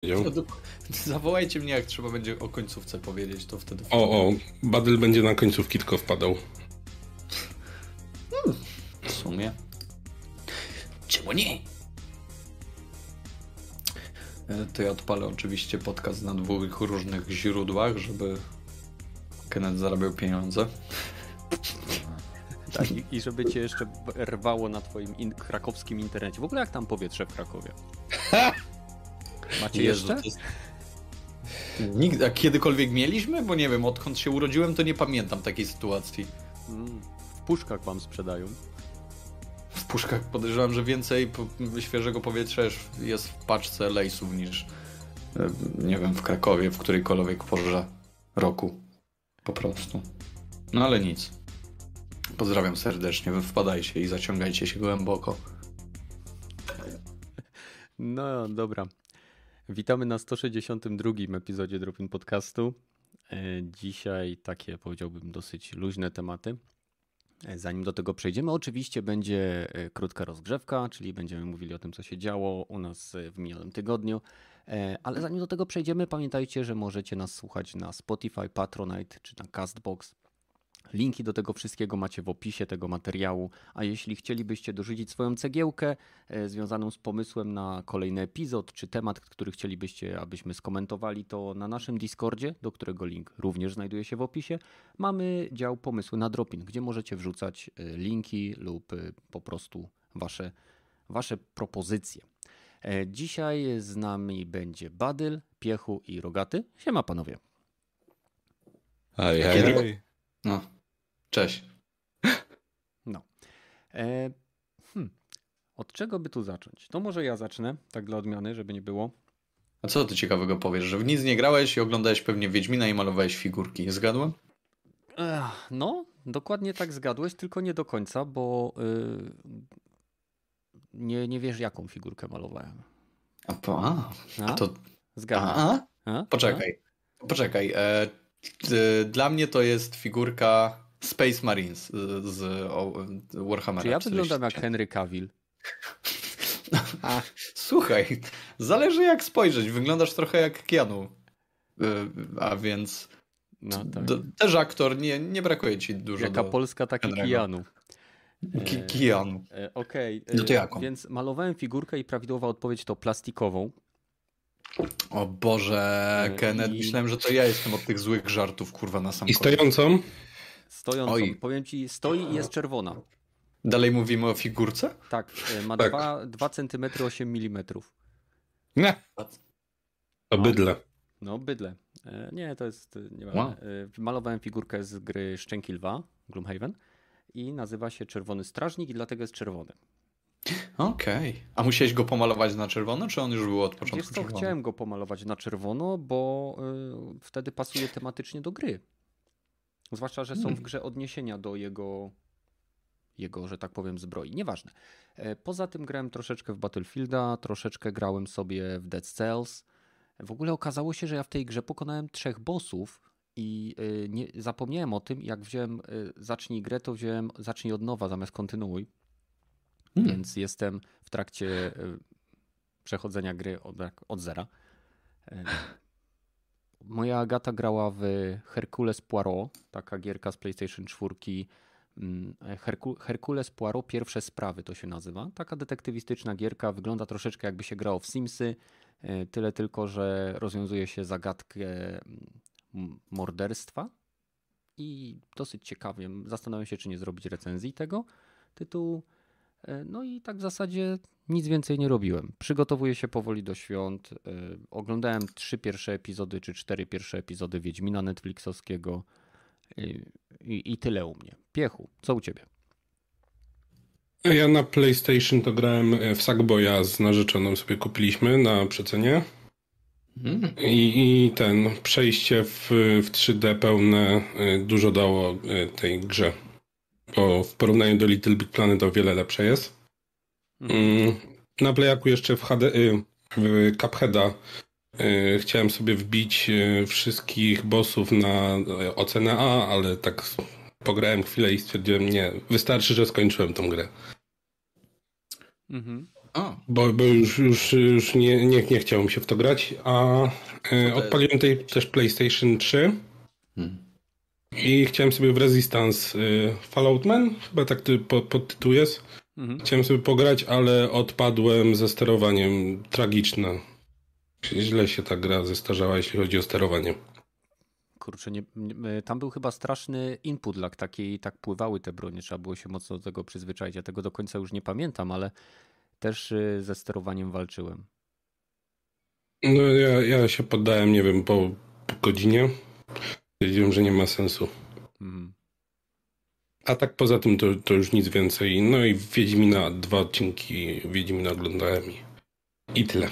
Zawołajcie mnie, jak trzeba będzie o końcówce powiedzieć, to wtedy... O, o, Badyl będzie na końcówki tylko wpadał. Hmm, w sumie. Czemu nie? E, to ja odpalę oczywiście podcast na dwóch różnych źródłach, żeby Kenneth zarabiał pieniądze. Tak, i, i żeby cię jeszcze rwało na twoim in krakowskim internecie. W ogóle jak tam powietrze w Krakowie? Macie Jezu, jeszcze? Jest... Nigdy, a kiedykolwiek mieliśmy? Bo nie wiem, odkąd się urodziłem, to nie pamiętam takiej sytuacji. Mm, w puszkach wam sprzedają. W puszkach podejrzewam, że więcej świeżego powietrza jest w paczce lejsów niż e, nie wiem, w Krakowie, w którejkolwiek porze roku. Po prostu. No ale nic. Pozdrawiam serdecznie, wpadajcie i zaciągajcie się głęboko. No dobra. Witamy na 162 epizodzie Dropin Podcastu. E, dzisiaj takie powiedziałbym dosyć luźne tematy. E, zanim do tego przejdziemy, oczywiście będzie e, krótka rozgrzewka, czyli będziemy mówili o tym, co się działo u nas w minionym tygodniu. Ale zanim do tego przejdziemy, pamiętajcie, że możecie nas słuchać na Spotify, Patronite czy na Castbox. Linki do tego wszystkiego macie w opisie tego materiału, a jeśli chcielibyście dorzucić swoją cegiełkę e, związaną z pomysłem na kolejny epizod, czy temat, który chcielibyście, abyśmy skomentowali, to na naszym Discordzie, do którego link również znajduje się w opisie, mamy dział pomysły na Dropin, gdzie możecie wrzucać e, linki lub e, po prostu wasze, wasze propozycje. Dzisiaj z nami będzie Badyl, Piechu i Rogaty. Siema panowie. Hej, hej. No. Cześć. No. E, hmm. Od czego by tu zacząć? To może ja zacznę, tak dla odmiany, żeby nie było. A co ty ciekawego powiesz? Że w nic nie grałeś i oglądałeś pewnie Wiedźmina i malowałeś figurki. Zgadłem? Ech, no, dokładnie tak zgadłeś, tylko nie do końca, bo yy, nie, nie wiesz, jaką figurkę malowałem. A, po, a, a to. Zgadłem. A, a? Poczekaj. A? Poczekaj. E, dla mnie to jest figurka Space Marines z Warhammera. Czy ja wyglądam jak Henry Cavill? A, słuchaj, zależy jak spojrzeć. Wyglądasz trochę jak Keanu. Y, a więc no, tak. też aktor, nie, nie brakuje ci dużo. Jaka Polska, taki Henry'ego. Keanu. Keanu. E, e, Okej, okay. no to jaką? Więc malowałem figurkę i prawidłowa odpowiedź to plastikową. O Boże, e, Kenneth, I... myślałem, że to ja jestem od tych złych żartów, kurwa, na sam I stojącą? Stojącą. Oj. Powiem ci, stoi i jest czerwona. Dalej mówimy o figurce? Tak, e, ma tak. 2, 2 cm 8 mm. Nie. To bydle. No, bydle. E, nie, to jest nieważne. Wow. Malowałem figurkę z gry Szczęki Lwa, Gloomhaven i nazywa się Czerwony Strażnik i dlatego jest czerwony. Okej. Okay. A musiałeś go pomalować na czerwono, czy on już był od początku Wiesz co, czerwony? chciałem go pomalować na czerwono, bo y, wtedy pasuje tematycznie do gry. Zwłaszcza, że są w hmm. grze odniesienia do jego, jego, że tak powiem, zbroi. Nieważne. E, poza tym grałem troszeczkę w Battlefielda, troszeczkę grałem sobie w Dead Cells. W ogóle okazało się, że ja w tej grze pokonałem trzech bossów i e, nie, zapomniałem o tym, jak wziąłem e, zacznij grę, to wziąłem zacznij od nowa zamiast kontynuuj. Hmm. Więc jestem w trakcie przechodzenia gry od, od zera. Moja Agata grała w Hercules Poirot, taka gierka z PlayStation 4. Mm, Herku Hercules Poirot Pierwsze Sprawy to się nazywa. Taka detektywistyczna gierka, wygląda troszeczkę jakby się grało w Simsy, e, tyle tylko, że rozwiązuje się zagadkę mm, morderstwa i dosyć ciekawie. Zastanawiam się, czy nie zrobić recenzji tego tytułu. E, no i tak w zasadzie nic więcej nie robiłem. Przygotowuję się powoli do świąt. E, oglądałem trzy pierwsze epizody, czy cztery pierwsze epizody Wiedźmina Netflixowskiego e, i, i tyle u mnie. Piechu, co u ciebie? Ja na PlayStation to grałem w Sackboya z narzeczoną sobie kupiliśmy na przecenie. Mm. I, I, ten przejście w, w 3D pełne dużo dało tej grze bo w porównaniu do Little Big Planet o wiele lepsze jest. Mhm. Mm, na Playaku jeszcze w, HD, y, w Cupheada y, chciałem sobie wbić y, wszystkich bossów na ocenę A, ale tak pograłem chwilę i stwierdziłem, nie, wystarczy, że skończyłem tą grę. Mhm. Bo, bo już, już, już nie, nie, nie chciałem się w to grać, a odpaliłem tej, też PlayStation 3 hmm. I chciałem sobie w Resistance y, Fallout Man, chyba tak ty, pod, pod tytuł jest. Mhm. Chciałem sobie pograć, ale odpadłem ze sterowaniem. Tragiczne. Źle się ta gra zestarzała, jeśli chodzi o sterowanie. Kurczę, nie, nie, tam był chyba straszny input lag, taki, tak pływały te bronie, trzeba było się mocno do tego przyzwyczaić. Ja tego do końca już nie pamiętam, ale też y, ze sterowaniem walczyłem. No ja, ja się poddałem, nie wiem, po, po godzinie. Stwierdziłem, że nie ma sensu. Mhm. A tak poza tym to, to już nic więcej. No i Wiedźmina, dwa odcinki Wiedźmina oglądałem i, i tyle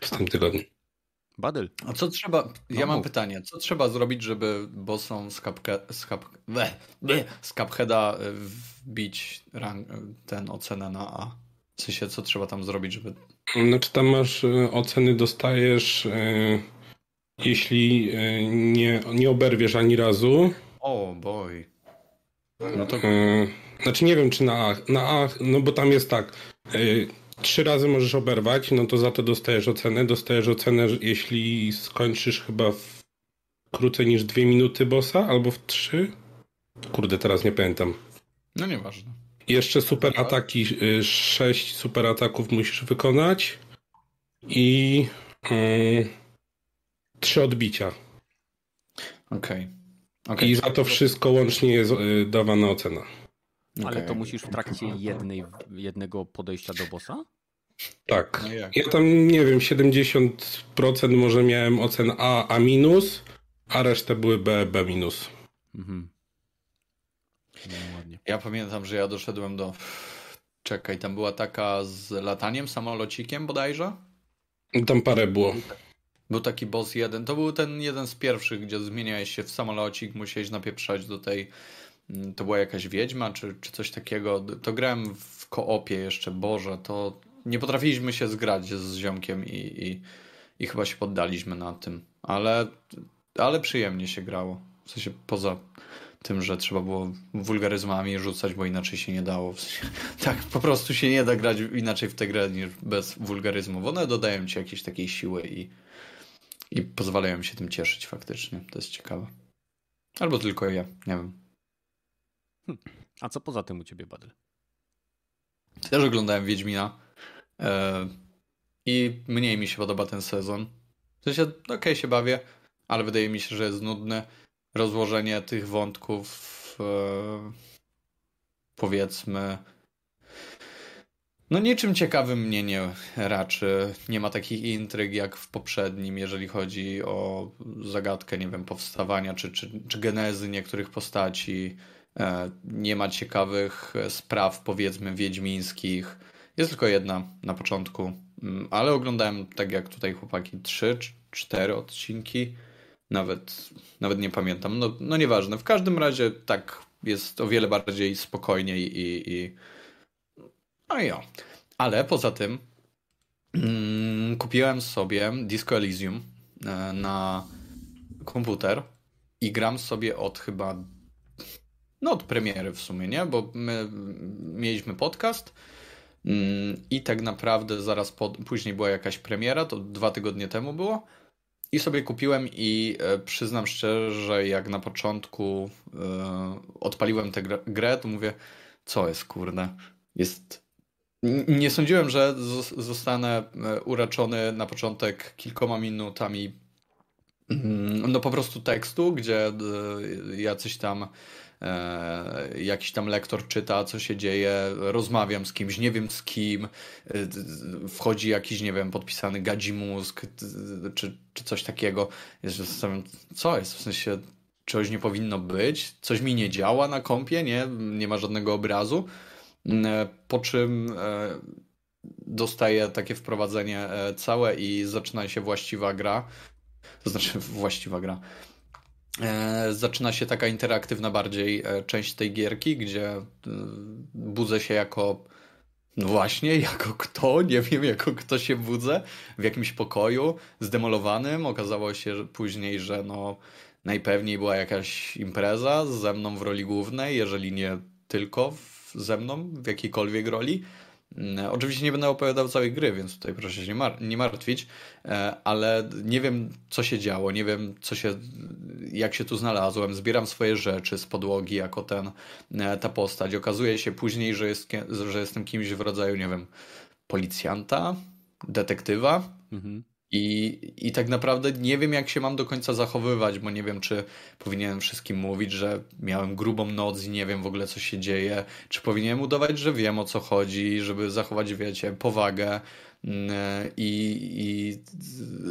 w tym tygodniu. Badyl. A co trzeba, ja no mam pytanie, co trzeba zrobić, żeby bossom z, kapke, z, kap, z Cupheada wbić rank, ten ocenę na A? W sensie, co trzeba tam zrobić, żeby... Znaczy tam masz e, oceny, dostajesz e, jeśli nie, nie oberwiesz ani razu. O, oh boy. No to... Znaczy nie wiem, czy na A, na A, no bo tam jest tak, trzy razy możesz oberwać, no to za to dostajesz ocenę. Dostajesz ocenę, jeśli skończysz chyba w krócej niż dwie minuty bossa, albo w trzy. Kurde, teraz nie pamiętam. No nieważne. Jeszcze super ataki, y, sześć super ataków musisz wykonać i yy, trzy odbicia. Okej. Okay. Okay. I za to wszystko łącznie jest y, dawana ocena. Ale okay. to musisz w trakcie jednej, jednego podejścia do bossa? Tak. No ja tam, nie wiem, 70% może miałem ocen A, A minus, a resztę były B, B minus. Mhm. No, ja pamiętam, że ja doszedłem do... Czekaj, tam była taka z lataniem samolocikiem bodajże? Tam parę było. Był taki boss jeden. To był ten jeden z pierwszych, gdzie zmieniałeś się w samolocik, musiałeś napieprzać do tej Mm, to była jakaś wiedźma, czy, czy coś takiego. To grałem w koopie jeszcze, Boże, to nie potrafiliśmy się zgrać z ziomkiem i, i, i chyba się poddaliśmy na tym, ale, ale przyjemnie się grało. W sensie poza tym, że trzeba było wulgaryzmami rzucać, bo inaczej się nie dało. W sensie, tak, po prostu się nie da grać inaczej w tę grę niż bez wulgaryzmów. One dodają ci jakieś takiej siły i, i pozwalają się tym cieszyć faktycznie. To jest ciekawe. Albo tylko ja, nie wiem. Hm. A co poza tym u ciebie, Badyl? Też oglądałem Wiedźmina e, i mniej mi się podoba ten sezon. W sensie, okej okay, się bawię, ale wydaje mi się, że jest nudne rozłożenie tych wątków e, powiedzmy no niczym ciekawym mnie nie raczy. Nie ma takich intryg jak w poprzednim, jeżeli chodzi o zagadkę, nie wiem, powstawania czy, czy, czy genezy niektórych postaci. E, nie ma ciekawych spraw, powiedzmy, wiedźmińskich. Jest tylko jedna na początku, mm, ale oglądałem, tak jak tutaj chłopaki, trzy, cztery odcinki. Nawet, nawet nie pamiętam. No, no nieważne. W każdym razie tak jest o wiele bardziej spokojniej i. i... No i ja. Ale poza tym mm, kupiłem sobie Disco Elysium e, na komputer i gram sobie od chyba no od premiery w sumie, nie? Bo my mieliśmy podcast mm, i tak naprawdę zaraz po, później była jakaś premiera, to dwa tygodnie temu było. I sobie kupiłem i e, przyznam szczerze, że jak na początku e, odpaliłem tę grę, to mówię, co jest kurde, jest... Nie sądziłem, że zostanę e, uraczony na początek kilkoma minutami mm, no po prostu tekstu, gdzie jacyś tam E, jakiś tam lektor czyta, co się dzieje, rozmawiam z kimś, nie wiem z kim, e, wchodzi jakiś, nie wiem, podpisany gadzi mózg, czy, czy coś takiego. Jest, zastanawiam, co jest, w sensie czegoś nie powinno być, coś mi nie działa na kompie, nie, nie ma żadnego obrazu, e, po czym dostaję takie wprowadzenie całe i zaczyna się właściwa gra, to znaczy właściwa gra, E, zaczyna się taka interaktywna bardziej e, część tej gierki, gdzie e, budzę się jako no właśnie, jako kto? Nie wiem, jako kto się budzę w jakimś pokoju zdemolowanym. Okazało się później, że no najpewniej była jakaś impreza ze mną w roli głównej, jeżeli nie tylko w, ze mną w jakiejkolwiek roli. Mm, oczywiście nie będę opowiadał całej gry, więc tutaj proszę się nie martwić, e, ale nie wiem, co się działo, nie wiem, co się, jak się tu znalazłem. Zbieram swoje rzeczy z podłogi jako ten, e, ta postać. Okazuje się później, że, jest, że jestem kimś w rodzaju, nie wiem, policjanta, detektywa. Mhm. I, I tak naprawdę nie wiem, jak się mam do końca zachowywać, bo nie wiem, czy powinienem wszystkim mówić, że miałem grubą noc i nie wiem w ogóle, co się dzieje, czy powinienem udawać, że wiem o co chodzi, żeby zachować, wiecie, powagę. Mm, I, I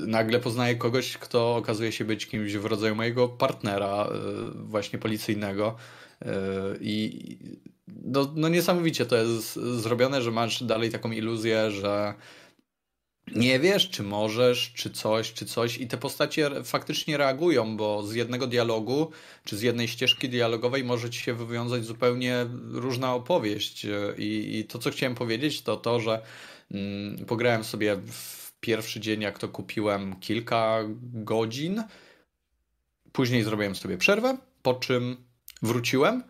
nagle poznaję kogoś, kto okazuje się być kimś w rodzaju mojego partnera, y, właśnie policyjnego. Y, I no, no niesamowicie to jest zrobione, że masz dalej taką iluzję, że nie wiesz, czy możesz, czy coś, czy coś, i te postacie faktycznie reagują, bo z jednego dialogu, czy z jednej ścieżki dialogowej może ci się wywiązać zupełnie różna opowieść. I, i to, co chciałem powiedzieć, to to, że mm, pograłem sobie w pierwszy dzień, jak to kupiłem, kilka godzin. Później zrobiłem sobie przerwę, po czym wróciłem,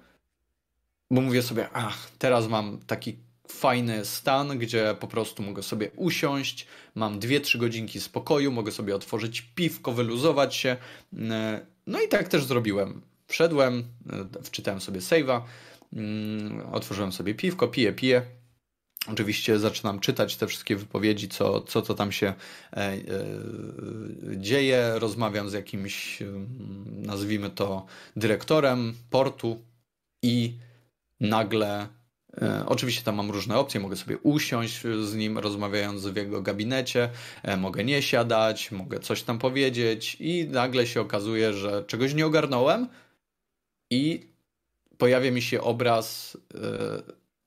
bo mówię sobie, ach, teraz mam taki fajny stan, gdzie po prostu mogę sobie usiąść, mam 2-3 godzinki spokoju, mogę sobie otworzyć piwko, wyluzować się. E, no i tak też zrobiłem. Wszedłem, e, wczytałem sobie save'a, mm, otworzyłem sobie piwko, piję, piję. Oczywiście zaczynam czytać te wszystkie wypowiedzi, co, co to tam się e, e, dzieje. Rozmawiam z jakimś, nazwijmy to, dyrektorem portu i nagle oczywiście tam mam różne opcje, mogę sobie usiąść z nim rozmawiając w jego gabinecie, e, mogę nie siadać, mogę coś tam powiedzieć i nagle się okazuje, że czegoś nie ogarnąłem i pojawia mi się obraz e,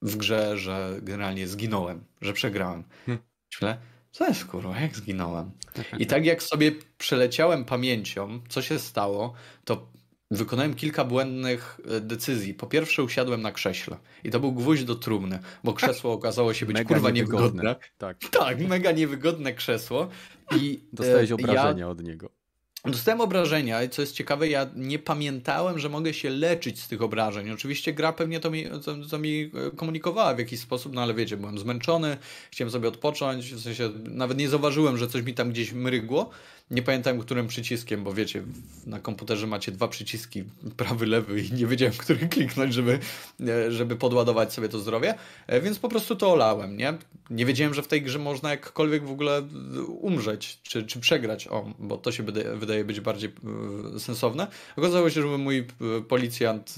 w grze, że generalnie zginąłem, że przegrałem. Hmm. Myślę, co jest kurwa, jak zginąłem? I tak jak sobie przeleciałem pamięcią, co się stało, to wykonałem kilka błędnych e, decyzji. Po pierwsze usiadłem na krześle i to był gwóźdź do trumny, bo krzesło okazało się być mega kurwa niewygodne. niewygodne. Tak. tak, mega niewygodne krzesło. I Dostałeś e, obrażenia ja... od niego. Dostałem obrażenia i co jest ciekawe, ja nie pamiętałem, że mogę się leczyć z tych obrażeń. Oczywiście gra pewnie to mi, to, to mi e, komunikowała w jakiś sposób, no ale wiecie, byłem zmęczony, chciałem sobie odpocząć, w sensie nawet nie zauważyłem, że coś mi tam gdzieś mrygło, nie pamiętam którym przyciskiem, bo wiecie, na komputerze macie dwa przyciski, prawy, lewy i nie wiedziałem, który kliknąć, żeby, e, żeby podładować sobie to zdrowie, e, więc po prostu to olałem, nie? Nie wiedziałem, że w tej grze można jakkolwiek w ogóle umrzeć, czy, czy przegrać, o, bo to się wydaje, być bardziej e, sensowne. Okazało się, że mój policjant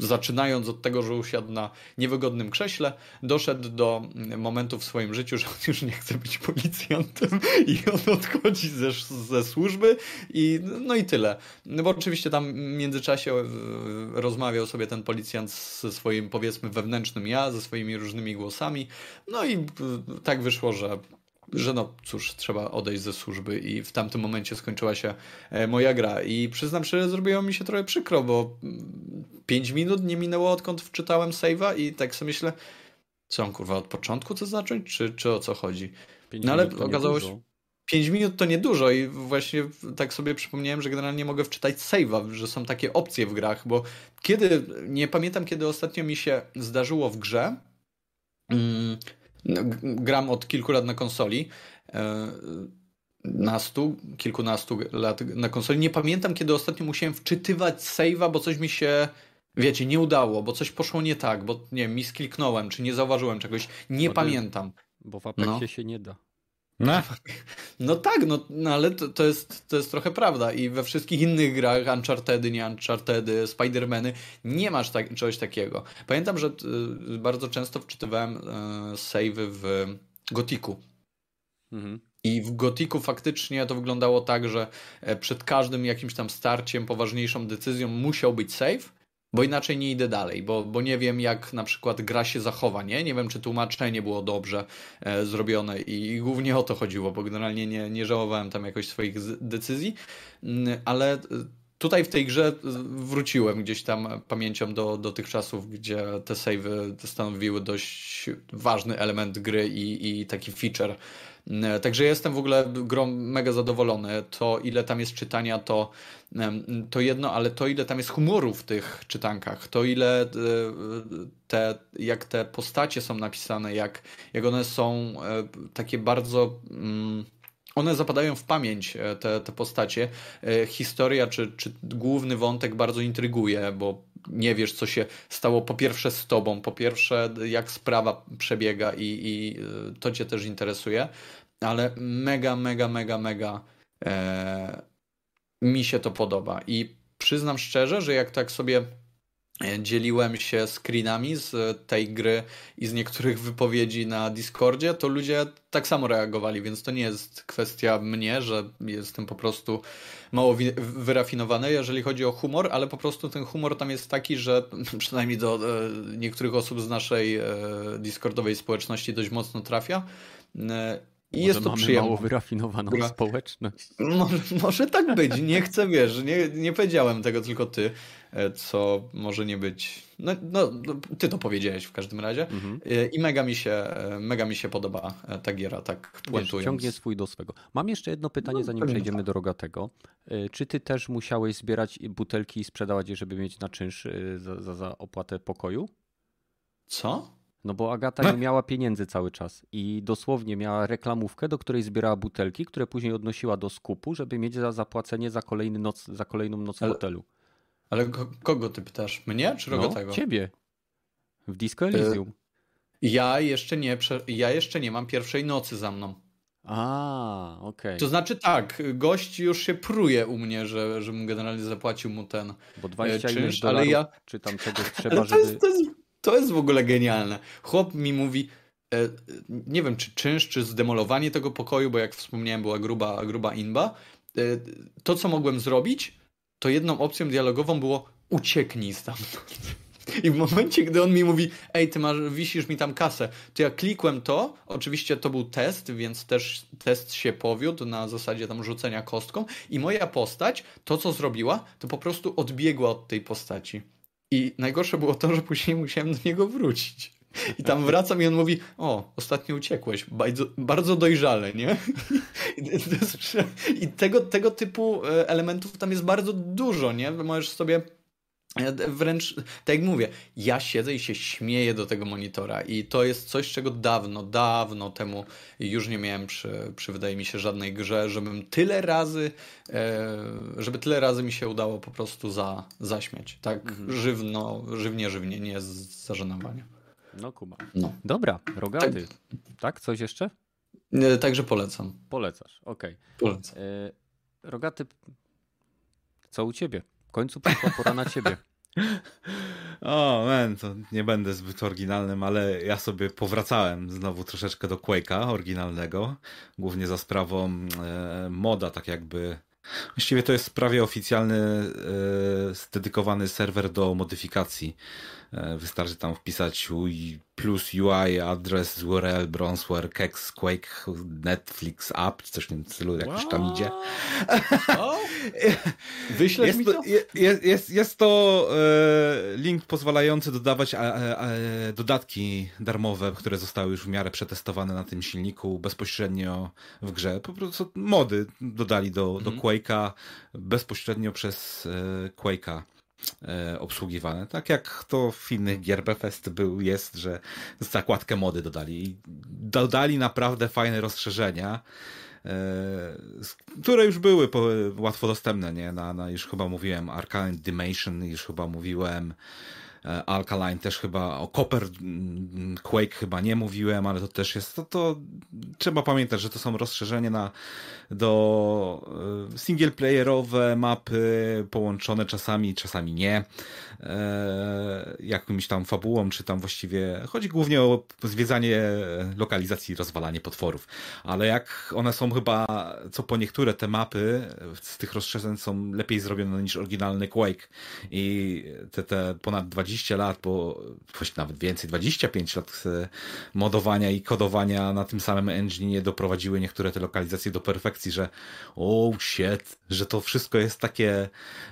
zaczynając od tego, że usiadł na niewygodnym krześle, doszedł do momentu w swoim życiu, że on już nie chce być policjantem i on odchodzi ze, ze służby i no i tyle. No bo oczywiście tam w międzyczasie e, rozmawiał sobie ten policjant ze swoim powiedzmy wewnętrznym ja, ze swoimi różnymi głosami, no i e, tak wyszło, że że no cóż, trzeba odejść ze służby i w tamtym momencie skończyła się e, moja gra i przyznam szczerze, zrobiło mi się trochę przykro, bo 5 minut nie minęło odkąd wczytałem save'a i tak sobie myślę, co on kurwa od początku to zacząć, czy, czy o co chodzi? No ale okazało się 5 minut to niedużo i właśnie tak sobie przypomniałem, że generalnie mogę wczytać save'a, że są takie opcje w grach, bo kiedy, nie pamiętam kiedy ostatnio mi się zdarzyło w grze, mm, gram od kilku lat na konsoli. E, nastu, kilkunastu lat na konsoli. Nie pamiętam, kiedy ostatnio musiałem wczytywać save'a, bo coś mi się, wiecie, nie udało, bo coś poszło nie tak, bo nie wiem, miskliknąłem, czy nie zauważyłem czegoś. Nie bo pamiętam. Bo w Apexie no. się nie da. No, no tak, no, no ale to, to, jest, to jest trochę prawda i we wszystkich innych grach, Unchartedy, nie Unchartedy, Spidermany, nie masz tak, czegoś takiego. Pamiętam, że y, bardzo często wczytywałem y, savey w Gotiku. Mhm. I w Gotiku faktycznie to wyglądało tak, że e, przed każdym jakimś tam starciem, poważniejszą decyzją musiał być save, bo inaczej nie idę dalej, bo, bo nie wiem, jak na przykład gra się zachowa, nie? Nie wiem, czy tłumaczenie było dobrze e, zrobione i głównie o to chodziło, bo generalnie nie, nie żałowałem tam jakoś swoich decyzji, mm, ale e, tutaj w tej grze wróciłem gdzieś tam pamięcią do, do tych czasów, gdzie te savey stanowiły dość ważny element gry i, i taki feature Także jestem w ogóle mega zadowolony. To ile tam jest czytania, to, to jedno, ale to ile tam jest humoru w tych czytankach, to ile te, jak te postacie są napisane, jak, jak one są takie bardzo. Mm, one zapadają w pamięć, e, te, te postacie. E, historia czy, czy główny wątek bardzo intryguje, bo nie wiesz, co się stało po pierwsze z tobą, po pierwsze, jak sprawa przebiega, i, i e, to cię też interesuje, ale mega, mega, mega, mega e, mi się to podoba. I przyznam szczerze, że jak tak sobie dzieliłem się screenami z tej gry i z niektórych wypowiedzi na Discordzie, to ludzie tak samo reagowali, więc to nie jest kwestia mnie, że jestem po prostu mało wyrafinowany, jeżeli chodzi o humor, ale po prostu ten humor tam jest taki, że przynajmniej do e, niektórych osób z naszej e, Discordowej społeczności dość mocno trafia. E, i może jest to mamy przyjemne. mało wyrafinowaną Dobra. społeczność. Może, może tak być, nie chcę, wiesz, nie, nie powiedziałem tego tylko ty, e, co może nie być, no, no ty to powiedziałeś w każdym razie mhm. E, i mega mi, się, e, mega mi się podoba ta giera, tak puentując. ciągnie swój do swego. Mam jeszcze jedno pytanie, no, zanim przejdziemy tak. do Rogatego. Czy ty też musiałeś zbierać butelki i sprzedawać je, żeby mieć na czynsz za, za, za opłatę pokoju? Co? No bo Agata nie miała pieniędzy cały czas i dosłownie miała reklamówkę, do której zbierała butelki, które później odnosiła do skupu, żeby mieć za zapłacenie za, kolejny noc, za kolejną noc w hotelu. Ale kogo ty pytasz? Mnie czy Rogatego? No, ciebie. W Disco Elysium. Y ja jeszcze nie, ja jeszcze nie mam pierwszej nocy za mną. A, okej. Okay. To znaczy tak, gość już się pruje u mnie, że, żebym generalnie zapłacił mu ten Bo 20 e, czynsz, ale ja... czy tam czegoś trzeba, żeby... Jest, to jest to jest w ogóle genialne. Chłop mi mówi, e, nie wiem czy czynsz, czy zdemolowanie tego pokoju, bo jak wspomniałem była gruba, gruba inba. To co mogłem zrobić, to jedną opcją dialogową było ucieknij stamtąd. I w momencie, gdy on mi mówi, ej, ty masz, wisisz mi tam kasę, to ja klikłem to, oczywiście to był test, więc też test się powiódł na zasadzie tam rzucenia kostką i moja postać, to co zrobiła, to po prostu odbiegła od tej postaci. I najgorsze było to, że później musiałem do niego wrócić. I tam wracam i on mówi, o, ostatnio uciekłeś, bardzo, bardzo dojrzale, nie? I tego, tego typu e, elementów tam jest bardzo dużo, nie? Możesz sobie Wręcz, tak jak mówię, ja siedzę i się śmieję do tego monitora i to jest coś, czego dawno, dawno temu już nie miałem przy, przy wydaje mi się, żadnej grze, żebym tyle razy, e, żeby tyle razy mi się udało po prostu za, zaśmiać. Tak mhm. żywno, żywnie, żywnie, nie z zażenowania. No Kuba. No. Dobra, rogaty. Tak. tak? Coś jeszcze? Także polecam. Polecasz, okej. Okay. Polecam. E, rogaty, co u ciebie? W końcu przyszła pora na ciebie. O, men, to nie będę zbyt oryginalnym, ale ja sobie powracałem znowu troszeczkę do Quake'a oryginalnego, głównie za sprawą e, moda, tak jakby. Właściwie to jest prawie oficjalny, e, dedykowany serwer do modyfikacji. E, wystarczy tam wpisać plus UI, adres, URL, Bronzeware, Kex, Quake, Netflix App, coś w tym stylu, jakoś tam idzie. Wyślesz jest mi to? Jest, jest, jest to e, link pozwalający dodawać dodatki darmowe, które zostały już w miarę przetestowane na tym silniku bezpośrednio w grze. Po prostu mody dodali do, do mhm. Quake'a bezpośrednio przez e, Quake'a. E, obsługiwane. Tak jak to w innych gier Bethesda był, jest, że zakładkę mody dodali. Dodali naprawdę fajne rozszerzenia, e, które już były łatwo dostępne, nie? Na, na już chyba mówiłem Arcane Dimension, już chyba mówiłem Alkaline też chyba, o Copper mm, Quake chyba nie mówiłem, ale to też jest, to, to trzeba pamiętać, że to są rozszerzenia na, do e, singleplayerowe mapy, połączone czasami, czasami nie, e, jakimś tam fabułą, czy tam właściwie, chodzi głównie o zwiedzanie lokalizacji i rozwalanie potworów, ale jak one są chyba, co po niektóre te mapy z tych rozszerzeń są lepiej zrobione niż oryginalny Quake i te, te ponad 20 20 lat, bo nawet więcej, 25 lat e, modowania i kodowania na tym samym engine doprowadziły niektóre te lokalizacje do perfekcji, że oh shit, że to wszystko jest takie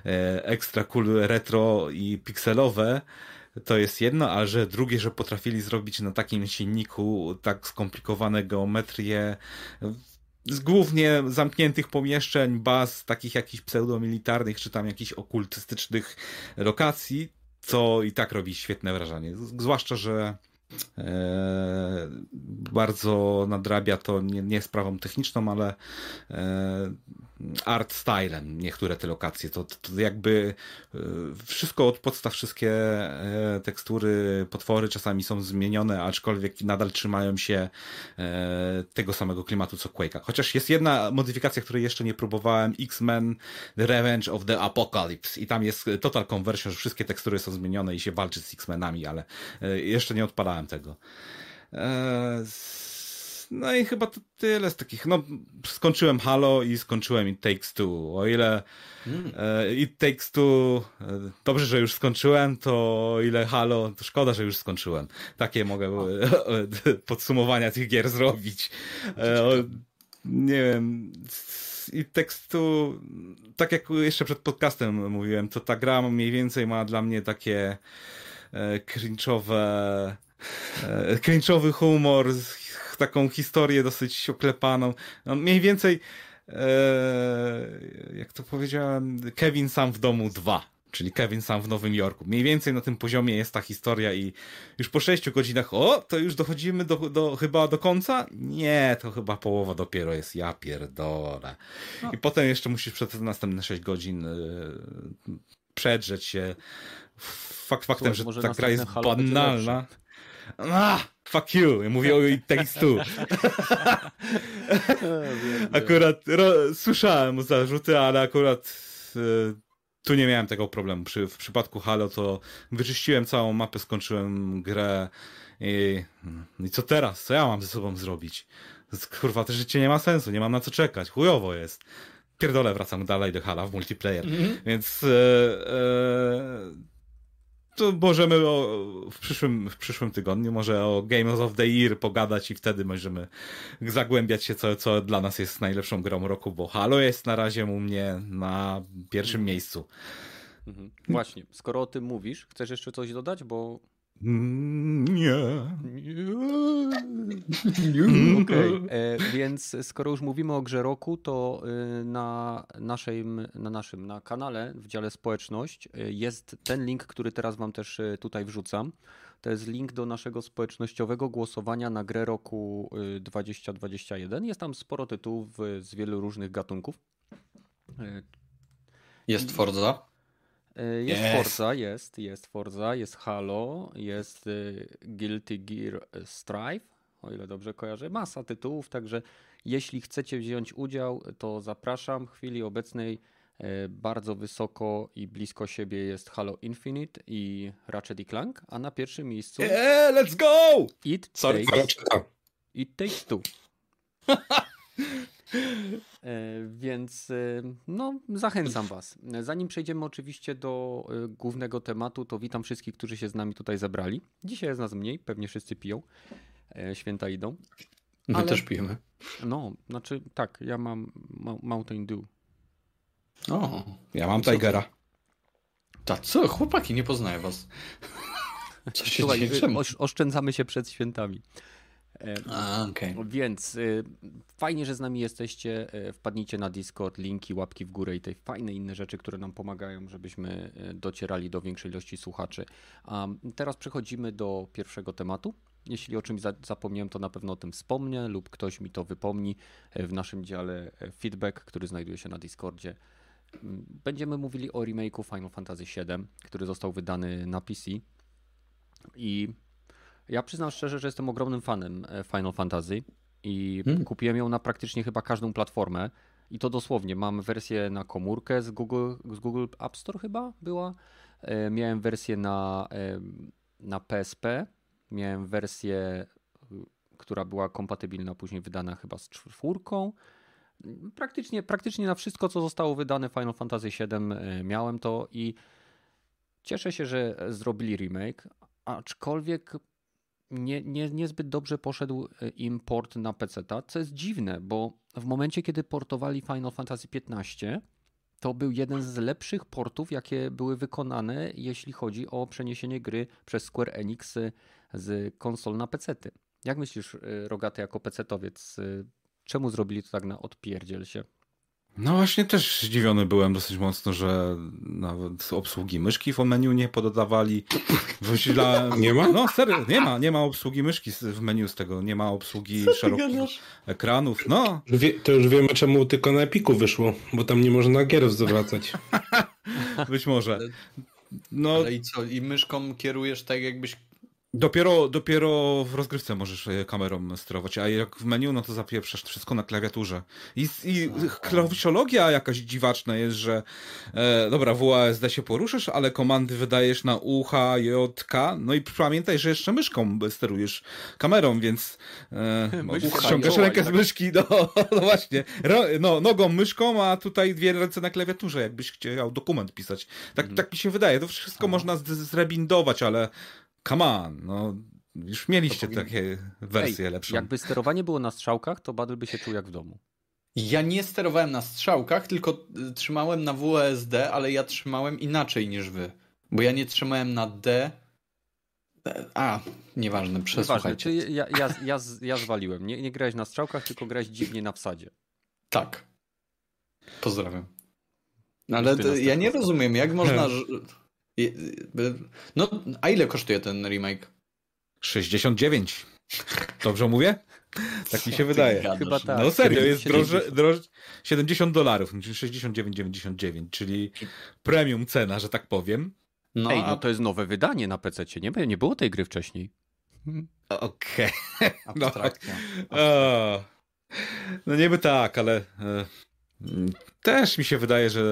e, ekstra cool retro i pikselowe, to jest jedno, a że drugie, że potrafili zrobić na takim silniku tak skomplikowane geometrie z głównie zamkniętych pomieszczeń, baz takich jakichś pseudomilitarnych, czy tam jakichś okultystycznych lokacji, co i tak robi świetne wrażenie. Zwłaszcza, że e, bardzo nadrabia to nie, nie sprawą techniczną, ale e, art stylem niektóre te lokacje. To, to jakby e, wszystko od podstaw, wszystkie e, tekstury, potwory czasami są zmienione, aczkolwiek nadal trzymają się e, tego samego klimatu co Quake'a. Chociaż jest jedna modyfikacja, której jeszcze nie próbowałem, X-Men The Revenge of the Apocalypse i tam jest total conversion, że wszystkie tekstury są zmienione i się walczy z X-Menami, ale jeszcze nie odpalałem tego. No i chyba to tyle z takich. No, skończyłem Halo i skończyłem It Takes Two. O ile mm. e, It Takes Two e, dobrze, że już skończyłem, to o ile Halo, to szkoda, że już skończyłem. Takie mogę e, podsumowania tych gier zrobić. E, o, nie wiem. I tekstu, tak jak jeszcze przed podcastem mówiłem, to ta gra mniej więcej ma dla mnie takie e, cringe'owe cringe'owy humor, taką historię dosyć oklepaną. No, mniej więcej, e, jak to powiedziałem, Kevin sam w domu 2 czyli Kevin sam w Nowym Jorku. Mniej więcej na tym poziomie jest ta historia i już po 6 godzinach, o, to już dochodzimy do, do, chyba do końca? Nie, to chyba połowa dopiero jest, ja pierdolę. No. I potem jeszcze musisz przez następne 6 godzin y, przedrzeć się fakt faktem, Słuchaj, że ta gra jest banalna. Ah, fuck you. Ja mówię o It Takes Two. akurat ro, słyszałem zarzuty, ale akurat y, tu nie miałem tego problemu. Przy, w przypadku Halo to wyczyściłem całą mapę, skończyłem grę i, i co teraz? Co ja mam ze sobą zrobić? Kurwa, to życie nie ma sensu, nie mam na co czekać. Chujowo jest. Pierdolę, wracam dalej do Hala w multiplayer. Mm -hmm. Więc e, e, to możemy o, w, przyszłym, w przyszłym tygodniu może o Games of the Year pogadać i wtedy możemy zagłębiać się, co, co dla nas jest najlepszą grą roku, bo Halo jest na razie u mnie na pierwszym miejscu. Mhm. Właśnie, skoro o tym mówisz, chcesz jeszcze coś dodać, bo nie. nie. Okay. E, więc skoro już mówimy o grze roku, to y, na naszym, na naszym na kanale w dziale społeczność y, jest ten link, który teraz wam też y, tutaj wrzucam. To jest link do naszego społecznościowego głosowania na grę roku 2021. Jest tam sporo tytułów z wielu różnych gatunków. Jest Forza? E, jest yes. Forza, jest, jest Forza, jest Halo, jest y, Guilty Gear Strive, o ile dobrze kojarzę. Masa tytułów, także jeśli chcecie wziąć udział, to zapraszam. W chwili obecnej e, bardzo wysoko i blisko siebie jest Halo Infinite i Ratchet Clank, a na pierwszym miejscu... Eee, let's go! It Sorry, takes, it takes two. E, więc e, no, zachęcam Was. Zanim przejdziemy oczywiście do e, głównego tematu, to witam wszystkich, którzy się z nami tutaj zebrali. Dzisiaj jest nas mniej, pewnie wszyscy piją. Święta idą. My ale... też pijemy. No, znaczy tak, ja mam Mountain Dew. O, ja mam Tigera. Tak, co? Chłopaki, nie poznaję was. Co się Słuchaj, dzieje? Oszczędzamy się przed świętami. A, okay. Więc y, fajnie, że z nami jesteście. Y, wpadnijcie na Discord, linki, łapki w górę i te fajne inne rzeczy, które nam pomagają, żebyśmy y, docierali do większej ilości słuchaczy. A teraz przechodzimy do pierwszego tematu. Jeśli o czymś zapomniałem, to na pewno o tym wspomnę lub ktoś mi to wypomni w naszym dziale feedback, który znajduje się na Discordzie. Mm, będziemy mówili o remake'u Final Fantasy VII, który został wydany na PC. I ja przyznam szczerze, że jestem ogromnym fanem e, Final Fantasy i hmm. kupiłem ją na praktycznie chyba każdą platformę. I to dosłownie. Mam wersję na komórkę z Google, z Google App Store chyba była. E, miałem wersję na, e, na PSP. Miałem wersję, która była kompatybilna, później wydana chyba z czwórką. Praktycznie, praktycznie na wszystko, co zostało wydane Final Fantasy VII miałem to i cieszę się, że zrobili remake, aczkolwiek nie, nie, niezbyt dobrze poszedł e, im port na PC, co jest dziwne, bo w momencie, kiedy portowali Final Fantasy XV, to był jeden z lepszych portów, jakie były wykonane, jeśli chodzi o przeniesienie gry przez Square Enix z konsol na PC-ty. Jak myślisz, Rogaty, jako PC-towiec, czemu zrobili to tak na odpierdziel się? No właśnie też zdziwiony byłem dosyć mocno, że nawet obsługi myszki w menu nie pododawali. Dla... Nie ma? No serio, nie ma, nie ma obsługi myszki w menu z tego, nie ma obsługi szerokich ekranów, no. Wie, to już wiemy czemu tylko na Epiku wyszło, bo tam nie można gier zwracać. Być może. No. Ale i co, i myszką kierujesz tak jakbyś Dopiero, dopiero w rozgrywce możesz e, kamerą sterować, a jak w menu, no to zapieprzasz wszystko na klawiaturze. I, i jakaś dziwaczna jest, że e, dobra, w UASD się poruszasz, ale komandy wydajesz na U, H, J, K, no i pamiętaj, że jeszcze myszką sterujesz kamerą, więc e, ściągasz rękę z myszki, no, no właśnie, Ro, no, nogą myszką, a tutaj dwie ręce na klawiaturze, jakbyś chciał dokument pisać. Tak, mhm. tak mi się wydaje, to wszystko można zrebindować, ale come on, no już mieliście powinien... takie wersje Ej, lepsze. Jakby sterowanie było na strzałkach, to Badl by się czuł jak w domu. Ja nie sterowałem na strzałkach, tylko y, trzymałem na WSD, ale ja trzymałem inaczej niż wy. Bo ja nie trzymałem na D. A, nieważne, przesłuchajcie. Nieważne, ja, ja, ja, ja zwaliłem. Nie, nie grałeś na strzałkach, tylko grałeś dziwnie na wsadzie. Tak. Pozdrawiam. Ale ja nie rozumiem, jak można no, a ile kosztuje ten remake? 69. Dobrze mówię? Tak mi się wydaje. Chyba tak. No serio, jest droższe, droższe 70 dolarów, 69,99, czyli premium cena, że tak powiem. No, Ej, no to jest nowe wydanie na PC. Nie, nie było tej gry wcześniej. Okej. Okay. No, no niby tak, ale e, też mi się wydaje, że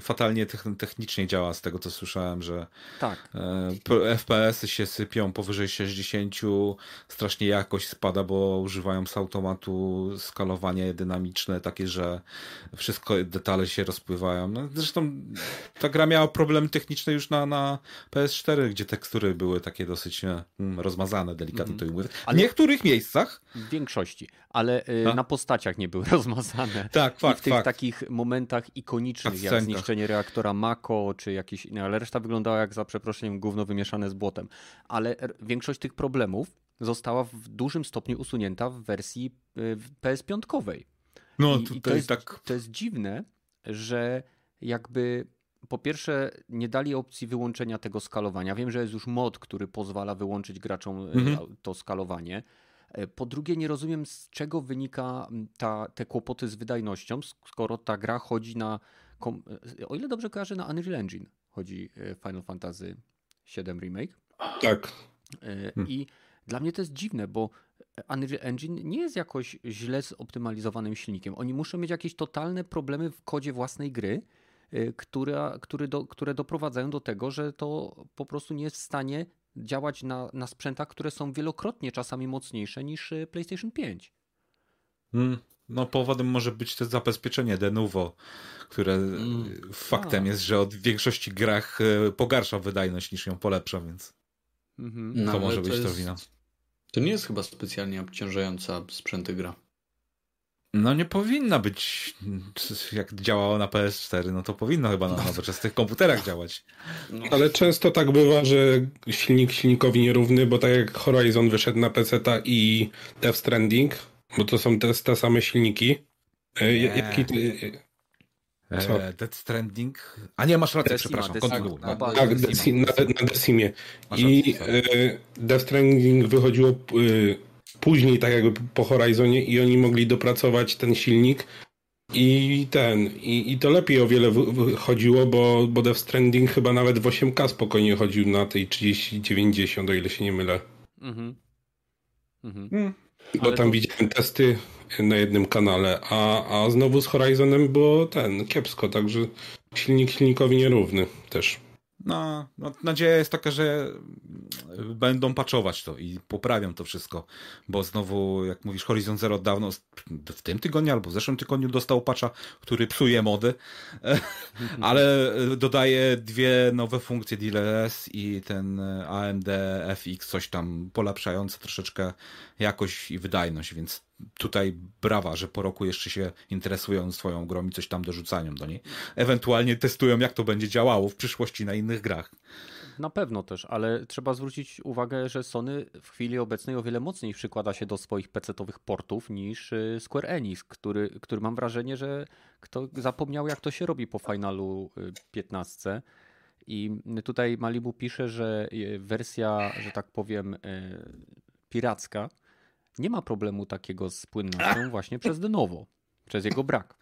fatalnie technicznie działa z tego, co słyszałem, że tak. E, FPS-y się sypią powyżej 60, strasznie jakość spada, bo używają z automatu skalowania dynamiczne, takie, że wszystko, detale się rozpływają. No, zresztą ta gra miała problemy techniczne już na, na PS4, gdzie tekstury były takie dosyć e, mm, rozmazane, delikatnie mm. to mówię. W niektórych miejscach. W większości, ale y, na postaciach nie były rozmazane. Tak, fakt, I w tych fakt. takich momentach ikonicznych, jak zniszczenie reaktora Mako, czy jakieś inne, ale reszta wyglądała jak za przeproszeniem gówno wymieszane z błotem. Ale większość tych problemów została w dużym stopniu usunięta w wersji y, PS5. No, I, i to, jest, tak... to jest dziwne, że jakby po pierwsze nie dali opcji wyłączenia tego skalowania. Wiem, że jest już mod, który pozwala wyłączyć graczom y, mhm. to skalowanie. E, po drugie, nie rozumiem, z czego wynika ta, te kłopoty z wydajnością, skoro ta gra chodzi na. E, o ile dobrze kojarzę, na Unreal Engine chodzi e, Final Fantasy VII Remake. Tak. I dla mnie to jest dziwne, bo Unreal Engine nie jest jakoś źle zoptymalizowanym silnikiem. Oni muszą mieć jakieś totalne problemy w kodzie własnej gry, które, które, do, które doprowadzają do tego, że to po prostu nie jest w stanie działać na, na sprzętach, które są wielokrotnie czasami mocniejsze niż y, PlayStation 5. Mm, no powodem może być to zabezpieczenie de novo, które mm. faktem A. jest, że od większości grach y, pogarsza wydajność niż ją polepsza, więc mhm. to no, może to być jest... to wina. To nie jest chyba specjalnie obciążająca sprzęty gra. No nie powinna być, jak działało na PS4, no to powinno chyba na nowoczesnych komputerach działać. No. Ale często tak bywa, że silnik silnikowi nierówny, bo tak jak Horizon wyszedł na PC i Death Stranding, bo to są te, te same silniki. E, nie. Jaki e, Co? Death Stranding. A nie, masz rację, Decima, przepraszam. Decima, no, tak, Decima, na, na Decimie. I e, Death Stranding wychodziło e, później tak jakby po Horizonie i oni mogli dopracować ten silnik i ten, i, i to lepiej o wiele chodziło, bo, bo Death Stranding chyba nawet w 8K spokojnie chodził na tej 3090, o ile się nie mylę. Mhm. Mhm. Mm. Bo tam to... widziałem testy na jednym kanale, a, a znowu z Horizonem było ten, kiepsko, także silnik silnikowi nierówny też. No, no, nadzieja jest taka, że będą patchować to i poprawią to wszystko, bo znowu, jak mówisz, Horizon Zero dawno w tym tygodniu albo w zeszłym tygodniu dostał patcha, który psuje mody, ale dodaje dwie nowe funkcje DLS i ten AMD FX, coś tam polepszające troszeczkę jakość i wydajność, więc tutaj brawa, że po roku jeszcze się interesują swoją grą i coś tam dorzucają do niej. Ewentualnie testują, jak to będzie działało w przyszłości na innych grach. Na pewno też, ale trzeba zwrócić uwagę, że Sony w chwili obecnej o wiele mocniej przykłada się do swoich PC-owych portów niż y, Square Enix, który, który mam wrażenie, że kto zapomniał jak to się robi po finalu 15. I tutaj Malibu pisze, że y, wersja, że tak powiem, y, piracka nie ma problemu takiego z płynnością właśnie przez Denovo przez jego brak.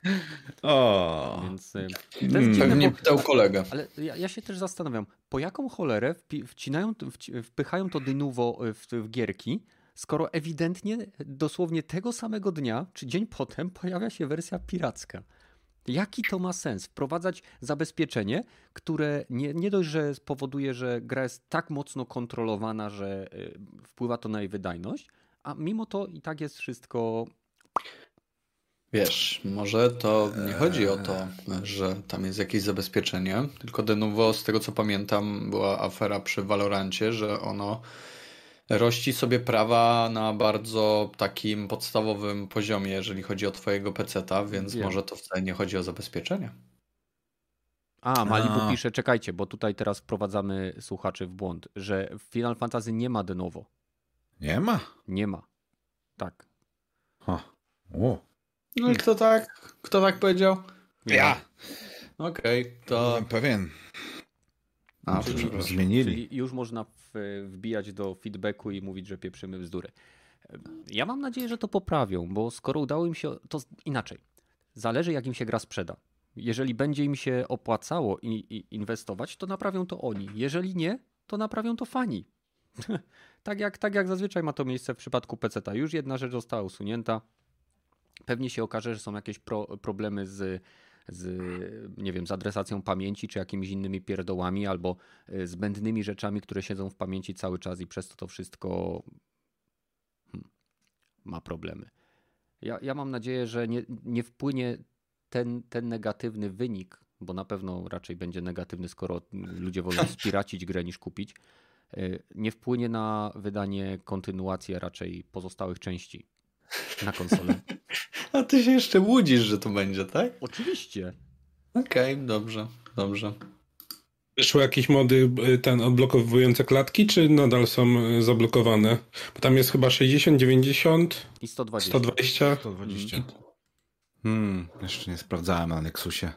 O, Więc y, to jest hmm, dziwne, pytał kolega. Ale ja, ja, się też zastanawiam, po jaką cholerę wcinają, wpychają to dynuwo w, w gierki, skoro ewidentnie dosłownie tego samego dnia, czy dzień potem pojawia się wersja piracka. Jaki to ma sens? Wprowadzać zabezpieczenie, które nie, nie dość, że spowoduje, że gra jest tak mocno kontrolowana, że y, wpływa to na jej wydajność, a mimo to i tak jest wszystko Wiesz, może to nie chodzi o to, że tam jest jakieś zabezpieczenie, tylko de novo, z tego co pamiętam, była afera przy Valorancie, że ono rości sobie prawa na bardzo takim podstawowym poziomie, jeżeli chodzi o twojego peceta, więc Wiem. może to wcale nie chodzi o zabezpieczenie. A, Malibu A. pisze, czekajcie, bo tutaj teraz wprowadzamy słuchaczy w błąd, że w Final Fantasy nie ma de novo. Nie ma? Nie ma. Tak. Ha. O. No i kto tak? Kto tak powiedział? Ja. Okej, okay, to... Byłem pewien. A, czyli, zmienili. Czyli już można wbijać do feedbacku i mówić, że pieprzymy bzdury. Ja mam nadzieję, że to poprawią, bo skoro udało im się, to inaczej. Zależy, jak im się gra sprzeda. Jeżeli będzie im się opłacało i, i inwestować, to naprawią to oni. Jeżeli nie, to naprawią to fani. tak, jak, tak jak zazwyczaj ma to miejsce w przypadku PC-ta. Już jedna rzecz została usunięta, Pewnie się okaże, że są jakieś pro, problemy z, z, nie wiem, z adresacją pamięci, czy jakimiś innymi pierdołami, albo e, zbędnymi rzeczami, które siedzą w pamięci cały czas i przez to to wszystko hmm, ma problemy. Ja, ja mam nadzieję, że nie, nie wpłynie ten, ten negatywny wynik, bo na pewno raczej będzie negatywny, skoro ludzie wolą spiracić grę niż kupić, nie wpłynie na wydanie kontynuacji, a raczej pozostałych części na konsolę. A ty się jeszcze łudzisz, że to będzie, tak? Oczywiście. Okej, okay, dobrze, dobrze. Wyszły jakieś mody y, ten odblokowujące klatki, czy nadal są y, zablokowane? Bo tam jest chyba 60, 90 i 120. 120. 120. Hmm, jeszcze nie sprawdzałem na Nexusie.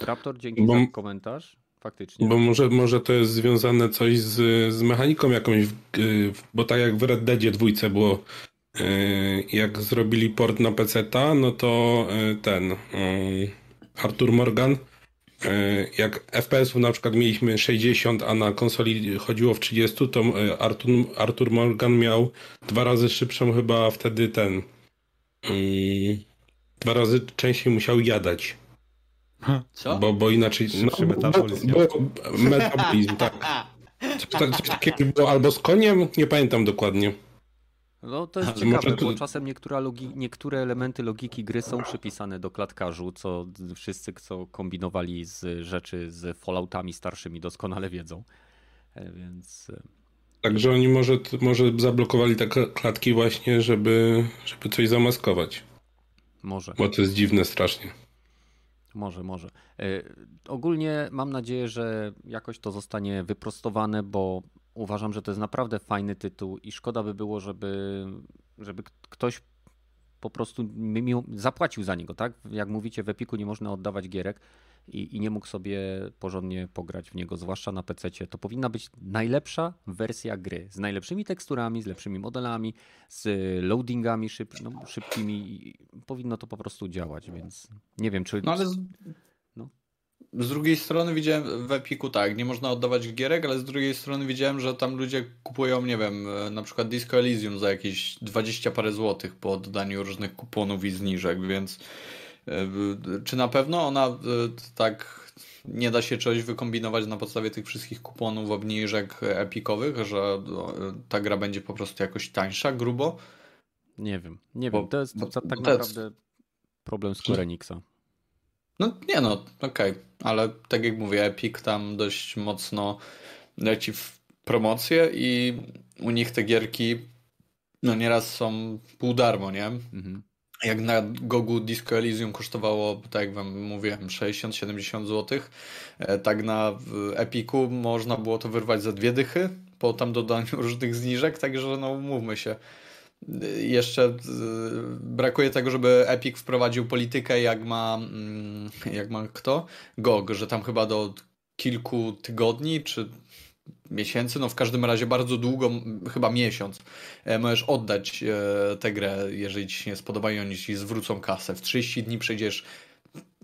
Raptor, dzięki bo, za komentarz. Faktycznie. Bo może, może to jest związane coś z, z mechaniką jakąś, bo tak jak w Red Deadzie dwójce było E, jak zrobili port na PC-ta, no to e, ten Arthur Morgan, jak FPS-ów na przykład mieliśmy 60, a na konsoli chodziło w 30, to Arthur, Arthur Morgan miał dwa razy szybszą chyba wtedy ten dwa razy częściej musiał jadać. Co? Bo, bo inaczej. No, metabolizm. Bo, bo, metabolizm, tak. Coś, coś takiego było albo z koniem, nie pamiętam dokładnie. No to jest Ale ciekawe, bo czasem niektóre, logi, niektóre elementy logiki gry są przypisane do klatkarzu, co wszyscy, co kombinowali z rzeczy z Falloutami starszymi doskonale wiedzą. E, więc... E, Także oni może, może zablokowali te klatki właśnie, żeby, żeby coś zamaskować. Może. Bo to jest dziwne strasznie. Może, może. E, ogólnie mam nadzieję, że jakoś to zostanie wyprostowane, bo uważam, że to jest naprawdę fajny tytuł i szkoda by było, żeby, żeby ktoś po prostu zapłacił za niego, tak? Jak mówicie, w Epiku nie można oddawać gierek i, i nie mógł sobie porządnie pograć w niego, zwłaszcza na PC. To powinna być najlepsza wersja gry z najlepszymi teksturami, z lepszymi modelami, z loadingami szyb, no, szybkimi. Powinno to po prostu działać, więc nie wiem, czy. No ale z drugiej strony widziałem w Epiku tak, nie można oddawać gierek, ale z drugiej strony widziałem, że tam ludzie kupują, nie wiem, e, na przykład Disco Elysium za jakieś 20 parę złotych po oddaniu różnych kuponów i zniżek, więc czy na pewno ona e, tak nie da się czegoś wykombinować na podstawie tych wszystkich kuponów, obniżek epikowych, że ta gra będzie po prostu jakoś tańsza, grubo? Nie wiem, nie bo, wiem. To jest bo, tak naprawdę problem Square Enixa. No nie no, okej, okay. ale tak jak mówię, Epic tam dość mocno leci w promocję i u nich te gierki No nieraz są pół darmo, nie? Mhm. Jak na Gogu Disco Elysium kosztowało, tak jak wam mówiłem, 60-70 zł, e, tak na Epiku można było to wyrwać za dwie dychy po tam dodaniu różnych zniżek, także no mówmy się. Jeszcze brakuje tego, żeby Epic wprowadził politykę, jak ma, mm, jak ma kto? GOG, że tam chyba do kilku tygodni czy miesięcy, no w każdym razie bardzo długo, chyba miesiąc, e, możesz oddać e, tę grę, jeżeli ci się nie spodoba i oni ci zwrócą kasę. W 30 dni przejdziesz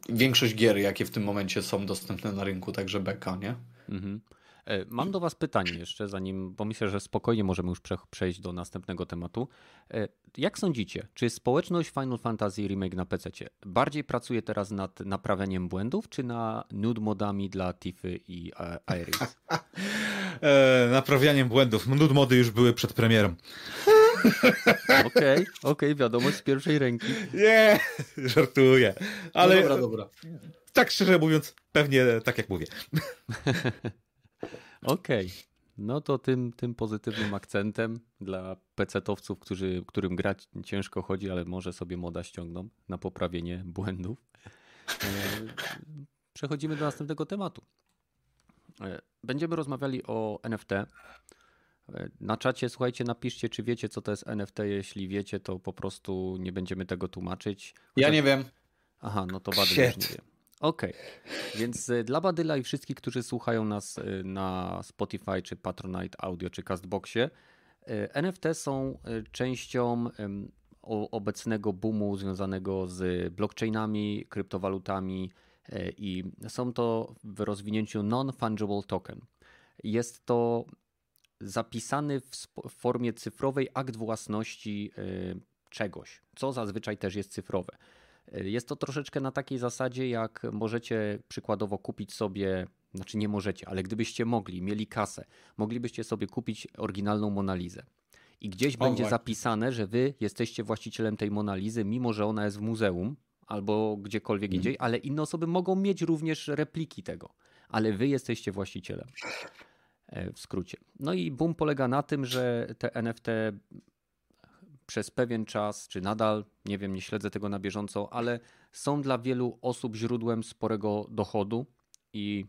większość gier, jakie w tym momencie są dostępne na rynku, także beka, nie? Mhm. E, mam do Was pytanie jeszcze, zanim, bo myślę, że spokojnie możemy już przejść do następnego tematu. E, jak sądzicie, czy społeczność Final Fantasy Remake na PC bardziej pracuje teraz nad naprawianiem błędów, czy na nude modami dla Tiffy i e, Iris? naprawianiem błędów. Nude mody już były przed premierą. Okej, okej, okay, okay, wiadomość z pierwszej ręki. Nie, żartuję. Ale no dobra, dobra. Tak szczerze mówiąc, pewnie tak jak mówię. Okej. Okay. No to tym, tym pozytywnym akcentem dla pecetowców, którzy, którym grać ciężko chodzi, ale może sobie moda ściągną na poprawienie błędów. E, przechodzimy do następnego tematu. E, będziemy rozmawiali o NFT. E, na czacie, słuchajcie, napiszcie, czy wiecie, co to jest NFT. Jeśli wiecie, to po prostu nie będziemy tego tłumaczyć. Chociaż... Ja nie wiem. Aha, no to już nie wiem. Okej, okay. więc y, dla Badyla i wszystkich, którzy słuchają nas y, na Spotify, czy Patronite Audio, czy Castboxie, y, NFT są częścią obecnego boomu związanego z blockchainami, kryptowalutami i są to w rozwinięciu non-fungible token. Jest to zapisany w formie cyfrowej akt własności czegoś, co zazwyczaj też jest cyfrowe. Jest to troszeczkę na takiej zasadzie, jak możecie przykładowo kupić sobie, znaczy nie możecie, ale gdybyście mogli, mieli kasę, moglibyście sobie kupić oryginalną Monalizę. I gdzieś będzie zapisane, że wy jesteście właścicielem tej Monalizy, mimo że ona jest w muzeum albo gdziekolwiek mm. indziej, ale inne osoby mogą mieć również repliki tego, ale wy jesteście właścicielem. E, w skrócie. No i boom polega na tym, że te NFT przez pewien czas, czy nadal, nie wiem, nie śledzę tego na bieżąco, ale są dla wielu osób źródłem sporego dochodu i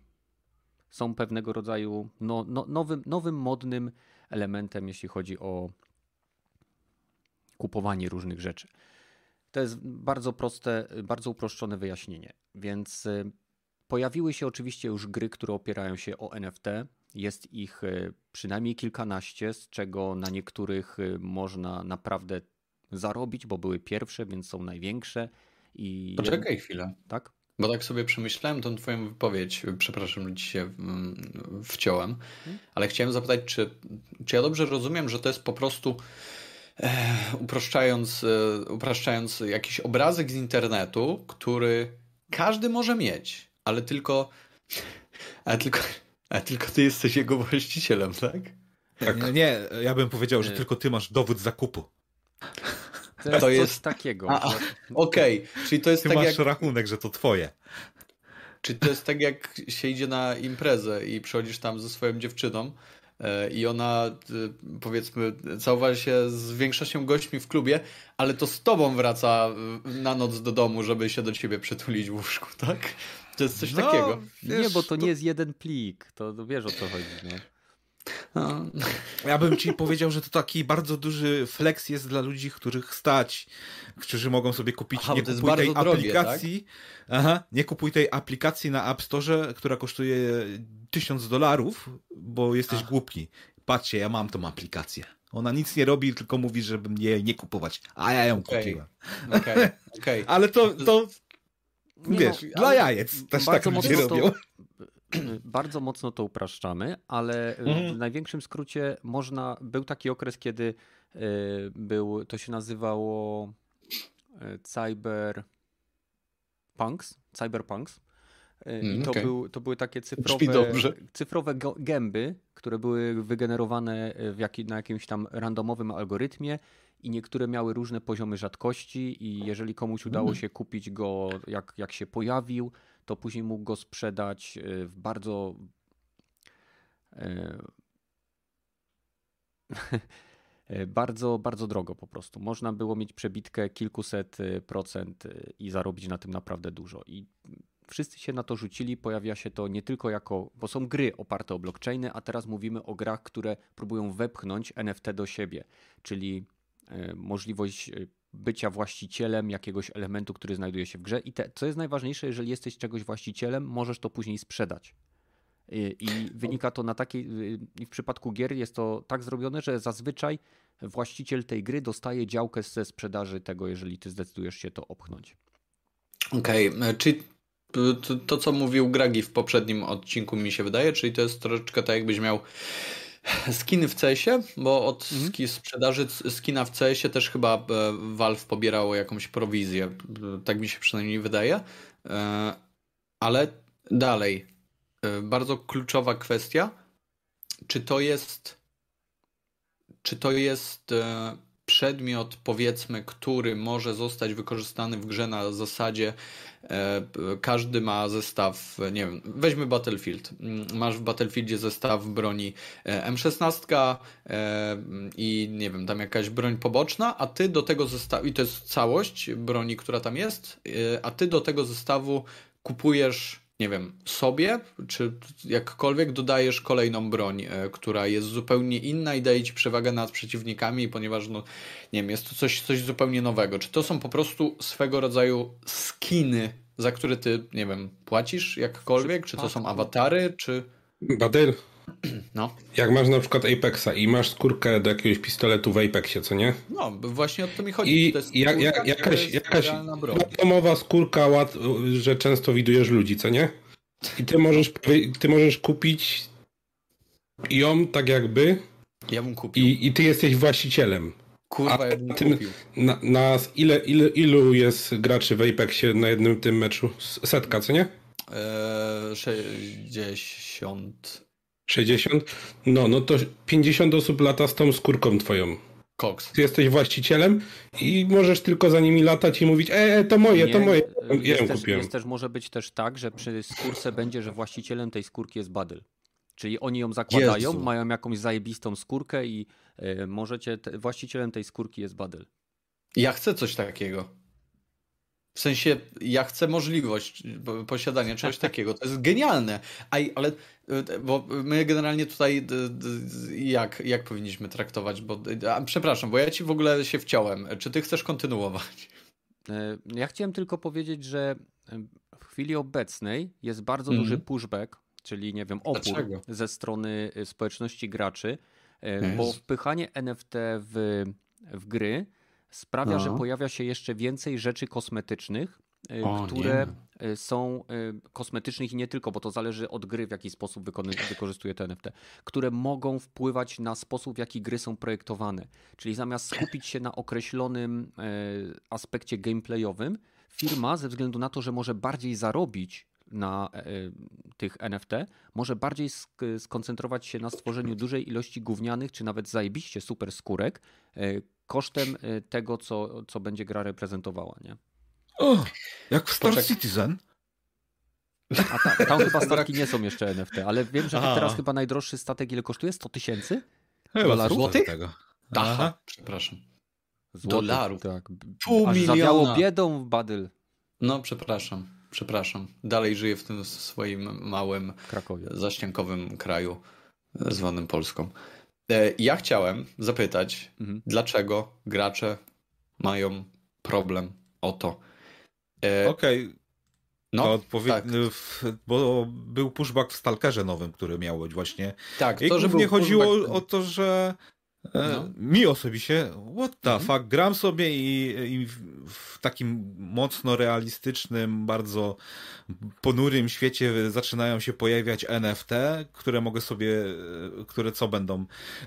są pewnego rodzaju no, no, nowym, nowym, modnym elementem, jeśli chodzi o kupowanie różnych rzeczy. To jest bardzo proste, bardzo uproszczone wyjaśnienie. Więc y, pojawiły się oczywiście już gry, które opierają się o NFT. Jest ich e, przynajmniej kilkanaście, z czego na niektórych e, można naprawdę zarobić, bo były pierwsze, więc są największe. I Poczekaj chwilę. Tak? Bo tak sobie przemyślałem tą twoją wypowiedź, przepraszam, że ci się wciąłem, hmm? ale chciałem zapytać, czy, czy ja dobrze rozumiem, że to jest po prostu e, upraszczając, upraszczając jakiś obrazek z internetu, który każdy może mieć, ale tylko ale tylko a tylko ty jesteś jego właścicielem, tak? tak. Nie, nie, ja bym powiedział, że nie. tylko ty masz dowód zakupu. To jest, to jest... takiego. Okej, okay. czyli to jest ty tak masz jak... rachunek, że to twoje. Czy to jest tak jak się idzie na imprezę i przychodzisz tam ze swoją dziewczyną e, i ona e, powiedzmy całowała się z większością gośćmi w klubie, ale to z tobą wraca na noc do domu, żeby się do ciebie przytulić w łóżku, tak? To jest coś no, takiego. Wiesz, nie, bo to, to, nie jest jeden plik. To, to wiesz o co chodzi. No. No. Ja bym ci powiedział, że to taki bardzo duży flex jest dla ludzi, których stać, którzy mogą sobie kupić. Aha, nie kupuj tej drogie, aplikacji. Tak? Aha, nie kupuj tej aplikacji na App Store, która kosztuje tysiąc dolarów, bo jesteś Ach. głupi. Patrzcie, ja mam tą aplikację. Ona nic nie robi, tylko mówi, żeby jej nie kupować. A ja ją okay. kupiłem. Okay. Okay. Ale to, to nie Wiesz, no, dla jajec też tak ludzie robią. To, bardzo mocno to upraszczamy, ale mhm. w największym skrócie można, był taki okres, kiedy y, był, to się nazywało cyber punks, cyberpunks. Y, I mm, to, okay. był, to były takie cyfrowe, cyfrowe gęby, które były wygenerowane w jaki, na jakimś tam randomowym algorytmie i niektóre miały różne poziomy rzadkości i jeżeli komuś udało mm. się kupić go jak, jak się pojawił, to później mógł go sprzedać e, w bardzo e, Bardzo, bardzo drogo po prostu. Można było mieć przebitkę kilkuset procent i zarobić na tym naprawdę dużo. I wszyscy się na to rzucili. Pojawia się to nie tylko jako, bo są gry oparte o blockchainy, a teraz mówimy o grach, które próbują wepchnąć NFT do siebie, czyli możliwość bycia właścicielem jakiegoś elementu, który znajduje się w grze. I te, co jest najważniejsze, jeżeli jesteś czegoś właścicielem, możesz to później sprzedać. I, I, wynika to na takiej. W przypadku gier jest to tak zrobione, że zazwyczaj właściciel tej gry dostaje działkę ze sprzedaży tego, jeżeli ty zdecydujesz się to opchnąć. Okej, okay. czyli to, to, co mówił Gragi w poprzednim odcinku, mi się wydaje, czyli to jest troszeczkę tak, jakbyś miał skiny w CS-ie, bo od mhm. sprzedaży skina w CS-ie też chyba e, Valve pobierało jakąś prowizję. Tak mi się przynajmniej wydaje. E, ale dalej, e, bardzo kluczowa kwestia. Czy to jest. Czy to jest przedmiot, powiedzmy, który może zostać wykorzystany w grze na zasadzie e, każdy ma zestaw, nie wiem, weźmy Battlefield. Mm, masz w Battlefieldzie zestaw broni e, M16 e, i nie wiem, tam jakaś broń poboczna, a ty do tego zestawu, i to jest całość broni, która tam jest, a ty do tego zestawu kupujesz nie wiem, sobie, czy jakkolwiek dodajesz kolejną broń, e, która jest zupełnie inna i daje ci przewagę nad przeciwnikami, ponieważ, no, nie wiem, jest to coś, coś zupełnie nowego. Czy to są po prostu swego rodzaju skiny, za które ty, nie wiem, płacisz jakkolwiek? Czy to są awatary, czy... Badyl, no. Jak masz na przykład Apexa i masz skórkę do jakiegoś pistoletu w Apexie, co nie? No, właśnie o to mi chodzi. I to jest ja, ja, jakaś, jakaś atomowa skórka, łat, że często widujesz ludzi, co nie? I ty możesz, ty możesz kupić ją tak jakby. Ja bym kupił. I, i ty jesteś właścicielem. Kurwa, ja bym tym, kupił. Na, na ile, ile, ilu jest graczy w Apexie na jednym tym meczu? Setka, co nie? Eee, 60. 60? No, no to 50 osób lata z tą skórką twoją. Cox. Ty jesteś właścicielem i możesz tylko za nimi latać i mówić, e, e to moje, Nie, to moje. Ja ją też, kupiłem. Jest też, może być też tak, że przy skórce będzie, że właścicielem tej skórki jest Badyl. Czyli oni ją zakładają, Jezu. mają jakąś zajebistą skórkę i y, możecie, te, właścicielem tej skórki jest Badyl. Ja chcę coś takiego. W sensie, ja chcę możliwość posiadania czegoś takiego. To jest genialne. ale, bo my generalnie tutaj jak, jak powinniśmy traktować? Bo, a, przepraszam, bo ja ci w ogóle się wciąłem. Czy ty chcesz kontynuować? E, ja chciałem tylko powiedzieć, że w chwili obecnej jest bardzo mm. duży pushback, czyli nie wiem, opór Dlaczego? ze strony społeczności graczy, e, bo wpychanie NFT w, w gry sprawia, no. że pojawia się jeszcze więcej rzeczy kosmetycznych, y, o, które nie. Y, są y, kosmetycznych i nie tylko, bo to zależy od gry, w jaki sposób wykorzystuje te NFT, które mogą wpływać na sposób, w jaki gry są projektowane. Czyli zamiast skupić się na określonym aspekcie gameplayowym, firma ze względu na to, że może bardziej zarobić na tych NFT, może bardziej skoncentrować się na stworzeniu dużej ilości gównianych, czy nawet zajebiście super skórek, kosztem y, tego, co, co będzie gra reprezentowała, nie? O, jak w Star Poczek Citizen. A ta, tam chyba statki nie są jeszcze NFT, ale wiem, że teraz chyba najdroższy statek ile kosztuje? 100 tysięcy? Dolarów? Złotych? Tego. Aha, przepraszam. Złotych, Dolarów. Tak. Pół Aż miliona. zawiało biedą w Badyl. No, przepraszam, przepraszam. Dalej żyję w tym swoim małym, Krakowie. zaściankowym kraju zwanym Polską. E, ja chciałem zapytać, mhm. dlaczego gracze mają problem o to. E, Okej. Okay. No, odpowie- tak. bo był pushback w Stalkerze nowym, który miał być właśnie. Tak, I to, że nie chodziło pushback... o to, że no. Mi osobiście, what the mhm. fuck, gram sobie i, i w takim mocno realistycznym, bardzo ponurym świecie zaczynają się pojawiać NFT, które mogę sobie, e, które co będą?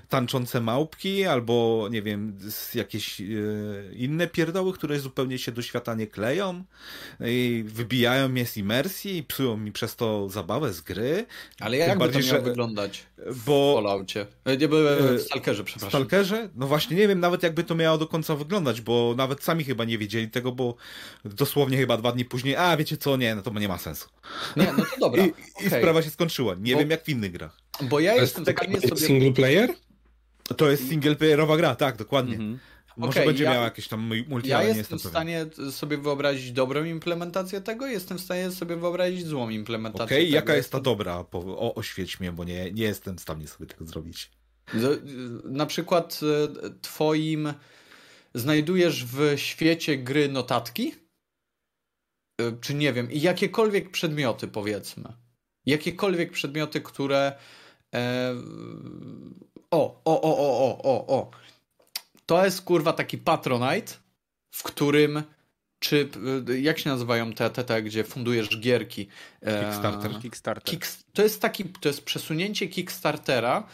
Tańczące małpki albo, nie wiem, jakieś e, inne pierdoły, które zupełnie się do świata nie kleją i wybijają mnie z imersji i psują mi przez to zabawę z gry. Ale jak bardziej, to miało że... wyglądać bo... w Falloutie? Nie, byłem w Stalkerze, przepraszam. Stalkerze? No właśnie nie wiem nawet jakby to miało do końca wyglądać, bo nawet sami chyba nie wiedzieli tego, bo dosłownie chyba dwa dni później, a wiecie co, nie, no to nie ma sensu. Nie, no to dobra. I, okay. i sprawa się skończyła. Nie bo, wiem jak w innych grach. Bo ja jestem taki nie sobie... Single player? To jest singleplayerowa gra, tak, dokładnie. Mhm. Może okay, będzie ja, miała jakieś tam multi, Ja jestem, jestem w stanie sobie wyobrazić dobrą implementację tego, jestem w stanie sobie wyobrazić złą implementację Okej, okay, jaka jest ta dobra? O, oświeć mnie, bo nie, nie jestem w stanie sobie tego zrobić. Na przykład e, twoim znajdujesz w świecie gry notatki? E, czy nie wiem, jakiekolwiek przedmioty powiedzmy. Jakiekolwiek przedmioty, które e... o, o, o, o, o, o, o to jest kurwa taki Patronite, w którym czy jak się nazywają te, te, te gdzie fundujesz gierki? E, Kickstarter. Kickstarter. Kick, to jest taki, to jest przesunięcie Kickstartera,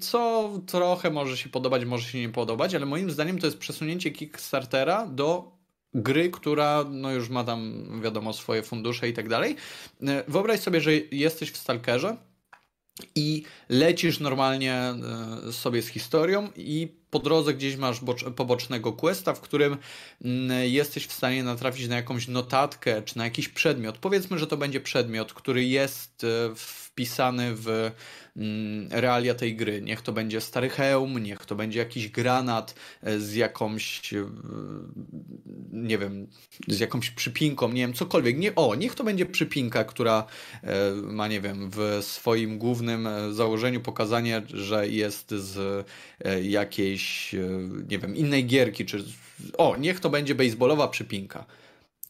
co trochę może się podobać, może się nie podobać, ale moim zdaniem to jest przesunięcie Kickstartera do gry, która no już ma tam wiadomo swoje fundusze i tak dalej. E, wyobraź sobie, że jesteś w Stalkerze i lecisz normalnie e, sobie z historią i po drodze gdzieś masz pobocznego questa, w którym mm, jesteś w stanie natrafić na jakąś notatkę czy na jakiś przedmiot. Powiedzmy, że to będzie przedmiot, który jest e, wpisany w Mm, realia tej gry. Niech to będzie stary hełm, niech to będzie jakiś granat e, z jakąś, e, nie wiem, z jakąś przypinką, nie wiem, cokolwiek. Nie, o, niech to będzie przypinka, która ma, nie wiem, w swoim głównym założeniu pokazanie, że jest z jakiejś, nie wiem, innej gierki, czy o, niech to będzie baseballowa przypinka.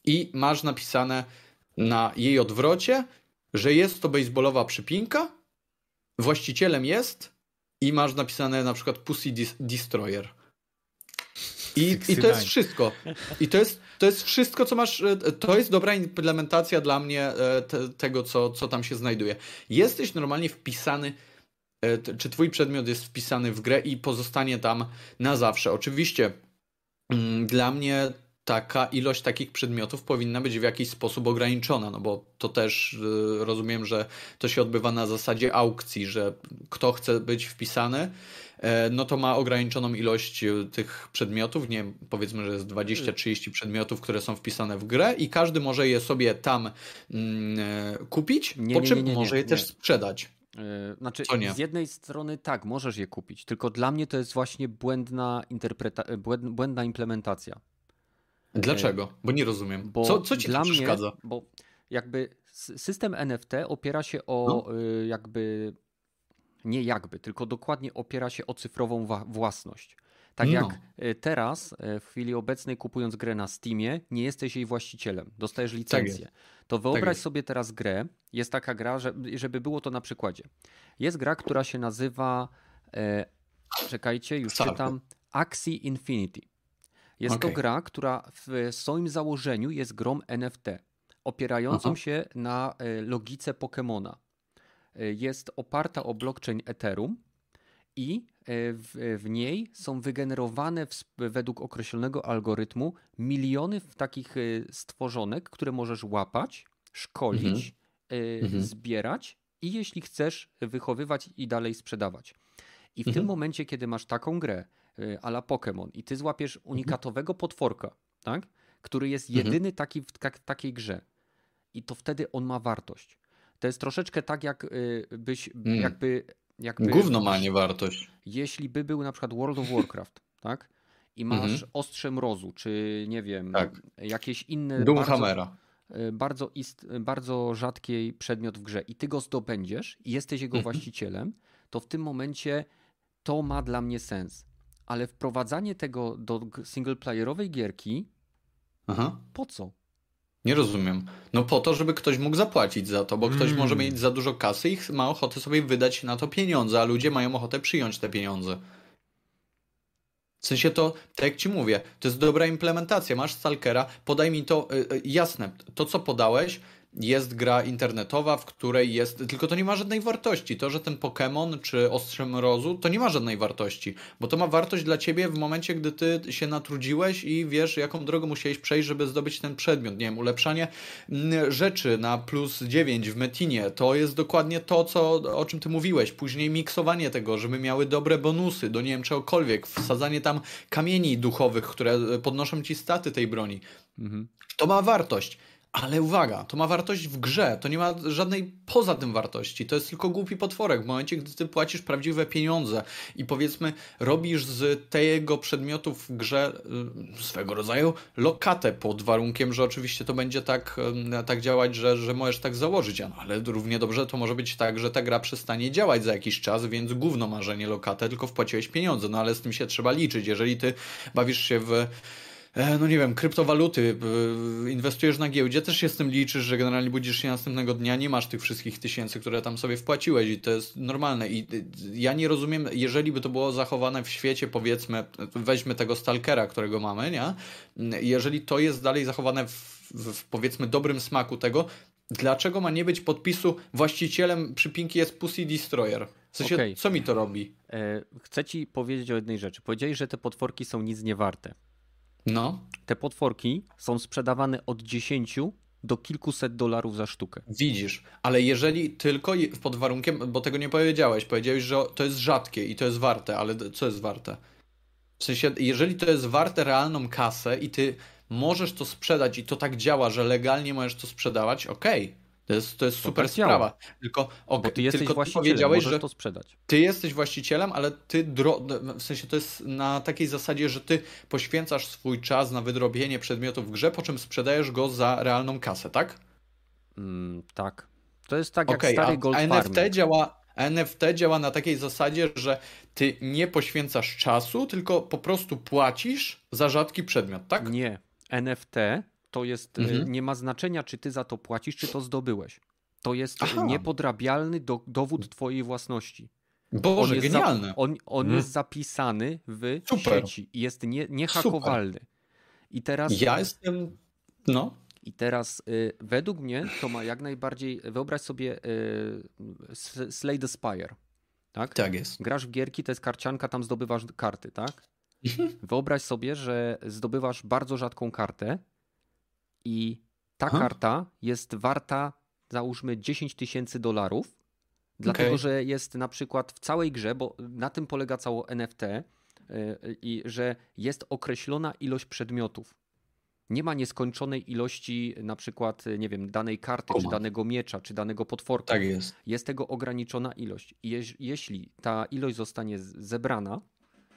I masz napisane na jej odwrocie, że jest to baseballowa przypinka, właścicielem jest i masz napisane na przykład Pussy Destroyer. I, I to jest wszystko. I to jest, to jest wszystko, co masz. E, to jest dobra implementacja dla mnie e, te, tego, co, co tam się znajduje. Jesteś normalnie wpisany, e, czy twój przedmiot jest wpisany w grę i pozostanie tam na zawsze. Oczywiście mm, dla mnie taka ilość takich przedmiotów powinna być w jakiś sposób ograniczona, no bo to też y, rozumiem, że to się odbywa na zasadzie aukcji, że kto chce być wpisany, e, no to ma ograniczoną ilość y, tych przedmiotów, nie wiem, powiedzmy, że jest 20-30 przedmiotów, które są wpisane w grę i każdy może je sobie tam mm, e, kupić, nie, po czym nie, nie, może je też sprzedać. E, znaczy, z jednej strony tak, możesz je kupić, tylko dla mnie to jest właśnie błędna, interpreta- błędna implementacja. Dlaczego? Bo nie rozumiem. Bo co, co ci dla przeszkadza? Mnie, bo jakby system NFT opiera się o no. Jakby nie jakby, tylko dokładnie opiera się o cyfrową własność. Tak no. jak y, teraz, y, w chwili obecnej, kupując grę na Steamie, nie jesteś jej właścicielem, dostajesz tak licencję. Tak to wyobraź tak sobie teraz grę. Jest taka gra, żeby było to na przykładzie. Jest gra, która się nazywa. E, czekajcie, już czytam. Axie Infinity. Jest okay. to gra, która w swoim założeniu jest grą NFT, opierającą Aha. się na e, logice Pokémona. E, jest oparta o blockchain Ethereum i e, w, w niej są wygenerowane w, według określonego algorytmu miliony takich stworzonek, które możesz łapać, szkolić, mhm. mhm. zbierać i jeśli chcesz, wychowywać i dalej sprzedawać. I w mhm. tym momencie, kiedy masz taką grę, ala Pokémon i ty złapiesz mhm. unikatowego potworka, tak? który jest mhm. jedyny taki w takiej grze i to wtedy on ma wartość. To jest troszeczkę tak, jak y, byś mm. jakby, jakby... Gówno ma nie wartość. Jeśli by był na przykład World of Warcraft, tak? I masz mhm. ostrze mrozu, czy nie wiem, tak. jakieś inne... Doomhammera. Bardzo, y, bardzo, ist, bardzo rzadki przedmiot w grze i ty go zdobędziesz i jesteś jego mhm. właścicielem, to w tym momencie to ma dla mnie sens ale wprowadzanie tego do singleplayerowej gierki Aha. po co? Nie rozumiem. No po to, żeby ktoś mógł zapłacić za to, bo ktoś mm. może mieć za dużo kasy i ma ochotę sobie wydać na to pieniądze, a ludzie mają ochotę przyjąć te pieniądze. W sensie to, tak jak ci mówię, to jest dobra implementacja. Masz Stalkera, podaj mi to, yy, jasne, to co podałeś, jest gra internetowa, w której jest. Tylko to nie ma żadnej wartości. To, że ten Pokémon czy Ostrze Mrozu, to nie ma żadnej wartości, bo to ma wartość dla ciebie w momencie, gdy ty się natrudziłeś i wiesz, jaką drogę musiałeś przejść, żeby zdobyć ten przedmiot. Nie wiem, ulepszanie mm, rzeczy na plus 9 w Metinie to jest dokładnie to, co, o czym ty mówiłeś. Później miksowanie tego, żeby miały dobre bonusy do nie wiem czegokolwiek, wsadzanie tam kamieni duchowych, które podnoszą ci staty tej broni. Mhm. To ma wartość Ale uwaga, to ma wartość w grze, to nie ma żadnej poza tym wartości. To jest tylko głupi potworek. W momencie, gdy ty płacisz prawdziwe pieniądze i powiedzmy robisz z tego przedmiotu w grze y, swego rodzaju lokatę pod warunkiem, że oczywiście to będzie tak, y, tak działać, że, że możesz tak założyć, ale równie dobrze to może być tak, że ta gra przestanie działać za jakiś czas, więc gówno marzenie lokatę, tylko wpłaciłeś pieniądze, no ale z tym się trzeba liczyć. Jeżeli ty bawisz się w no nie wiem, kryptowaluty, inwestujesz na giełdzie, też się z tym liczysz, że generalnie budzisz się następnego dnia, nie masz tych wszystkich tysięcy, które tam sobie wpłaciłeś i to jest normalne. I ja nie rozumiem, jeżeli by to było zachowane w świecie, powiedzmy, weźmy tego stalkera, którego mamy, nie? Jeżeli to jest dalej zachowane w, w powiedzmy dobrym smaku tego, dlaczego ma nie być podpisu właścicielem przypinki jest Pussy Destroyer? W sensie, okay. co mi to robi? E, chcę ci powiedzieć o jednej rzeczy. Powiedziałeś, że te potworki są nic nie warte. No. Te potworki są sprzedawane od 10 do kilkuset dolarów za sztukę. Widzisz, ale jeżeli tylko pod warunkiem, bo tego nie powiedziałeś, powiedziałeś, że to jest rzadkie i to jest warte, ale co jest warte? W sensie, jeżeli to jest warte realną kasę i ty możesz to sprzedać i to tak działa, że legalnie możesz to sprzedawać, okej. Okay. To jest, to jest super tak sprawa. Tylko, okay, Bo ty jesteś tylko właścicielem, powiedziałeś, że to sprzedać. Ty jesteś właścicielem, ale ty, w sensie to jest na takiej zasadzie, że ty poświęcasz swój czas na wydrobienie przedmiotu w grze, po czym sprzedajesz go za realną kasę, tak? Mm, tak. To jest tak okay, jak stary Gold a NFT działa, NFT działa na takiej zasadzie, że ty nie poświęcasz czasu, tylko po prostu płacisz za rzadki przedmiot, tak? Nie. NFT to jest, y, mhm. nie ma znaczenia, czy ty za to płacisz, czy to zdobyłeś. To jest Aha. niepodrabialny do, dowód twojej własności. Boże, on genialne. Za, on on mhm. jest zapisany w Super. sieci i jest nie, niehakowalny. I teraz... Ja jestem... No. I teraz y, według mnie to ma jak najbardziej... Wyobraź sobie y, Slay the Spire. Tak? tak jest. Grasz w gierki, to jest karcianka, tam zdobywasz karty, tak? Mhm. Wyobraź sobie, że zdobywasz bardzo rzadką kartę i ta Aha. karta jest warta załóżmy 10 tysięcy dolarów, dlatego okay. że jest na przykład w całej grze, bo na tym polega cało NFT, y, i że jest określona ilość przedmiotów. Nie ma nieskończonej ilości na przykład, nie wiem, danej karty, czy danego miecza, czy danego potworka. Tak jest. Jest tego ograniczona ilość. I je, jeśli ta ilość zostanie zebrana,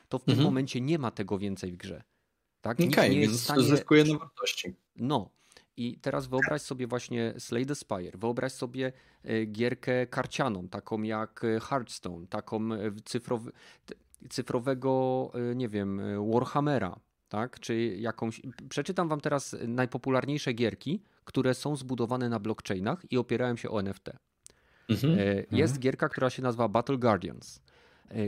to w mhm. tym momencie nie ma tego więcej w grze. Tak? Okej, okay, więc stanie... zyskuje na wartości. No, i teraz wyobraź sobie właśnie Slay the Spire, wyobraź sobie e, gierkę karcianą, taką jak e, Hearthstone, taką e, cyfrowy, cyfrowego, nie wiem, Warhammera, tak? Czy jakąś. Przeczytam wam teraz najpopularniejsze gierki, które są zbudowane na blockchainach i opierają się o NFT. Mhm. Jest mhm. gierka, która się nazywa Battle Guardians.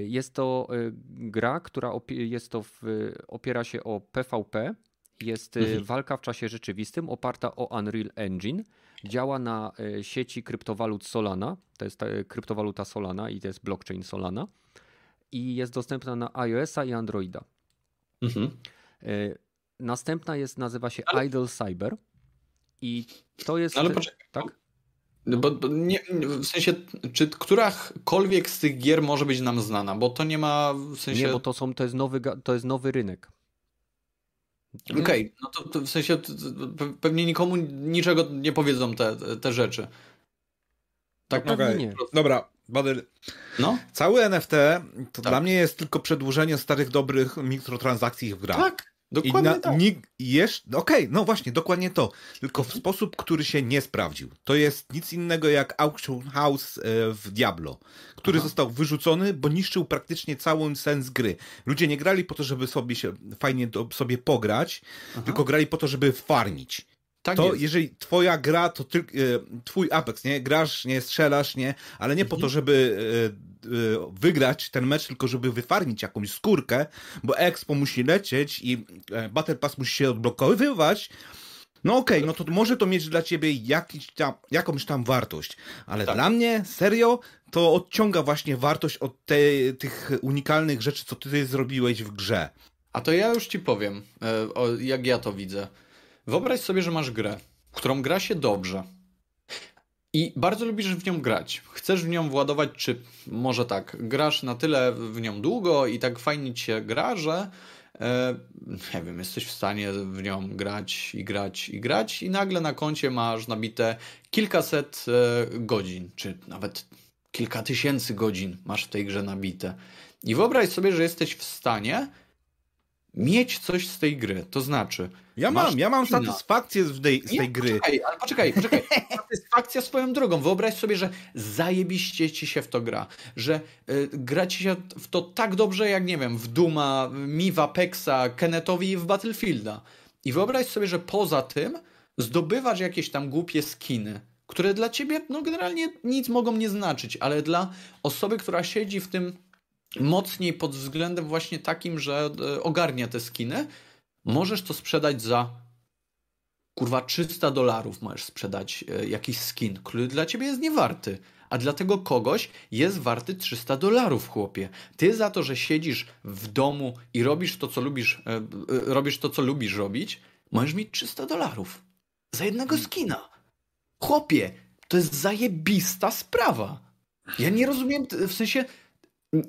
Jest to gra, która jest to w, opiera się o PvP, jest y, mhm. walka w czasie rzeczywistym oparta o Unreal Engine. Działa na sieci kryptowalut Solana. To jest kryptowaluta Solana i to jest blockchain Solana. I jest dostępna na iOS-a i Androida. Mhm. Następna jest, nazywa się ale... Idle Cyber. I to jest. Ale poczekaj. Tak? Bo, bo nie, w sensie, czy którakolwiek z tych gier może być nam znana? Bo to nie ma w sensie. Nie, bo to, są, to, jest, nowy, to jest nowy rynek. Okej, okay, no to, to, w sensie pewnie nikomu niczego nie powiedzą te, te rzeczy. Tak, no, okay. nie. Dobra, Badyl. No? Cały NFT to tak. dla mnie jest tylko przedłużenie starych, dobrych mikrotransakcji w grach. Tak. Dokładnie na, tak. Okej, okay, no właśnie, dokładnie to. Tylko w sposób, który się nie sprawdził. To jest nic innego jak Auction House e, w Diablo, który Aha. został wyrzucony, bo niszczył praktycznie cały sens gry. Ludzie nie grali po to, żeby sobie się fajnie do, sobie pograć, Aha. tylko grali po to, żeby farmić. Tak to jest. jeżeli twoja gra, to ty, e, twój Apex, nie? Grasz, nie, strzelasz, nie? Ale nie po to, mhm. żeby e, e, wygrać ten mecz, tylko żeby wyfarmić jakąś skórkę, bo Expo musi lecieć i Battle Pass musi się odblokowywać. No okej, okay, no to może to mieć dla ciebie jakiś tam, jakąś tam wartość, ale tak. dla mnie, serio, to odciąga właśnie wartość od te, tych unikalnych rzeczy, co ty zrobiłeś w grze. A to ja już ci powiem, jak ja to widzę. Wyobraź sobie, że masz grę, którą gra się dobrze. I bardzo lubisz w nią grać. Chcesz w nią władować, czy może tak, grasz na tyle w nią długo i tak fajnie ci się gra, że e, nie wiem, jesteś w stanie w nią grać i grać i grać i nagle na koncie masz nabite kilkaset e, godzin, czy nawet kilka tysięcy godzin masz w tej grze nabite. I wyobraź sobie, że jesteś w stanie mieć coś z tej gry. To znaczy. Ja mam, ja mam satysfakcję z tej, z tej nie, gry. Poczekaj, ale poczekaj, poczekaj. Satysfakcja swoją drogą. Wyobraź sobie, że zajebiście ci się w to gra. Że y, gra ci się w to tak dobrze, jak nie wiem, w Duma, mi w Apexa, Kennetowi w Battlefielda. I wyobraź sobie, że poza tym zdobywasz jakieś tam głupie skiny, które dla ciebie, no generalnie nic mogą nie znaczyć, ale dla osoby, która siedzi w tym mocniej pod względem właśnie takim, że e, ogarnia te skiny, możesz to sprzedać za kurwa 300 dolarów możesz sprzedać e, jakiś skin, który dla ciebie jest niewarty. A dla tego kogoś jest warty 300 dolarów, chłopie. Ty za to, że siedzisz w domu i robisz to, co lubisz, e, robisz to, co lubisz robić, możesz mieć 300 dolarów. Za jednego hmm. skina. Chłopie, to jest zajebista sprawa. Ja nie rozumiem, w sensie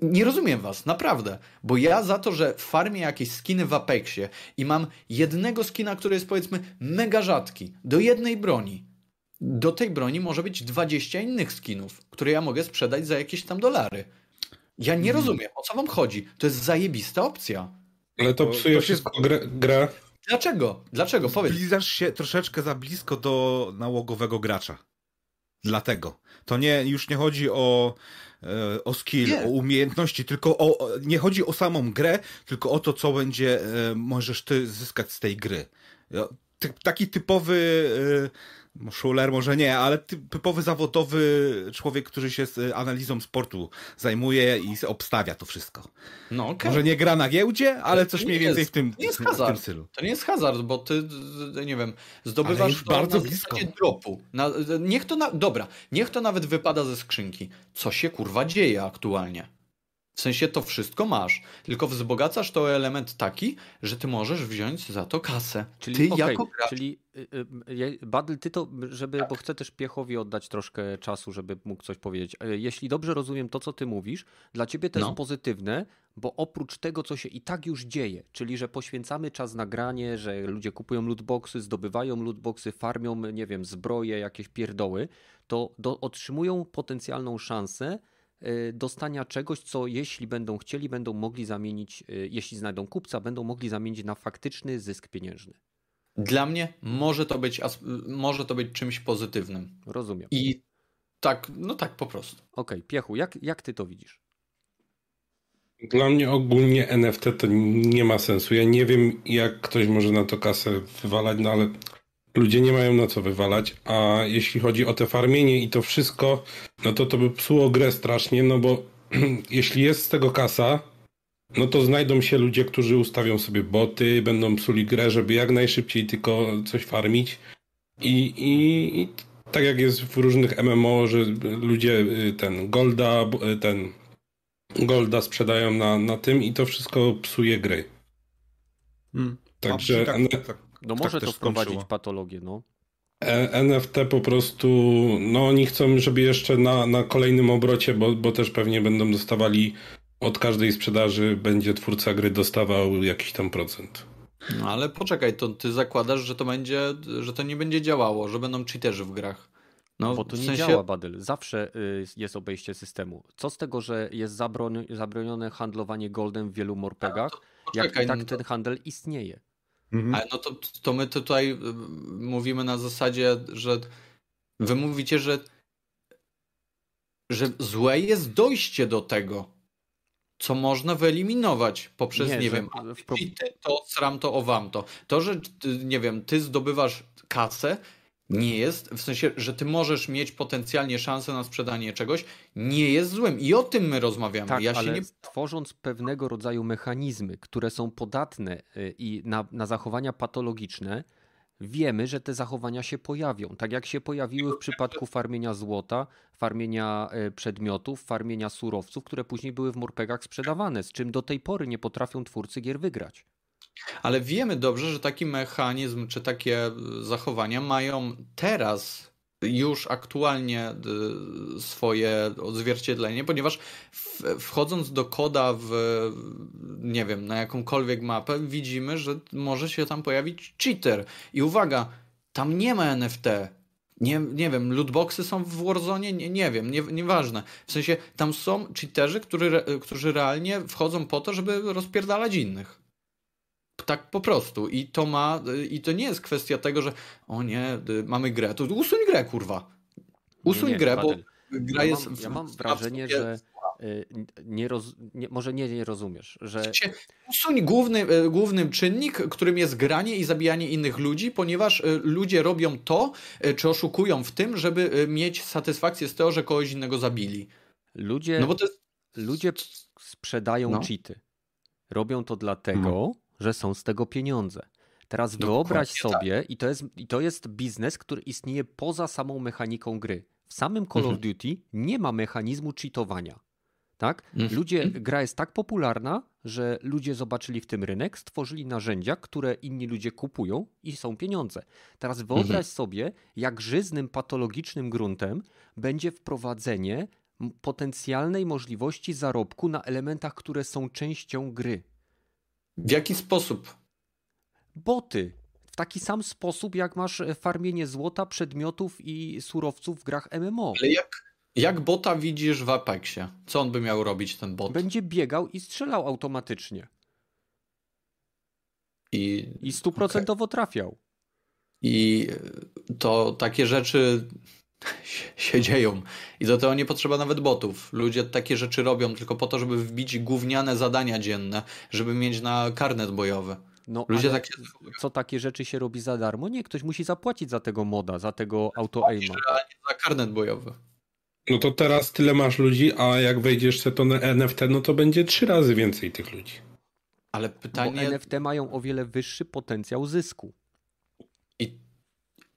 nie rozumiem was, naprawdę. Bo ja za to, że farmię jakieś skiny w Apexie i mam jednego skina, który jest powiedzmy mega rzadki, do jednej broni. Do tej broni może być 20 innych skinów, które ja mogę sprzedać za jakieś tam dolary. Ja nie hmm. rozumiem, o co wam chodzi. To jest zajebista opcja. Ale to psuje to wszystko grę, grę. Dlaczego? Dlaczego? Powiedz. Zbliżasz się troszeczkę za blisko do nałogowego gracza. Dlatego. To nie, już nie chodzi o o skill, nie. o umiejętności, tylko o, nie chodzi o samą grę, tylko o to, co będzie e, możesz ty zyskać z tej gry. Taki typowy szuler może nie, ale typowy zawodowy człowiek, który się z analizą sportu zajmuje i obstawia to wszystko. No, okay. Może nie gra na giełdzie, ale coś mniej więcej w tym, jest hazard. w tym stylu. To nie jest hazard, bo ty, nie wiem, zdobywasz bardzo blisko. dropu. Na, niech to na, dobra, niech to nawet wypada ze skrzynki. Co się kurwa dzieje aktualnie? W sensie to wszystko masz, tylko wzbogacasz to element taki, że ty możesz wziąć za to kasę. Czyli, ty okay, jako gracz... Czyli y, y, Badl, ty to, żeby, tak. bo chcę też Piechowi oddać troszkę czasu, żeby mógł coś powiedzieć. E, jeśli dobrze rozumiem to, co ty mówisz, dla ciebie to no. jest pozytywne, bo oprócz tego, co się i tak już dzieje, czyli że poświęcamy czas na granie, że ludzie kupują lootboxy, zdobywają lootboxy, farmią, nie wiem, zbroje, jakieś pierdoły, to do, otrzymują potencjalną szansę dostania czegoś, co jeśli będą chcieli, będą mogli zamienić, y, jeśli znajdą kupca, będą mogli zamienić na faktyczny zysk pieniężny. Dla mnie może to być, może to być czymś pozytywnym. Rozumiem. I tak, no tak po prostu. Okej, okay. Piechu, jak, jak ty to widzisz? Dla mnie ogólnie NFT to nie ma sensu. Ja nie wiem, jak ktoś może na to kasę wywalać, no ale ludzie nie mają na co wywalać, a jeśli chodzi o te farmienie i to wszystko, no to to by psuło grę strasznie, no bo jeśli jest z tego kasa, no to znajdą się ludzie, którzy ustawią sobie boty, będą psuli grę, żeby jak najszybciej tylko coś farmić i, i, i tak jak jest w różnych MMO, że ludzie y, ten Golda, y, ten Golda sprzedają na, na tym i to wszystko psuje gry. Hmm. Także tak, tak, tak. No tak może to wprowadzić patologię, no. E, NFT po prostu, no oni chcą, żeby jeszcze na, na kolejnym obrocie, bo, bo też pewnie będą dostawali od każdej sprzedaży, będzie twórca gry dostawał jakiś tam procent. No ale poczekaj, to ty zakładasz, że to będzie, że to nie będzie działało, że będą cheaterzy w grach. No, bo to nie sensie... działa, Badyl. Zawsze y, jest obejście systemu. Co z tego, że jest zabronione handlowanie goldem w wielu morpegach, jak tak no to... ten handel istnieje? Mhm. Ale no to, to my tutaj y, mówimy na zasadzie, że wy mówicie, że, że złe jest dojście do tego, co można wyeliminować poprzez, nie, nie wiem, ty, to, sram to, o wam to. To, że, nie wiem, ty zdobywasz kasę, nie jest, w sensie, że ty możesz mieć potencjalnie szansę na sprzedanie czegoś, nie jest złym. I o tym my rozmawiamy. Tak, ja ale nie... tworząc pewnego rodzaju mechanizmy, które są podatne y, i na, na zachowania patologiczne, wiemy, że te zachowania się pojawią. Tak jak się pojawiły w przypadku farmienia złota, farmienia y, przedmiotów, farmienia surowców, które później były w morpegach sprzedawane, z czym do tej pory nie potrafią twórcy gier wygrać. Ale wiemy dobrze, że taki mechanizm czy takie zachowania mają teraz już aktualnie y, swoje odzwierciedlenie, ponieważ wchodząc do koda w, nie wiem, na jakąkolwiek mapę, widzimy, że może się tam pojawić cheater. I uwaga, tam nie ma NFT. Nie, nie wiem, lootboxy są w Warzone? Nie, nie wiem, nie, nieważne. W sensie tam są cheaterzy, który, którzy realnie wchodzą po to, żeby rozpierdalać innych. Tak po prostu. I to ma, i to nie jest kwestia tego, że o nie, mamy grę. To usuń grę, kurwa. Usuń nie, nie, grę, bo gra ja jest. Mam, ja mam wrażenie, że y, nie roz, nie, może nie, nie rozumiesz, że. Usuń główny, y, główny czynnik, którym jest granie i zabijanie innych ludzi, ponieważ y, ludzie robią to, czy oszukują w tym, żeby mieć satysfakcję z tego, że kogoś innego zabili. Ludzie, no bo to jest... ludzie sprzedają no. cheaty. Robią to dlatego, no że są z tego pieniądze. Teraz wyobraź tak. sobie, tak. i, to jest, i to jest biznes, który istnieje poza samą mechaniką gry. W samym Call mhm. of Duty nie ma mechanizmu cheatowania. Tak? Mhm. Ludzie, gra jest tak popularna, że ludzie zobaczyli w tym rynek, stworzyli narzędzia, które inni ludzie kupują i są pieniądze. Teraz wyobraź mhm. sobie, jak żyznym, patologicznym gruntem będzie wprowadzenie potencjalnej możliwości zarobku na elementach, które są częścią gry. W jaki sposób? Boty. W taki sam sposób, jak masz farmienie złota, przedmiotów i surowców w grach MMO. Ale jak, jak bota widzisz w Apexie? Co on by miał robić, ten bot? Będzie biegał i strzelał automatycznie. I, I stuprocentowo okay. trafiał. I to takie rzeczy się dzieją. I do tego nie potrzeba nawet botów. Ludzie takie rzeczy robią tylko po to, żeby wbić gówniane zadania dzienne, żeby mieć na karnet bojowy. No, Ludzie takie... co takie rzeczy się robi za darmo? Nie, ktoś musi zapłacić za tego moda, za tego auto-aima. za karnet bojowy. No to teraz tyle masz ludzi, a jak wejdziesz w to NFT, no to będzie trzy razy więcej tych ludzi. Ale pytanie... Bo NFT mają o wiele wyższy potencjał zysku. I,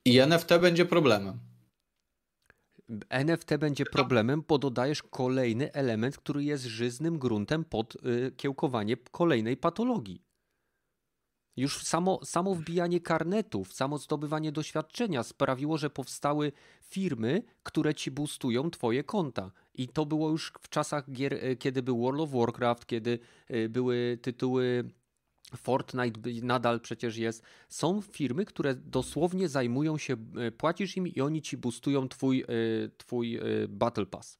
i NFT będzie problemem. NFT będzie problemem, bo dodajesz kolejny element, który jest żyznym gruntem pod y, kiełkowanie kolejnej patologii. Już samo, samo wbijanie karnetów, samo zdobywanie doświadczenia sprawiło, że powstały firmy, które ci boostują twoje konta. I to było już w czasach gier, y, kiedy był World of Warcraft, kiedy y, były tytuły Fortnite nadal przecież jest. Są firmy, które dosłownie zajmują się, e, płacisz im i oni ci boostują twój, e, twój e, Battle Pass.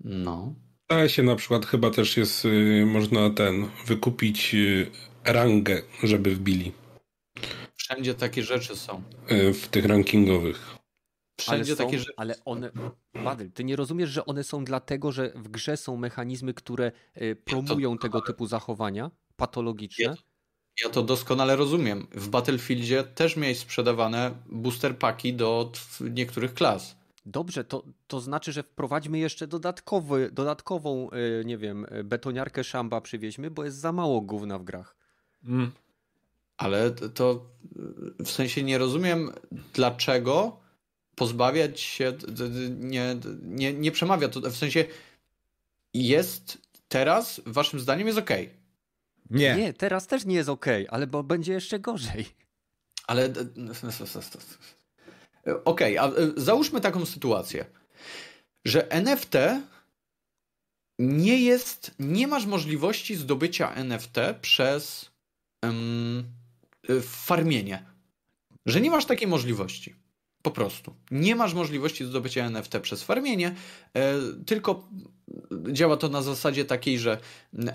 No. A się na przykład chyba też jest, można ten, wykupić rangę, żeby wbili. Wszędzie takie rzeczy są. W tych rankingowych. Wszędzie ale są, takie rzeczy. Ale one. Badyl, ty nie rozumiesz, że one są dlatego, że w grze są mechanizmy, które y, promują ja to, tego typu zachowania patologiczne? Ja, ja, to doskonale rozumiem. W Battlefieldzie też miałeś sprzedawane booster paki do niektórych klas. Dobrze, to, to znaczy, że wprowadźmy jeszcze dodatkowy, dodatkową, y, nie wiem, betoniarkę szamba przywieźmy, bo jest za mało gówna w grach. Mm. Ale to w sensie nie rozumiem, dlaczego pozbawiać się, nie, nie, nie przemawia to, w sensie jest teraz, waszym zdaniem jest ok. Nie. Nie, teraz też nie jest ok, ale bo będzie jeszcze gorzej. Ale ok, a e, załóżmy taką sytuację, że NFT nie jest, nie masz możliwości zdobycia NFT przez um, farmienie. Że nie masz takiej możliwości. Po prostu. Nie masz możliwości zdobycia NFT przez farmienie, e, tylko działa to na zasadzie takiej, że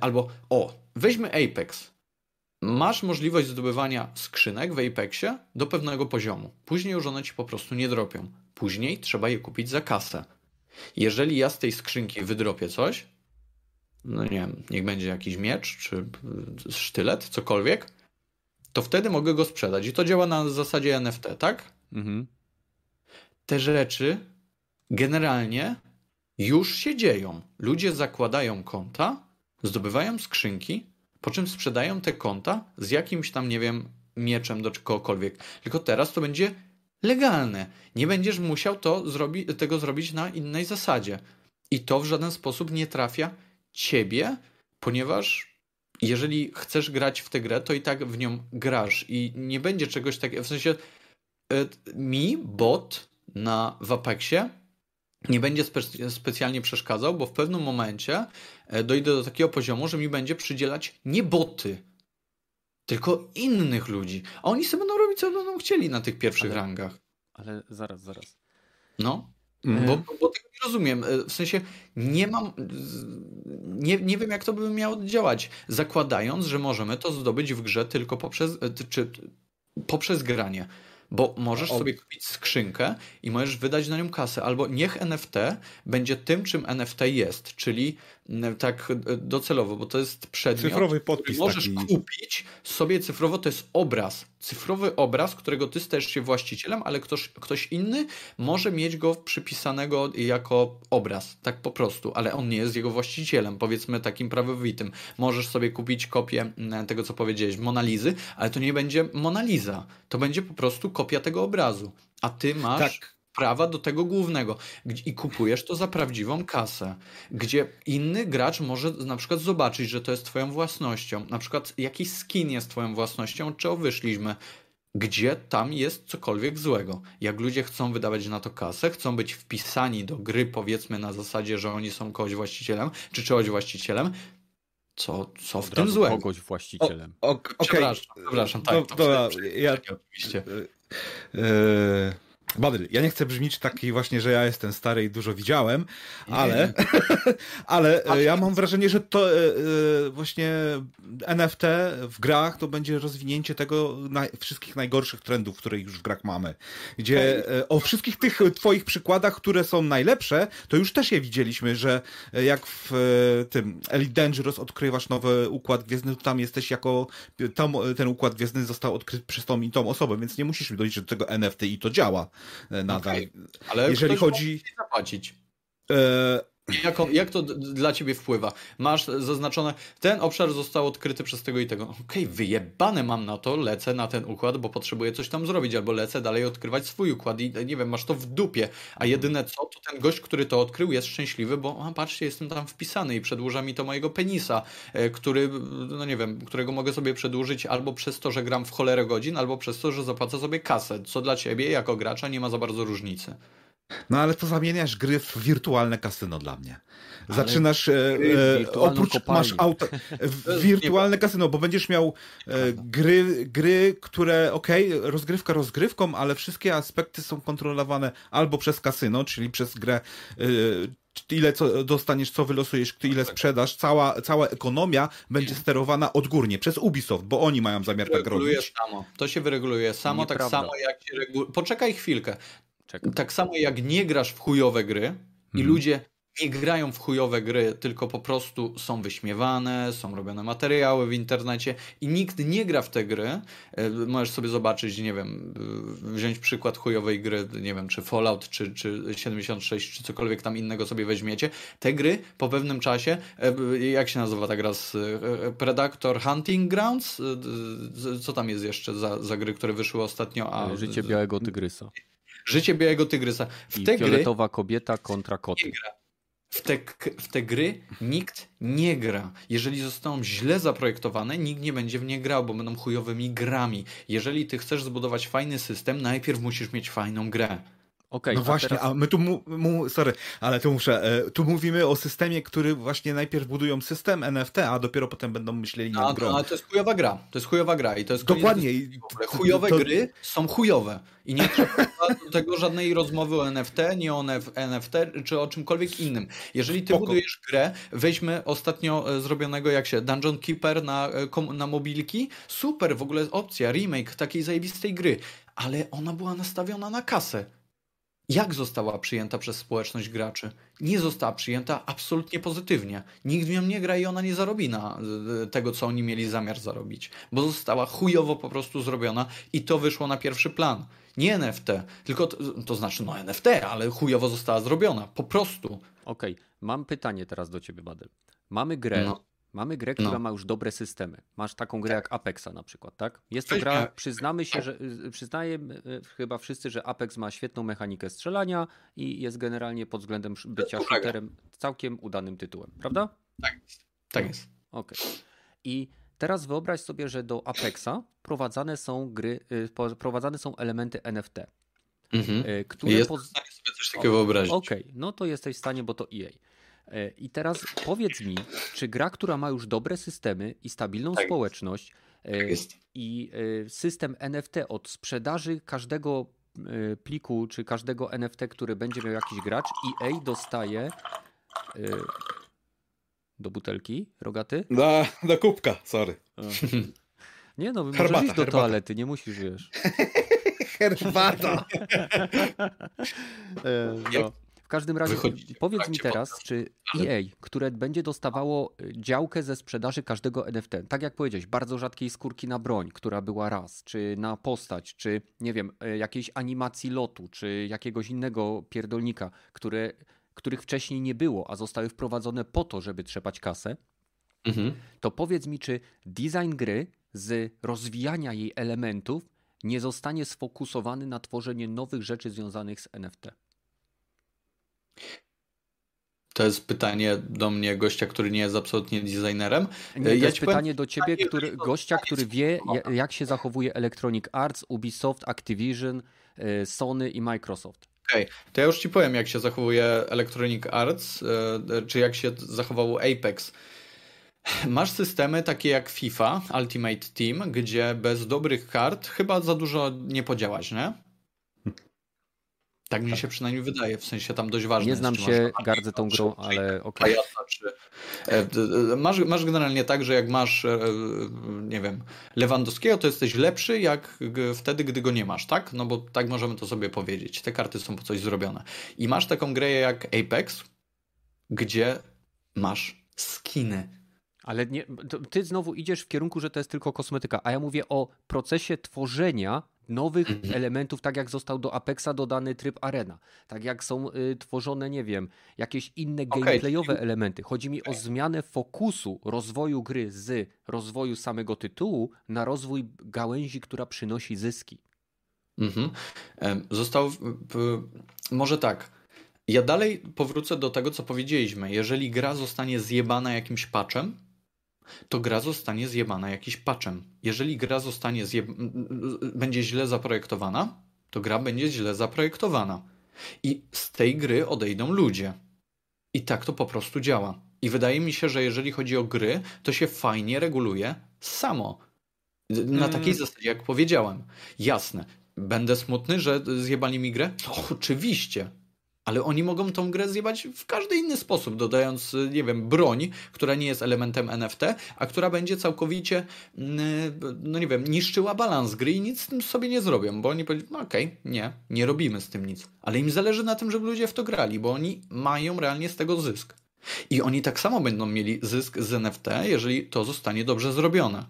albo o, weźmy Apex. Masz możliwość zdobywania skrzynek w Apexie do pewnego poziomu. Później już one ci po prostu nie dropią. Później trzeba je kupić za kasę. Jeżeli ja z tej skrzynki wydropię coś, no nie wiem, niech będzie jakiś miecz czy sztylet, cokolwiek, to wtedy mogę go sprzedać. I to działa na zasadzie NFT, tak? Mhm te rzeczy generalnie już się dzieją. Ludzie zakładają konta, zdobywają skrzynki, po czym sprzedają te konta z jakimś tam, nie wiem, mieczem do czegokolwiek. Tylko teraz to będzie legalne. Nie będziesz musiał to zrobi tego zrobić na innej zasadzie. I to w żaden sposób nie trafia ciebie, ponieważ jeżeli chcesz grać w tę grę, to i tak w nią grasz i nie będzie czegoś takiego, w sensie mi bot na w Apexie nie będzie spe specjalnie przeszkadzał, bo w pewnym momencie e, dojdę do takiego poziomu, że mi będzie przydzielać nie boty, tylko innych ludzi. A oni sobie będą robić, co będą chcieli na tych pierwszych ale, rangach. Ale zaraz, zaraz. No. Mm. Bo, bo tego nie rozumiem. E, w sensie nie mam. Nie, nie wiem, jak to by miało działać. Zakładając, że możemy to zdobyć w grze tylko poprzez. E, czy, poprzez granie. Bo możesz sobie kupić skrzynkę i możesz wydać na nią kasę, albo niech NFT będzie tym, czym NFT jest, czyli tak e, docelowo, bo to jest przedmiot, Cyfrowy podpis który możesz taki. kupić sobie cyfrowo, to jest obraz. Cyfrowy obraz, którego ty stajesz się właścicielem, ale ktoś, ktoś inny może mieć go przypisanego jako obraz, tak po prostu, ale on nie jest jego właścicielem, powiedzmy takim prawowitym. Możesz sobie kupić kopię tego, co powiedziałeś, Monalizy, ale to nie będzie Monaliza, to będzie po prostu kopia tego obrazu. A ty masz tak prawa do tego głównego i kupujesz to za prawdziwą kasę, gdzie inny gracz może na przykład zobaczyć, że to jest twoją własnością, na przykład jakiś skin jest twoją własnością, od czego wyszliśmy, gdzie tam jest cokolwiek złego. Jak ludzie chcą wydawać na to kasę, chcą być wpisani do gry, powiedzmy na zasadzie, że oni są kogoś właścicielem, czy czegoś właścicielem, co, co w tym złego? kogoś właścicielem. O, o, okay. Przepraszam, przepraszam, tak. Do, do, ja, oczywiście. Yy, Badyl, ja nie chcę brzmieć taki właśnie, że ja jestem stary i dużo widziałem, ale, ale e, ja mam wrażenie, że to e, e, właśnie NFT w grach to będzie rozwinięcie tego naj, wszystkich najgorszych trendów, które już w grach mamy. Gdzie o wszystkich tych twoich przykładach, które są najlepsze, to już też je widzieliśmy, że jak w tym Elite Dangerous odkrywasz nowy układ gwiezdny, to tam jesteś jako, tam ten układ gwiezdny został odkryty przez tą i tą osobę, więc nie musisz dojść do tego NFT i to działa. E, nadal. Okay. Ale jeżeli chodzi. Zapłacić. Jak, on, jak to dla ciebie wpływa? Masz zaznaczone, ten obszar został odkryty przez tego i tego. Okej, okay, wyjebane mam na to, lecę na ten układ, bo potrzebuję coś tam zrobić, albo lecę dalej odkrywać swój układ i nie wiem, masz to w dupie. A jedyne co, to ten gość, który to odkrył, jest szczęśliwy, bo a, patrzcie, jestem tam wpisany i przedłuża mi to mojego penisa, e, który, no nie wiem, którego mogę sobie przedłużyć albo przez to, że gram w cholerę godzin, albo przez to, że zapłacę sobie kasę, co dla ciebie jako gracza nie ma za bardzo różnicy. No ale to zamieniasz gry w wirtualne kasyno dla mnie. Zaczynasz, e, e, oprócz kopalnię. masz auto, wirtualne kasyno, bo będziesz miał e, gry, gry, które, okej, okay, rozgrywka rozgrywką, ale wszystkie aspekty są kontrolowane albo przez kasyno, czyli przez grę, e, ile co dostaniesz, co wylosujesz, ile sprzedasz, cała, cała ekonomia będzie sterowana odgórnie przez Ubisoft, bo oni mają zamiar tak robić. Samo. To się wyreguluje samo, Nieprawda. tak samo jak się reguluje. Poczekaj chwilkę. Czekam. Tak samo jak nie grasz w chujowe gry mhm. i ludzie nie grają w chujowe gry, tylko po prostu są wyśmiewane, są robione materiały w internecie i nikt nie gra w te gry. E, możesz sobie zobaczyć, nie wiem, e, wziąć przykład chujowej gry, nie wiem, czy Fallout, czy, czy 76, czy cokolwiek tam innego sobie weźmiecie. Te gry po pewnym czasie, e, jak się nazywa ta gra z Predator Hunting Grounds? Co tam jest jeszcze za, za gry, które wyszły ostatnio? A... Życie Białego Tygrysa. Życie Białego Tygrysa. W I te fioletowa gry... kobieta kontra koty. W te, w te gry nikt nie gra. Jeżeli zostaną źle zaprojektowane, nikt nie będzie w nie grał, bo będą chujowymi grami. Jeżeli ty chcesz zbudować fajny system, najpierw musisz mieć fajną grę. Okay, no a właśnie, teraz... a my tu, mu, mu, sorry, ale tu muszę, e, tu mówimy o systemie, który właśnie najpierw budują system NFT, a dopiero potem będą myśleli nad grą. Ale to jest chujowa gra, to jest chujowa gra i to jest Dokładnie. Chujowe to... gry są chujowe i nie trzeba do tego żadnej rozmowy o NFT, nie o NFT, czy o czymkolwiek innym. Jeżeli ty Spoko. budujesz grę, weźmy ostatnio e, zrobionego jak się Dungeon Keeper na, e, na mobilki, super, w ogóle opcja, remake takiej zajebistej gry, ale ona była nastawiona na kasę jak została przyjęta przez społeczność graczy? Nie została przyjęta absolutnie pozytywnie. Nikt w nią nie gra i ona nie zarobi na e, tego, co oni mieli zamiar zarobić, bo została chujowo po prostu zrobiona i to wyszło na pierwszy plan. Nie NFT, tylko to, to znaczy no NFT, ale chujowo została zrobiona, po prostu. Okej, okay. mam pytanie teraz do ciebie, Badel. Mamy grę, no. Mamy grę, która no. ma już dobre systemy. Masz taką grę tak. jak Apexa na przykład, tak? Jest to gra, przyznamy się, że y, przyznajemy y, chyba wszyscy, że Apex ma świetną mechanikę strzelania i jest generalnie pod względem bycia shooterem całkiem udanym tytułem, prawda? Tak, tak jest. Okej. Okay. I teraz wyobraź sobie, że do Apexa prowadzane są gry, y, prowadzane są elementy NFT. Mhm. Które Jestem poz... w stanie sobie coś takiego wyobrazić. Okej, okay, no to jesteś w stanie, bo to EA. Y, I teraz powiedz mi, czy gra, która ma już dobre systemy i stabilną tak społeczność tak i system NFT od sprzedaży każdego pliku, czy każdego NFT, który będzie miał jakiś gracz, EA dostaje do butelki, rogaty? Na, na kubka, sorry. Nie no, herbata, możesz iść do herbata. toalety, nie musisz, wiesz. herbata. E, no. W każdym razie powiedz mi teraz, czy EA, które będzie dostawało e, działkę ze sprzedaży każdego NFT, tak jak powiedziałeś, bardzo rzadkiej skórki na broń, która była raz, czy na postać, czy nie wiem, e, jakiejś animacji lotu, czy jakiegoś innego pierdolnika, które których wcześniej nie było, a zostały wprowadzone po to, żeby trzepać kasę, mhm. to powiedz mi, czy design gry z rozwijania jej elementów nie zostanie sfokusowany na tworzenie nowych rzeczy związanych z NFT? To jest pytanie do mnie, gościa, który nie jest absolutnie designerem. Nie, to ja jest pytanie powiem, do ciebie, który, gościa, który wie, jak się zachowuje Electronic Arts, Ubisoft, Activision, y, Sony i Microsoft. Okej, okay. to ja już ci powiem, jak się zachowuje Electronic Arts, e, czy jak się zachował Apex. Masz systemy takie jak FIFA, Ultimate Team, gdzie bez dobrych kart chyba za dużo nie podziałać, nie? Tak mi się przynajmniej wydaje, w sensie tam dość ważne. Nie znam jest, się, gardzę tą grą, ale okej. Okay. E, masz, masz generalnie tak, że jak masz, e, nie wiem, Lewandowskiego, to jesteś lepszy jak wtedy, gdy go nie masz, tak? No bo tak możemy to sobie powiedzieć. Te karty są po coś zrobione. I masz taką grę jak Apex, gdzie masz skiny. Ale nie, ty znowu idziesz w kierunku, że to jest tylko kosmetyka, a ja mówię o procesie tworzenia nowych mhm. elementów, tak jak został do Apexa dodany tryb Arena, tak jak są y, tworzone, nie wiem, jakieś inne okay. gameplayowe elementy. Chodzi mi o zmianę fokusu rozwoju gry z rozwoju samego tytułu na rozwój gałęzi, która przynosi zyski. Mhm. Został. Może tak. Ja dalej powrócę do tego, co powiedzieliśmy. Jeżeli gra zostanie zjebana jakimś patchem, to gra zostanie zjebana jakiś patchem. Jeżeli gra zostanie zjeb... będzie źle zaprojektowana, to gra będzie źle zaprojektowana. I z tej gry odejdą ludzie. I tak to po prostu działa. I wydaje mi się, że jeżeli chodzi o gry, to się fajnie reguluje samo. Na mm. takiej zasadzie, jak powiedziałem. Jasne, będę smutny, że zjebali mi grę? No, oczywiście. Ale oni mogą tą grę zjebać w każdy inny sposób, dodając, nie wiem, broń, która nie jest elementem NFT, a która będzie całkowicie, mm, no nie wiem, niszczyła balans gry i nic z tym sobie nie zrobią, bo oni powiedzą, no okej, okay, nie, nie robimy z tym nic. Ale im zależy na tym, żeby ludzie w to grali, bo oni mają realnie z tego zysk. I oni tak samo będą mieli zysk z NFT, jeżeli to zostanie dobrze zrobione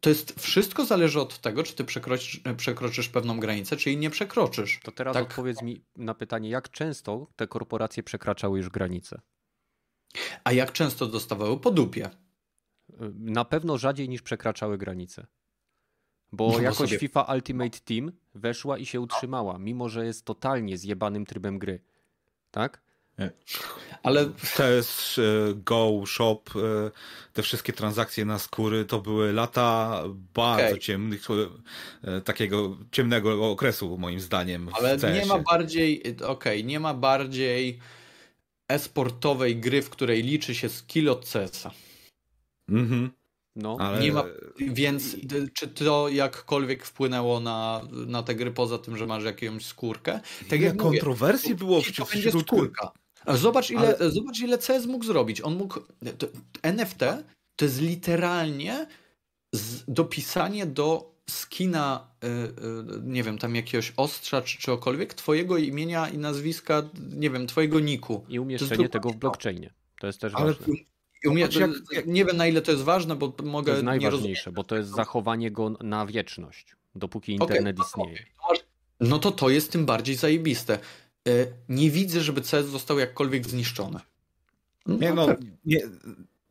to jest wszystko zależy od tego, czy ty przekroczysz, przekroczysz pewną granicę, czy jej nie przekroczysz. To teraz tak. odpowiedz mi na pytanie, jak często te korporacje przekraczały już granice? A jak często dostawały po dupie? Na pewno rzadziej niż przekraczały granice. Bo no, jakoś sobie... FIFA Ultimate Team weszła i się utrzymała, mimo że jest totalnie zjebanym trybem gry. Tak? Ale też Go, Shop, e, te wszystkie transakcje na skóry to były lata bardzo okay. ciemnych, e, takiego ciemnego okresu moim zdaniem. Ale nie ma bardziej, okej, okay, nie ma bardziej esportowej gry, w której liczy się skill od CS-a. Mhm. No. Ale... Nie ma, więc czy to jakkolwiek wpłynęło na, na te gry, poza tym, że masz jakąś skórkę? Tak jak kontrowersji było wśród, wśród skórka. Zobacz ile, Ale... zobacz, ile CS mógł zrobić. On mógł. To, NFT to jest literalnie z, dopisanie do skina, y, y, nie wiem, tam jakiegoś ostrza czy czegokolwiek, twojego imienia i nazwiska, nie wiem, twojego niku. I umieszczenie tego w blockchainie. To jest też Ale... ważne. Umie... Nie wiem na ile to jest ważne, bo mogę. To jest najważniejsze, bo to jest zachowanie go na wieczność, dopóki internet okay, istnieje. No to to jest tym bardziej zajebiste. E, nie widzę, żeby CS został jakkolwiek zniszczony. Nie, no, nie,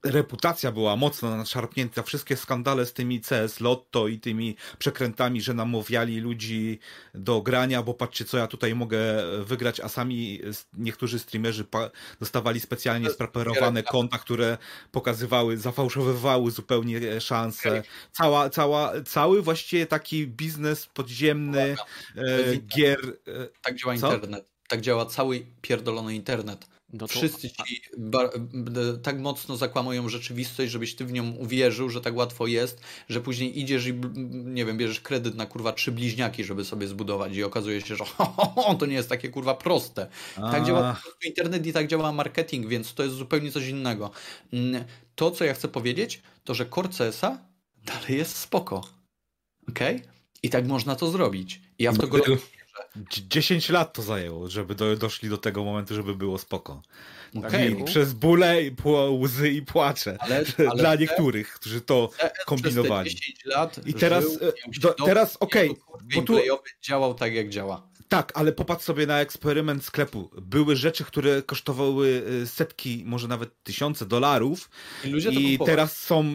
reputacja była mocno nadszarpnięta, wszystkie skandale z tymi CS Lotto i tymi przekrętami, że namawiali ludzi do grania, bo patrzcie co ja tutaj mogę wygrać, a sami niektórzy streamerzy dostawali specjalnie spraperowane konta, które pokazywały, zafałszowywały zupełnie szanse. Cała, cała, cały właściwie taki biznes podziemny e, gier. E, tak działa co? internet. Tak działa cały pierdolony internet no to... Wszyscy ci tak mocno zakłamują rzeczywistość, żebyś ty w nią uwierzył, że tak łatwo jest, że później idziesz i nie wiem, bierzesz kredyt na kurwa trzy bliźniaki, żeby sobie zbudować i okazuje się, że ho, ho, ho, to nie jest takie kurwa proste. A... Tak działa internet i tak działa marketing, więc to jest zupełnie coś innego. Mm, to, co ja chcę powiedzieć, to że Core CSa dalej jest spoko. ok? I tak można to zrobić. ja w to go 10 lat to zajęło, żeby do, doszli do tego momentu, żeby było spoko. Okay. I przez bóle, i łzy i płacze. Ale, ale Dla niektórych, którzy to kombinowali. 10 lat I teraz, żył, do, teraz okej. Okay, bo tu działał tak, jak działa. Tak, ale popatrz sobie na eksperyment sklepu. Były rzeczy, które kosztowały e, setki, może nawet tysiące dolarów i, i teraz są e,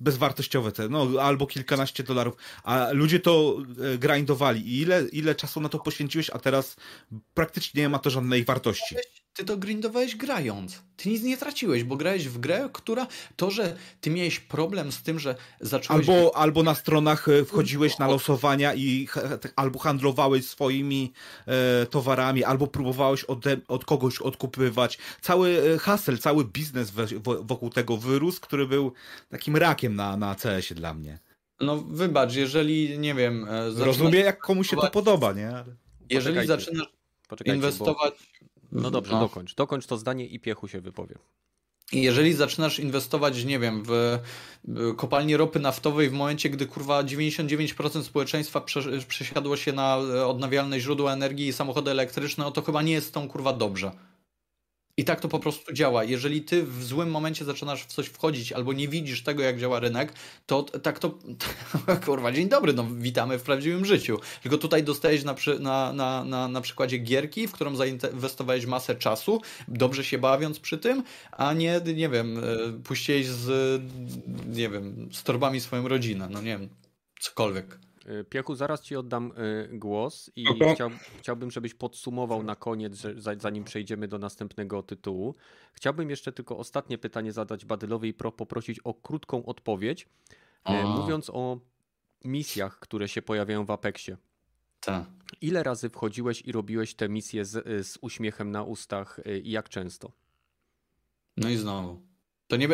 bezwartościowe te, no albo kilkanaście dolarów, a ludzie to e, grindowali. I ile, ile czasu na to poświęciłeś, a teraz praktycznie nie ma to żadnej wartości ty to grindowałeś grając. Ty nic nie traciłeś, bo grałeś w grę, która to, że ty miałeś problem z tym, że zacząłeś... Albo, albo na stronach e, wchodziłeś na losowania i albo handlowałeś swoimi e, towarami, albo próbowałeś od, od kogoś odkupywać. Cały e, hasel, cały biznes we, wokół tego wyrósł, który był takim rakiem na, na CS-ie dla mnie. No wybacz, jeżeli, nie wiem... E, Rozumiem, jak komuś się to podoba, nie? Jeżeli zaczynasz inwestować... Bo no dobrze, no. dokończ. Dokończ to zdanie i piechu się wypowie. Jeżeli zaczynasz inwestować, nie wiem, w kopalnię ropy naftowej w momencie, gdy kurwa 99% społeczeństwa przesiadło się na odnawialne źródła energii i samochody elektryczne, no to chyba nie jest tą kurwa dobrze. I tak to po prostu działa. Jeżeli ty w złym momencie zaczynasz w coś wchodzić albo nie widzisz tego, jak działa rynek, to tak to. Kurwa, dzień dobry, no witamy w prawdziwym życiu. Tylko tutaj dostajesz na, na, na, na, na przykładzie gierki, w którą zainwestowałeś masę czasu, dobrze się bawiąc przy tym, a nie, nie wiem, e, puściłeś z, nie wiem, z torbami swoją rodzinę. No nie wiem, cokolwiek. E, Piechu, zaraz Ci oddam e, głos i chciał, chciałbym, żebyś podsumował na koniec, że, zanim przejdziemy do następnego tytułu. Chciałbym jeszcze tylko ostatnie pytanie zadać Badylowi i poprosić o krótką odpowiedź, e, o. mówiąc o misjach, które się pojawiają w Apexie. Tak. Ile razy wchodziłeś i robiłeś te misje z, z uśmiechem na ustach i jak często? No i znowu. To nie,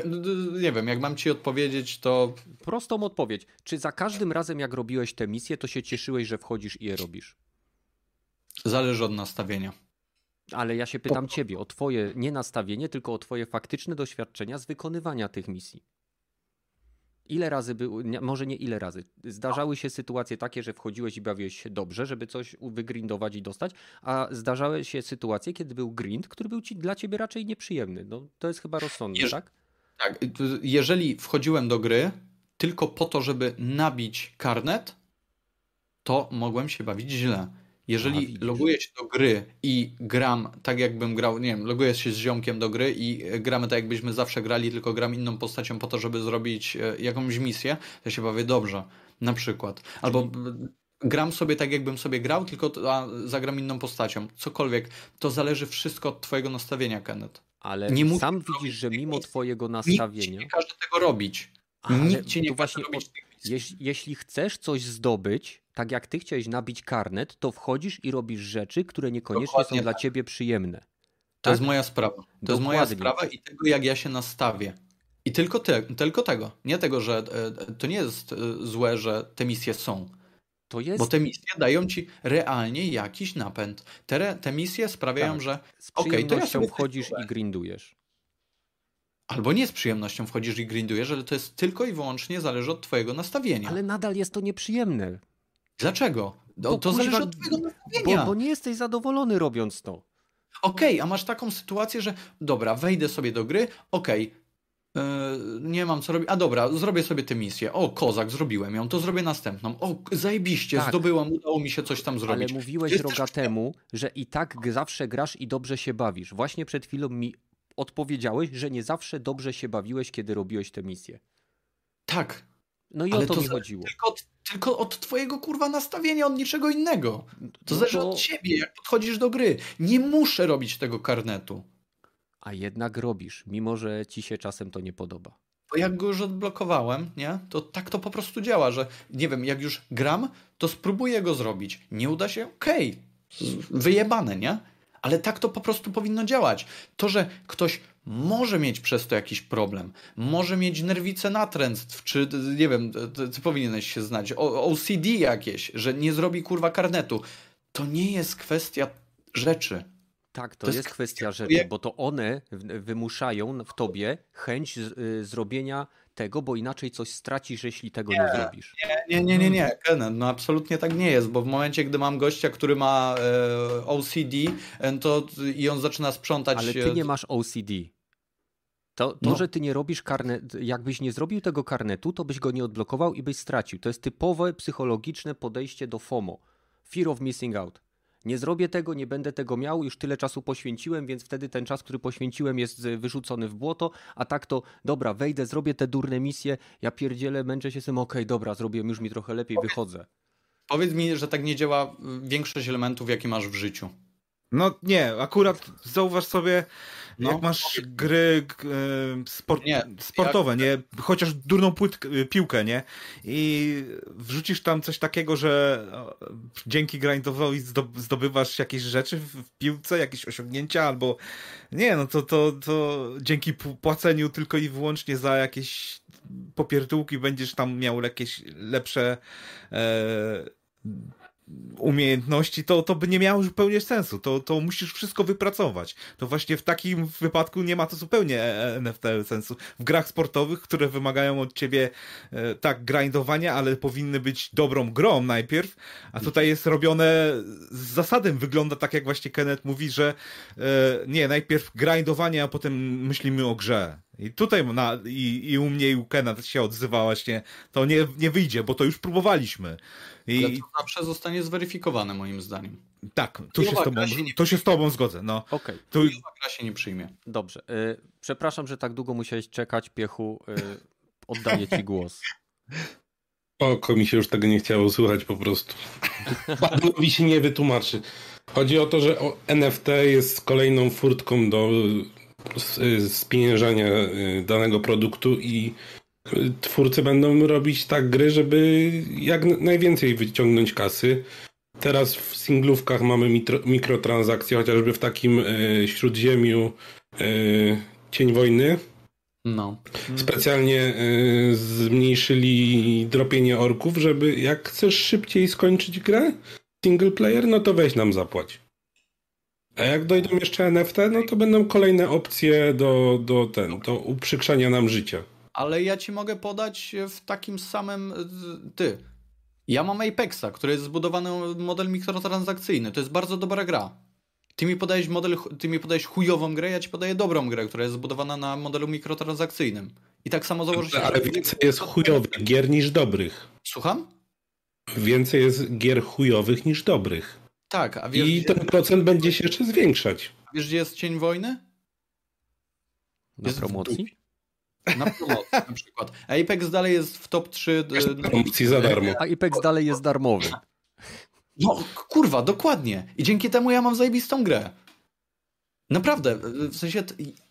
nie wiem, jak mam ci odpowiedzieć, to. Prostą odpowiedź. Czy za każdym razem, jak robiłeś tę misję, to się cieszyłeś, że wchodzisz i je robisz? Zależy od nastawienia. Ale ja się pytam po... ciebie o twoje nie nastawienie, tylko o twoje faktyczne doświadczenia z wykonywania tych misji. Ile razy były, może nie ile razy, zdarzały się sytuacje takie, że wchodziłeś i bawiłeś się dobrze, żeby coś wygrindować i dostać, a zdarzały się sytuacje, kiedy był grind, który był ci, dla ciebie raczej nieprzyjemny. No, to jest chyba rozsądne, tak? Tak, jeżeli wchodziłem do gry tylko po to, żeby nabić karnet, to mogłem się bawić źle. Jeżeli A, loguję się do gry i gram tak, jakbym grał, nie wiem, loguję się z ziomkiem do gry i gramy tak, jakbyśmy zawsze grali, tylko gram inną postacią po to, żeby zrobić e, jakąś misję, to się bawię dobrze, na przykład. Albo gram sobie tak, jakbym sobie grał, tylko zagram inną postacią. Cokolwiek. To zależy wszystko od twojego nastawienia, Kenneth. Ale nie sam widzisz, że mimo twojego nastawienia... Nikt nie każe tego robić. Ale nikt ci nie każe robić jeśli, jeśli chcesz coś zdobyć, tak jak ty chciałeś nabić karnet, to wchodzisz i robisz rzeczy, które niekoniecznie Dokładnie są dla tak. ciebie przyjemne. To tak? jest moja sprawa. To Dokładnie. jest moja sprawa i tego, jak ja się nastawię. I tylko, te, tylko tego. Nie tego, że e, to nie jest e, złe, że te misje są. To jest... Bo te misje dają ci realnie jakiś napęd. Te, te misje sprawiają, tak. że. Z przyjemnością okay, to ja wchodzisz i grindujesz. Albo nie z przyjemnością wchodzisz i grindujesz, ale to jest tylko i wyłącznie zależy od twojego nastawienia. Ale nadal jest to nieprzyjemne. Dlaczego? To, to zależy od twojego nastawienia. Bo, bo, nie jesteś zadowolony robiąc to. Okej, okay, a masz taką sytuację, że dobra, wejdę sobie do gry, okej, okay, yy, nie mam co robić, a dobra, zrobię sobie tę misję. O, kozak, zrobiłem ją, to zrobię następną. O, zajebiście, tak. zdobyłam, udało mi się coś tam zrobić. Ale mówiłeś rogatemu, że i tak zawsze grasz i dobrze się bawisz. Właśnie przed chwilą mi odpowiedziałeś, że nie zawsze dobrze się bawiłeś, kiedy robiłeś tę misję. Tak. No i Ale o to, to mi chodziło. Tylko od, tylko od twojego kurwa nastawienia, od niczego innego. To no zależy to... od ciebie, jak podchodzisz do gry. Nie muszę robić tego karnetu. A jednak robisz, mimo że ci się czasem to nie podoba. Bo jak go już odblokowałem, nie, to tak to po prostu działa, że nie wiem, jak już gram, to spróbuję go zrobić. Nie uda się? Okej, okay. wyjebane, nie? Ale tak to po prostu powinno działać. To, że ktoś może mieć przez to jakiś problem, może mieć nerwice natręctw, czy nie wiem, ty powinieneś się znać, OCD jakieś, że nie zrobi kurwa karnetu. To nie jest kwestia rzeczy. Tak, to, to jest, kwestia rzeczy, bo to one wymuszają w tobie chęć y, zrobienia tego, bo inaczej coś stracisz, jeśli tego nie, nie zrobisz. Nie, nie, nie, nie, nie. no absolutnie tak nie jest, bo w momencie, gdy mam gościa, który ma e, OCD e, to, i on zaczyna sprzątać... Ale ty nie masz OCD. To, to no. że ty nie robisz karnet, jakbyś nie zrobił tego karnetu, to byś go nie odblokował i byś stracił. To jest typowe psychologiczne podejście do FOMO. Fear of missing out nie zrobię tego, nie będę tego miał, już tyle czasu poświęciłem, więc wtedy ten czas, który poświęciłem jest wyrzucony w błoto, a tak to, dobra, wejdę, zrobię te durne misje, ja pierdzielę, męczę się z tym, okej, okay, dobra, zrobiłem już mi trochę lepiej, wychodzę. Powiedz mi, że tak nie działa większość elementów, jakie masz w życiu. No nie, akurat zauważ sobie, no. jak masz gry e, sport, nie, sportowe, nie? Chociaż durną płyt, e, piłkę, nie? I wrzucisz tam coś takiego, że dzięki grindowi zdobywasz jakieś rzeczy w piłce, jakieś osiągnięcia, albo nie, no to, to, to dzięki płaceniu tylko i wyłącznie za jakieś popierdółki będziesz tam miał jakieś lepsze e, umiejętności, to, to by nie miało zupełnie sensu. To, to musisz wszystko wypracować. To właśnie w takim wypadku nie ma to zupełnie e, NFT sensu. W grach sportowych, które wymagają od ciebie e, tak grindowania, ale powinny być dobrą grą najpierw, a tutaj jest robione z zasadem. Wygląda tak, jak właśnie Kenneth mówi, że e, nie, najpierw grindowanie, a potem myślimy o grze. I tutaj na, i, i u mnie i u Kena się odzywa właśnie, to nie, nie wyjdzie, bo to już próbowaliśmy. I... Ale to zawsze zostanie zweryfikowane moim zdaniem. Tak, tu się, tobą, się to się z tobą zgodzę. No. Okay. Tu... gra się nie przyjmie. Dobrze. Y, przepraszam, że tak długo musiałeś czekać, Piechu. Y, oddaję ci głos. Oko mi się już tego nie chciało słuchać po prostu. Badlowi się nie wytłumaczy. Chodzi o to, że NFT jest kolejną furtką do spieniężania y, danego produktu i twórcy będą robić tak gry, żeby jak najwięcej wyciągnąć kasy. Teraz w singlówkach mamy mitro, mikrotransakcje, chociażby w takim y, śródziemiu y, Cień Wojny. No. Specjalnie y, zmniejszyli dropienie orków, żeby jak chcesz szybciej skończyć grę single player, no to weź nam zapłać. A jak dojdą jeszcze NFT, no to będą kolejne opcje do, do, ten, do uprzykrzania nam życia. Ale ja ci mogę podać w takim samym. Ty. Ja mam Apexa, który jest zbudowany model mikrotransakcyjny. To jest bardzo dobra gra. Ty mi podajesz model, ty mi podajesz chujową grę, ja ci podaję dobrą grę, która jest zbudowana na modelu mikrotransakcyjnym. I tak samo założyć. Ale więcej jest chujowych gier niż dobrych. Słucham? Więcej jest gier chujowych niż dobrych. Tak, a wiesz, I ten procent będzie się jeszcze zwiększać. Wiesz, gdzie jest cień wojny? Na jest promocji? Na promocji na przykład. Apex dalej jest w top 3. Promocji za darmo. A Apex dalej jest darmowy. No kurwa, dokładnie. I dzięki temu ja mam zajebistą grę. Naprawdę, w sensie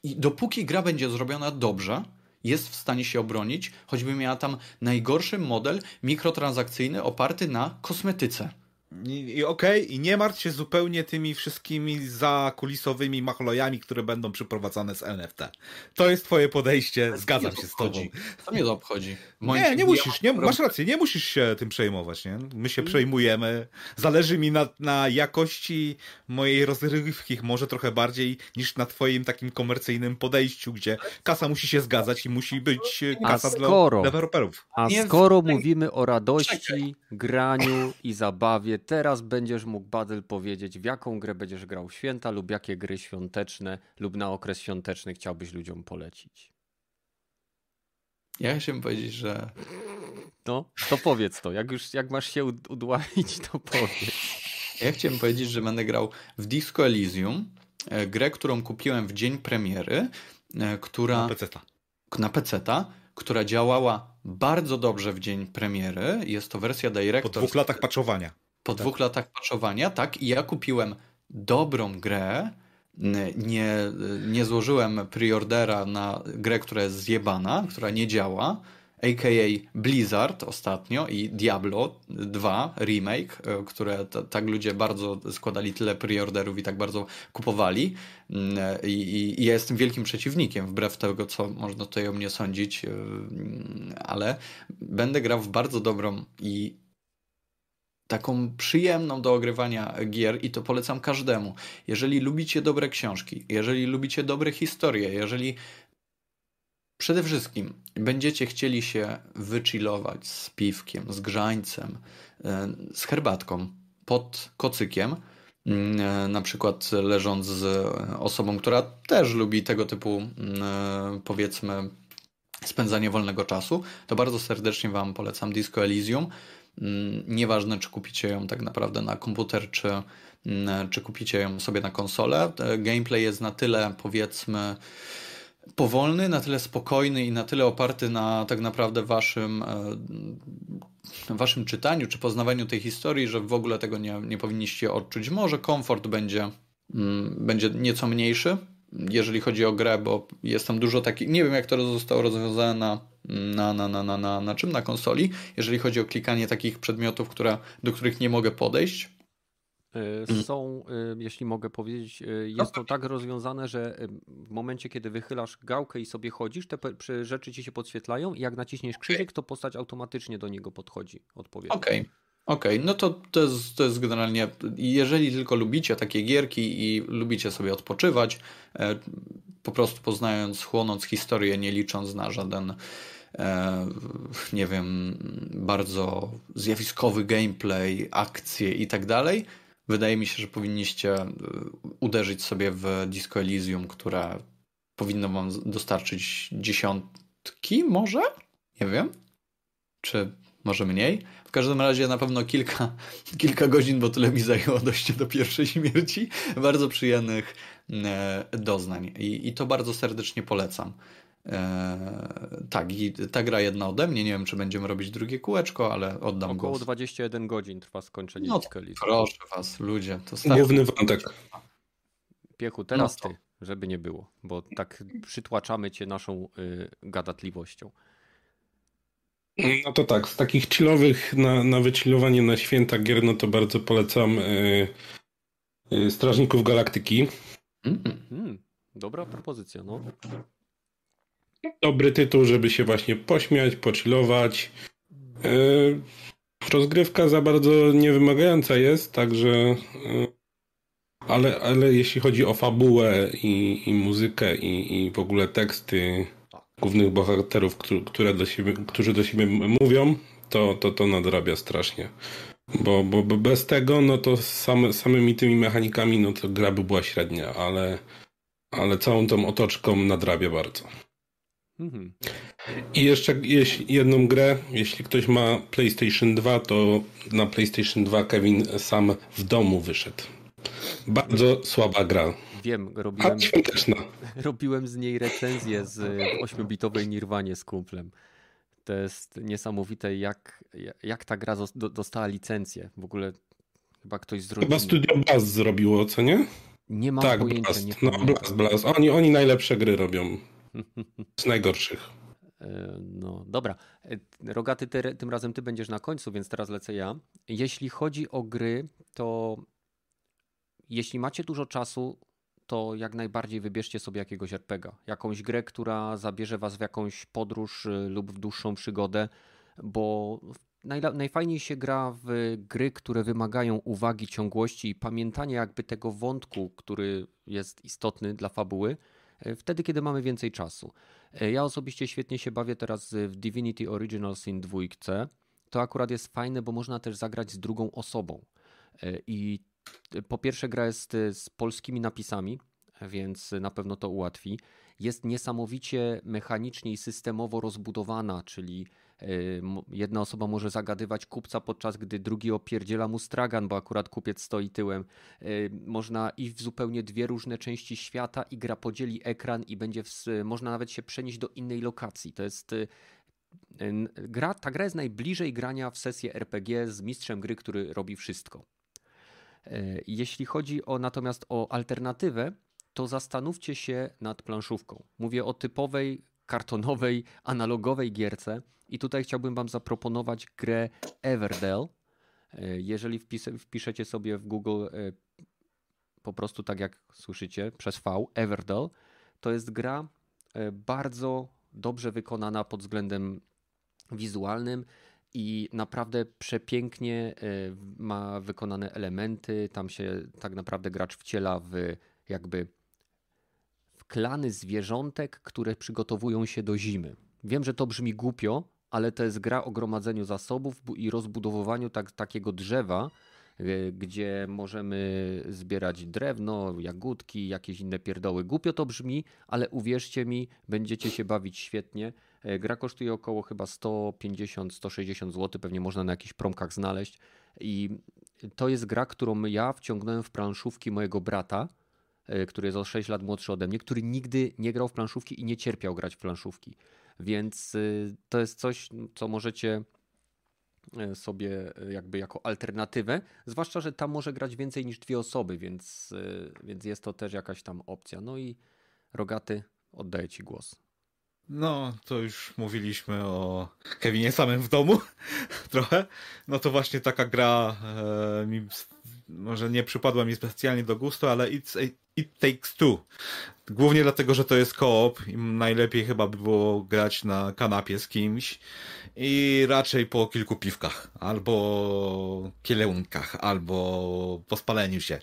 dopóki gra będzie zrobiona dobrze, jest w stanie się obronić, choćby miała tam najgorszy model mikrotransakcyjny oparty na kosmetyce. I, i okej, okay, i nie martw się zupełnie tymi wszystkimi zakulisowymi machlojami, które będą przyprowadzane z NFT. To jest twoje podejście, zgadzam się z tobą. Co mnie to obchodzi? Nie, nie musisz, nie, masz rację, nie musisz się tym przejmować, nie? My się przejmujemy. Zależy mi na, na jakości mojej rozrywki, może trochę bardziej niż na twoim takim komercyjnym podejściu, gdzie kasa musi się zgadzać i musi być kasa skoro, dla deweloperów. A skoro mówimy o radości, graniu i zabawie, teraz będziesz mógł, Badyl, powiedzieć, w jaką grę będziesz grał w święta lub jakie gry świąteczne lub na okres świąteczny chciałbyś ludziom polecić. Ja chciałem powiedzieć, że... No, to powiedz to. Jak już jak masz się udławić, to powiedz. Ja chciałem powiedzieć, że będę grał w Disco Elysium grę, którą kupiłem w dzień premiery, która... Na PC-ta. Na PC-ta, która działała bardzo dobrze w dzień premiery. Jest to wersja Director's. Po dwóch latach patchowania. Po tak. dwóch latach patchowania, tak. I ja kupiłem dobrą grę, nie, nie złożyłem preordera na grę, która jest zjebana, która nie działa, a.k.a. Blizzard ostatnio i Diablo 2 remake, e, które tak ludzie bardzo składali tyle preorderów i tak bardzo kupowali mm, I, i, i ja jestem wielkim przeciwnikiem, wbrew tego, co można tutaj o mnie sądzić, e, ale będę grał w bardzo dobrą i taką przyjemną do ogrywania gier i to polecam każdemu. Jeżeli lubicie dobre książki, jeżeli lubicie dobre historie, jeżeli przede wszystkim będziecie chcieli się wychillować z piwkiem, z grzańcem, e, z herbatką pod kocykiem, mm, e, na przykład leżąc z osobą, która też lubi tego typu mm, e, powiedzmy spędzanie wolnego czasu, to bardzo serdecznie Wam polecam Disco Elysium. Mm, nieważne, czy kupicie ją tak naprawdę na komputer, czy, mm, czy kupicie ją sobie na konsolę. Gameplay jest na tyle, powiedzmy, powolny, na tyle spokojny i na tyle oparty na tak naprawdę waszym, e, waszym czytaniu czy poznawaniu tej historii, że w ogóle tego nie, nie powinniście odczuć. Może komfort będzie, mm, będzie nieco mniejszy, jeżeli chodzi o grę, bo jest tam dużo takich. Nie wiem, jak to zostało rozwiązane na, na, na, na, na, na, na czym? Na konsoli. Jeżeli chodzi o klikanie takich przedmiotów, które, do których nie mogę podejść. E, są, e, jeśli mogę powiedzieć, e, jest to tak rozwiązane, że w momencie, kiedy wychylasz gałkę i sobie chodzisz, te rzeczy ci się podświetlają i jak naciśniesz krzyżyk, to postać automatycznie do niego podchodzi odpowiednio. Okej. Okay. Okej, okay, no to, to, jest, to jest generalnie, jeżeli tylko lubicie takie gierki i lubicie sobie odpoczywać, po prostu poznając, chłonąc historię, nie licząc na żaden, nie wiem, bardzo zjawiskowy gameplay, akcje i tak dalej, wydaje mi się, że powinniście uderzyć sobie w Disco Elysium, które powinno wam dostarczyć dziesiątki, może? Nie wiem. Czy może mniej? W każdym razie na pewno kilka, kilka godzin, bo tyle mi zajęło dojście do pierwszej śmierci. Bardzo przyjemnych e, doznań i, i to bardzo serdecznie polecam. Eee, tak, i ta gra jedna ode mnie. Nie wiem, czy będziemy robić drugie kółeczko, ale oddam Około głos. 21 godzin trwa skończenie no, Proszę was, ludzie. To Główny wątek. Piechu, teraz no ty, żeby nie było, bo tak przytłaczamy cię naszą y, gadatliwością. No to tak, z takich chillowych na, na wychillowanie na święta gier, no to bardzo polecam y, y, Strażników Galaktyki. Mm. Mm, dobra propozycja, no. Dobry tytuł, żeby się właśnie pośmiać, pochillować. Yy, rozgrywka za bardzo niewymagająca jest, także. Yy, ale, ale jeśli chodzi o fabułę i, i muzykę i, i w ogóle teksty głównych bohaterów, które do siebie, którzy do siebie mówią, to, to, to nadrabia strasznie. Bo, bo, bo bez tego, no to same, samymi tymi mechanikami, no to gra by była średnia, ale, ale całą tą otoczką nadrabia bardzo. Mhm. I jeszcze jedną grę, jeśli ktoś ma PlayStation 2, to na PlayStation 2 Kevin sam w domu wyszedł. Bardzo słaba gra. Wiem, robiłem, robiłem z niej recenzję z 8-bitowej Nirwanie z kumplem. To jest niesamowite, jak, jak ta gra dostała licencję. W ogóle chyba ktoś z Chyba Studio Blast zrobiło, co nie? Nie mam tak, pojęcia. Blast. Nie no, Blast, Blast. Oni, oni najlepsze gry robią. Z najgorszych. E, no dobra. E, Rogaty, ty, tym razem ty będziesz na końcu, więc teraz lecę ja. Jeśli chodzi o gry, to jeśli macie dużo czasu, to jak najbardziej wybierzcie sobie jakiegoś RPGa. Jakąś grę, która zabierze was w jakąś podróż y, lub w dłuższą przygodę, bo najfajniej się gra w gry, które wymagają uwagi, ciągłości i pamiętania jakby tego wątku, który jest istotny dla fabuły, E, wtedy, kiedy mamy więcej czasu. E, ja osobiście świetnie się bawię teraz w Divinity Original Sin 2. To akurat jest fajne, bo można też zagrać z drugą osobą. I po pierwsze, gra jest z polskimi napisami, więc na pewno to ułatwi. Jest niesamowicie mechanicznie i systemowo rozbudowana, czyli Jedna osoba może zagadywać kupca, podczas gdy drugi opierdziela mu stragan, bo akurat kupiec stoi tyłem. Można iść w zupełnie dwie różne części świata i gra podzieli ekran i będzie w, można nawet się przenieść do innej lokacji. To jest gra, ta gra jest najbliżej grania w sesję RPG z mistrzem gry, który robi wszystko. Jeśli chodzi o natomiast o alternatywę, to zastanówcie się nad planszówką. Mówię o typowej kartonowej, analogowej gierce i tutaj chciałbym wam zaproponować grę Everdell. E, jeżeli wpiszecie sobie w Google e, po prostu tak jak słyszycie przez V, Everdell, to jest gra e, bardzo dobrze wykonana pod względem wizualnym i naprawdę przepięknie ma wykonane elementy. Tam się tak naprawdę gracz wciela w jakby klany zwierzątek, które przygotowują się do zimy. Wiem, że to brzmi głupio, ale to jest gra o gromadzeniu zasobów i rozbudowywaniu tak, takiego drzewa, e, gdzie możemy zbierać drewno, jagódki, jakieś inne pierdoły. Głupio to brzmi, ale uwierzcie mi, będziecie się bawić świetnie. E, gra kosztuje około chyba 150-160 zł, pewnie można na jakichś promkach znaleźć. I to jest gra, którą ja wciągnąłem w planszówki mojego brata E, który jest o 6 lat młodszy ode mnie, który nigdy nie grał w planszówki i nie cierpiał grać w planszówki. Więc e, to jest coś, co możecie sobie jakby jako alternatywę, zwłaszcza, że tam może grać więcej niż dwie osoby, więc, więc jest to też jakaś tam opcja. No i Rogaty, oddaję Ci głos. No, to już mówiliśmy o Kevinie samym w domu trochę. No to właśnie taka gra e, mi może nie przypadła mi specjalnie do gustu, ale It's It Takes Two. Głównie dlatego, że to jest koop i najlepiej chyba by było grać na kanapie z kimś i raczej po kilku piwkach, albo kieleunkach, albo po spaleniu się.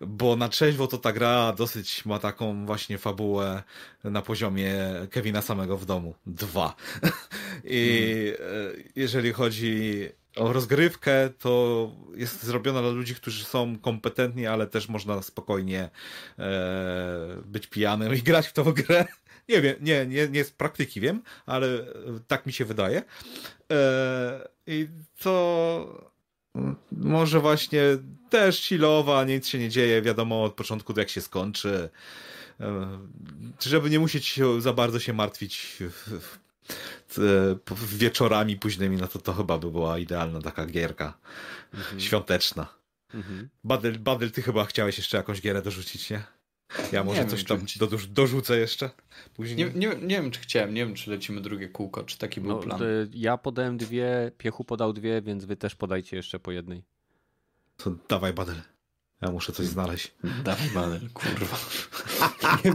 Bo na trzeźwo to ta gra dosyć ma taką właśnie fabułę na poziomie Kevina samego w domu. Dwa. I hmm. jeżeli chodzi rozgrywkę, to jest zrobiona dla ludzi, którzy są kompetentni, ale też można spokojnie e, być pijanym i grać w tą grę. Nie wiem, nie, nie, nie z praktyki wiem, ale tak mi się wydaje. E, I to może właśnie też chillowa, nic się nie dzieje, wiadomo od początku jak się skończy. E, żeby nie musieć za bardzo się martwić wieczorami późnymi, no to to chyba by była idealna taka gierka mhm. świąteczna. Mhm. Badel, Badel, ty chyba chciałeś jeszcze jakąś gierę dorzucić, nie? Ja może nie coś wiem, tam czy... dorzucę jeszcze później. Nie, nie, nie, wiem, czy chciałem, nie wiem, czy lecimy drugie kółko, czy taki był no, plan. Ja podałem dwie, Piechu podał dwie, więc wy też podajcie jeszcze po jednej. To dawaj, Badel. Ja muszę coś znaleźć. Dawaj, Badel, kurwa. nie,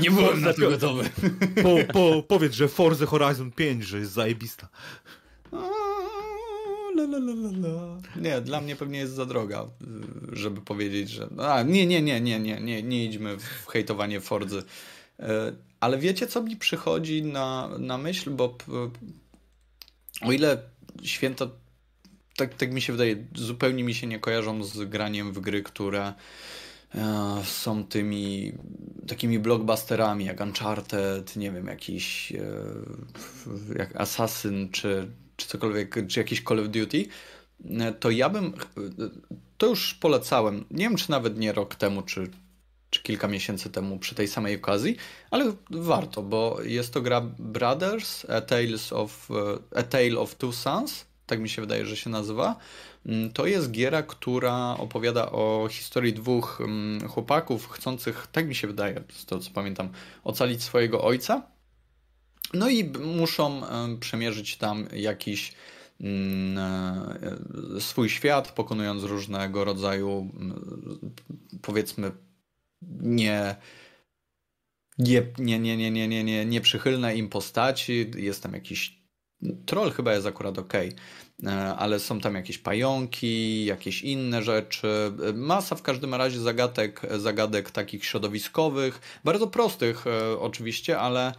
nie byłem na to gotowy. Po, po, powiedz, że Forza Horizon 5, że jest zajebista. La, la, la, la, Nie, dla mnie pewnie jest za droga, żeby powiedzieć, że. A, nie, nie, nie, nie, nie, nie, nie idźmy w hejtowanie Forzy. E, ale wiecie, co mi przychodzi na, na myśl, bo o ile święta tak, tak mi się wydaje, zupełnie mi się nie kojarzą z graniem w gry, które e, są tymi takimi blockbusterami jak Uncharted, nie wiem, jakiś e, jak Assassin czy, czy cokolwiek, czy jakiś Call of Duty, e, to ja bym, to już polecałem, nie wiem czy nawet nie rok temu, czy, czy kilka miesięcy temu przy tej samej okazji, ale warto, bo jest to gra Brothers, A, Tales of, A Tale of Two Sons, tak mi się wydaje, że się nazywa. Mm, to jest giera, która opowiada o historii dwóch mm, chłopaków chcących, tak mi się wydaje, z tego co pamiętam, ocalić swojego ojca. No i muszą przemierzyć tam jakiś mm, e, swój świat, pokonując różnego rodzaju, powiedzmy, nie nie, nie, nie, nie, nie, nie, nie, nieprzychylne im postaci. Jest tam jakiś Troll chyba jest akurat ok, e, ale są tam jakieś pająki, jakieś inne rzeczy. Masa w każdym razie zagadek, zagadek takich środowiskowych, bardzo prostych e, oczywiście, ale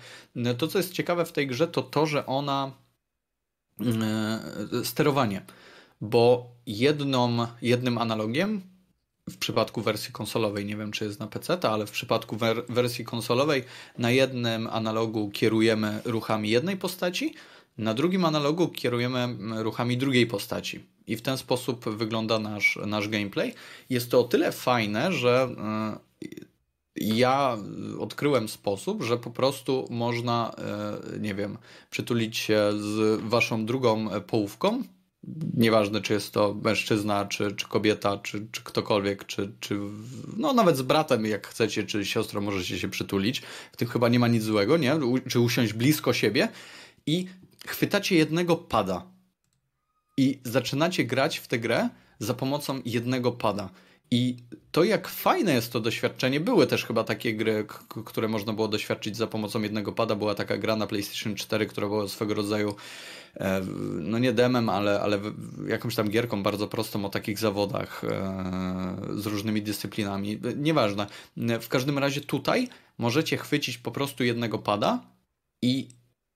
to, co jest ciekawe w tej grze, to to, że ona e, sterowanie, bo jedną, jednym analogiem w przypadku wersji konsolowej, nie wiem czy jest na PC, ale w przypadku wersji konsolowej na jednym analogu kierujemy ruchami jednej postaci, Na drugim analogu kierujemy ruchami drugiej postaci i w ten sposób wygląda nasz, nasz gameplay. Jest to o tyle fajne, że ja odkryłem sposób, że po prostu można, nie wiem, przytulić się z waszą drugą połówką Nieważne, czy jest to mężczyzna, czy, czy kobieta, czy, czy ktokolwiek, czy, czy no nawet z bratem, jak chcecie, czy siostrą możecie się przytulić. W tym chyba nie ma nic złego, nie? Czy usiąść blisko siebie i chwytacie jednego pada. I zaczynacie grać w tę grę za pomocą jednego pada. I to, jak fajne jest to doświadczenie, były też chyba takie gry, które można było doświadczyć za pomocą jednego pada. Była taka gra na PlayStation 4, która była swego rodzaju, e, no nie demem, ale, ale jakąś tam gierką bardzo prostą o takich zawodach e, z różnymi dyscyplinami. Nieważne. W każdym razie tutaj możecie chwycić po prostu jednego pada i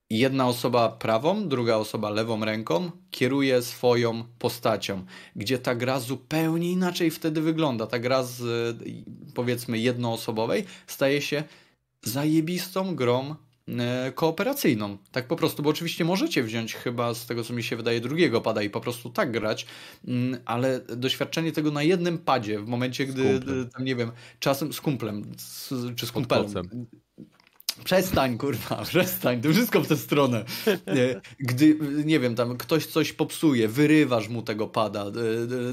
jedna osoba prawą, druga osoba lewą ręką kieruje swoją postacią, gdzie ta gra zupełnie inaczej wtedy wygląda. Ta gra z powiedzmy jednoosobowej staje się zajebistą grą e, kooperacyjną. Tak po prostu, bo oczywiście możecie wziąć chyba z tego, co mi się wydaje, drugiego pada i po prostu tak grać, mm, ale doświadczenie tego na jednym padzie, w momencie, gdy, tam nie wiem, czasem z kumplem, z, czy z kumpelem, Przestań, kurwa, przestań, to wszystko w tę stronę. Gdy, nie wiem, tam ktoś coś popsuje, wyrywasz mu tego pada,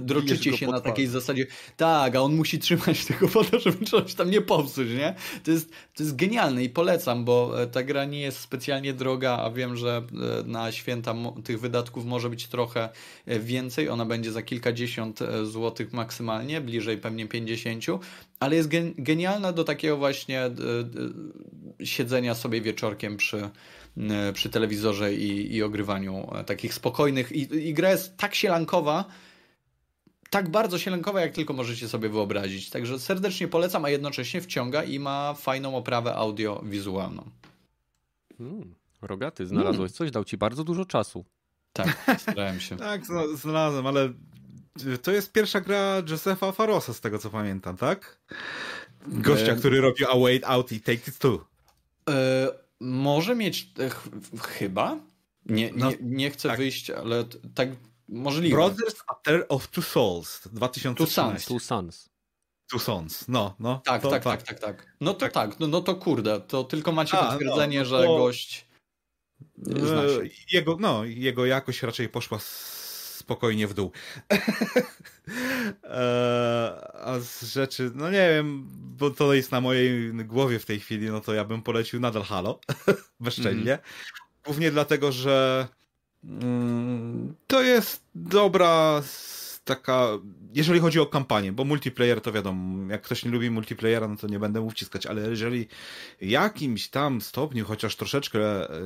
droczycie się na takiej zasadzie, tak, a on musi trzymać tego pada, żeby coś tam nie popsuć, nie? To jest, to jest genialne i polecam, bo e, ta gra nie jest specjalnie droga, a wiem, że e, na święta tych wydatków może być trochę e, więcej, ona będzie za kilkadziesiąt złotych maksymalnie, bliżej pewnie pięćdziesięciu, ale jest genialna do takiego właśnie siedzenia sobie wieczorkiem przy, przy telewizorze i, i ogrywaniu e, takich spokojnych. I, I gra jest tak sielankowa, tak bardzo sielankowa, jak tylko możecie sobie wyobrazić. Także serdecznie polecam, a jednocześnie wciąga i ma fajną oprawę audio-wizualną. Hmm, rogaty, znalazłeś hmm. coś, dał ci bardzo dużo czasu. Tak, starałem się. tak, znalazłem, ale to jest pierwsza gra Josefa Farosa, z tego co pamiętam, tak? Gościa, e... który robił A Wait Out i Take It Two. E, może mieć e, ch chyba. Nie, no, nie, nie chcę tak. wyjść, ale tak możliwe. Brothers A Tale of Two Souls 2013. Two Sons. Two Sons, no, no. Tak, tak, tak, tak, tak, No to tak, tak no, no to kurde, to tylko macie A, potwierdzenie, no, no, że gość e, jego, no, jego jakość raczej poszła spokojnie w dół. E, a z rzeczy, no nie wiem, bo to jest na mojej głowie w tej chwili, no to ja bym polecił nadal Halo, bezczelnie. Mm. Głównie dlatego, że mm, to jest dobra taka, jeżeli chodzi o kampanię, bo multiplayer to wiadomo, jak ktoś nie lubi multiplayera, no to nie będę mu wciskać, ale jeżeli jakimś tam stopniu, chociaż troszeczkę e,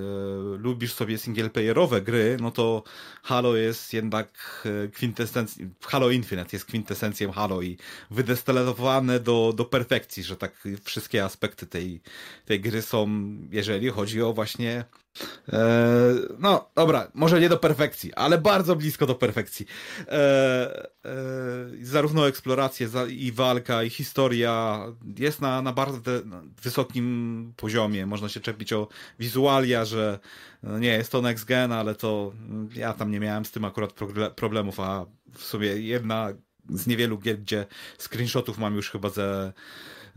lubisz sobie singleplayerowe gry, no to Halo jest jednak e, kwintesencją, Halo Infinite jest kwintesencją Halo i wydestalowane do, do perfekcji, że tak wszystkie aspekty tej, tej gry są, jeżeli chodzi o właśnie no, dobra, może nie do perfekcji, ale bardzo blisko do perfekcji. E, e, zarówno eksploracje i walka, i historia jest na, na bardzo wysokim poziomie. Można się czepić o wizualia, że no nie jest to next gen, ale to ja tam nie miałem z tym akurat problemów, a w sumie jedna z niewielu gier, gdzie screenshotów mam już chyba ze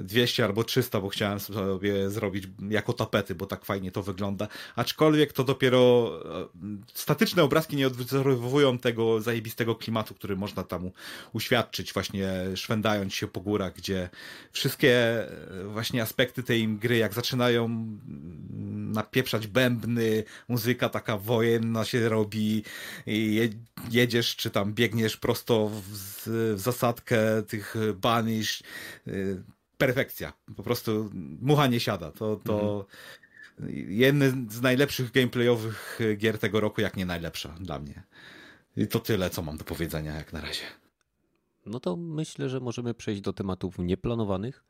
200 albo 300, bo chciałem sobie zrobić jako tapety, bo tak fajnie to wygląda. Aczkolwiek to dopiero e, statyczne obrazki nie odwzorowują tego zajebistego klimatu, który można tam uświadczyć, właśnie szwendając się po górach, gdzie wszystkie e, właśnie aspekty tej gry, jak zaczynają napieprzać bębny, muzyka taka wojenna się robi, jedziesz czy tam biegniesz prosto w, zasadkę tych banish, y, perfekcja. Po prostu mucha nie siada. To, to mhm. jeden z najlepszych gameplayowych gier tego roku, jak nie najlepsza dla mnie. I to tyle, co mam do powiedzenia jak na razie. No to myślę, że możemy przejść do tematów nieplanowanych,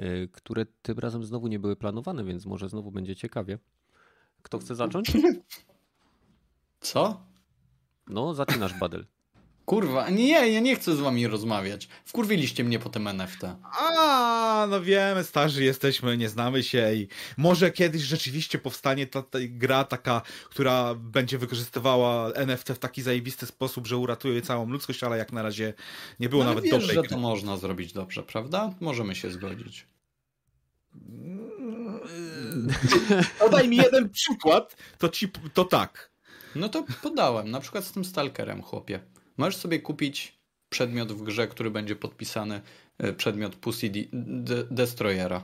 y, które tym razem znowu nie były planowane, więc może znowu będzie ciekawie. Kto chce zacząć? Co? No, zaczynasz, Badel. Kurwa, nie, ja nie chcę z wami rozmawiać. Wkurwiliście mnie po tym NFT. A, no wiemy, starzy jesteśmy, nie znamy się i może kiedyś rzeczywiście powstanie ta, ta gra taka, która będzie wykorzystywała NFT w taki zajebisty sposób, że uratuje całą ludzkość, ale jak na razie nie było no, nawet wiesz, dobrej że gry. to można zrobić dobrze, prawda? Możemy się zgodzić. Podaj mi jeden przykład, to ci, to tak. No to podałem, na przykład z tym Stalkerem, chłopie. Możesz sobie kupić przedmiot w grze, który będzie podpisany, e, przedmiot Pussy De De Destroyera.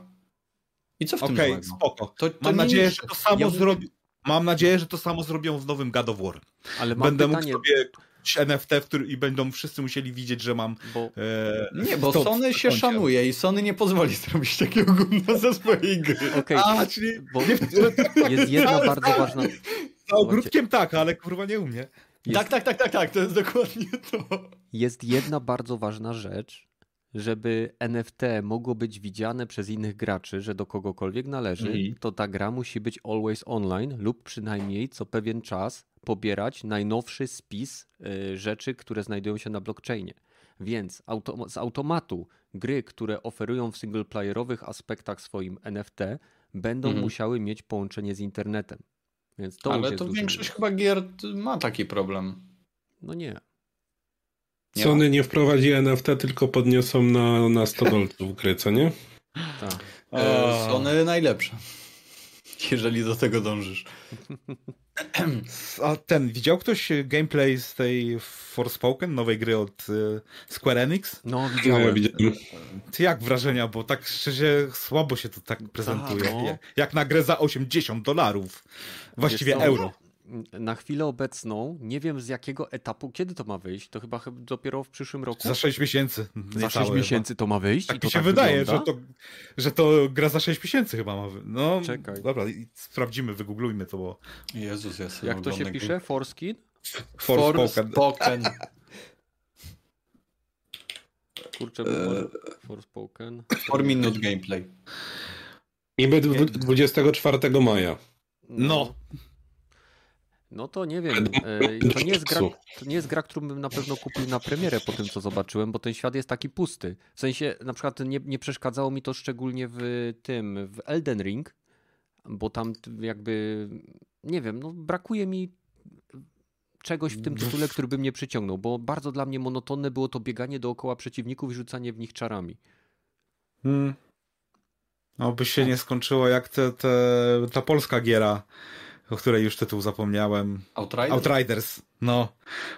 I co w tym Okej, spoko. To, to Mam nadzieję, że to samo Ja- zrobi... Mam nadzieję, że to samo zrobią w nowym God of War. Ale mam Będę pytanie, mógł sobie kupić NFT, który... i będą wszyscy musieli widzieć, że mam bo e... Nie, bo Sony się szanuje i Sony nie pozwoli zrobić takiego gówna ze swojej gry. okej, A, czyli bo jest jedna bardzo ważna... za ogródkiem tak, ale kurwa nie u mnie. Jest, Tak, tak, tak, tak, tak, to jest dokładnie to. jest jedna bardzo ważna rzecz, żeby NFT mogło być widziane przez innych graczy, że do kogokolwiek należy, Mhm. to ta gra musi być always online lub przynajmniej co pewien czas pobierać najnowszy spis y, rzeczy, które znajdują się na blockchainie. Więc auto, z automatu gry, które oferują w singleplayerowych aspektach swoim NFT, będą Mhm. musiały mieć połączenie z internetem. Więc to Ale to duży większość minus. chyba gier ma taki problem. No nie. Nie Sony nie wprowadzi NFT, tylko podniosą na, na 100 dolców gry, co nie? Tak. E, Sony najlepsze. Jeżeli do tego dążysz. A ten, widział ktoś gameplay z tej Forspoken, nowej gry od e, Square Enix? No, widziałem. Ty jak wrażenia, bo tak szczerze słabo się to tak prezentuje. no. Jak, jak na grę za 80 dolarów. Właściwie euro. Na chwilę obecną nie wiem z jakiego etapu, kiedy to ma wyjść. To chyba chyba dopiero w przyszłym roku. Za 6 miesięcy. Za niecałe 6 chyba. miesięcy to ma wyjść? Tak I to mi się tak wydaje, wygląda? że to, że to gra za 6 miesięcy chyba ma. wy- No, Czekaj. dobra, i sprawdzimy, wygooglujmy to, bo Jezus, ja sobie Jak to się oglądam pisze? Forskin? Forspoken. Forspoken. Kurczę, Eee. Forspoken. 4 minut gameplay. Niby dwu- 24 maja. No. No to nie wiem. e, To nie, jest gra, to nie jest gra, którą bym na pewno kupił na premierę po tym, co zobaczyłem, bo ten świat jest taki pusty. W sensie, na przykład nie, nie przeszkadzało mi to szczególnie w tym, w Elden Ring, bo tam jakby, nie wiem, no brakuje mi czegoś w tym tytule, który by mnie przyciągnął, bo bardzo dla mnie monotonne było to bieganie dookoła przeciwników i rzucanie w nich czarami. Hmm. No, by się nie skończyło jak te, te, ta polska giera, o której już tytuł zapomniałem. Outrider? Outriders. No.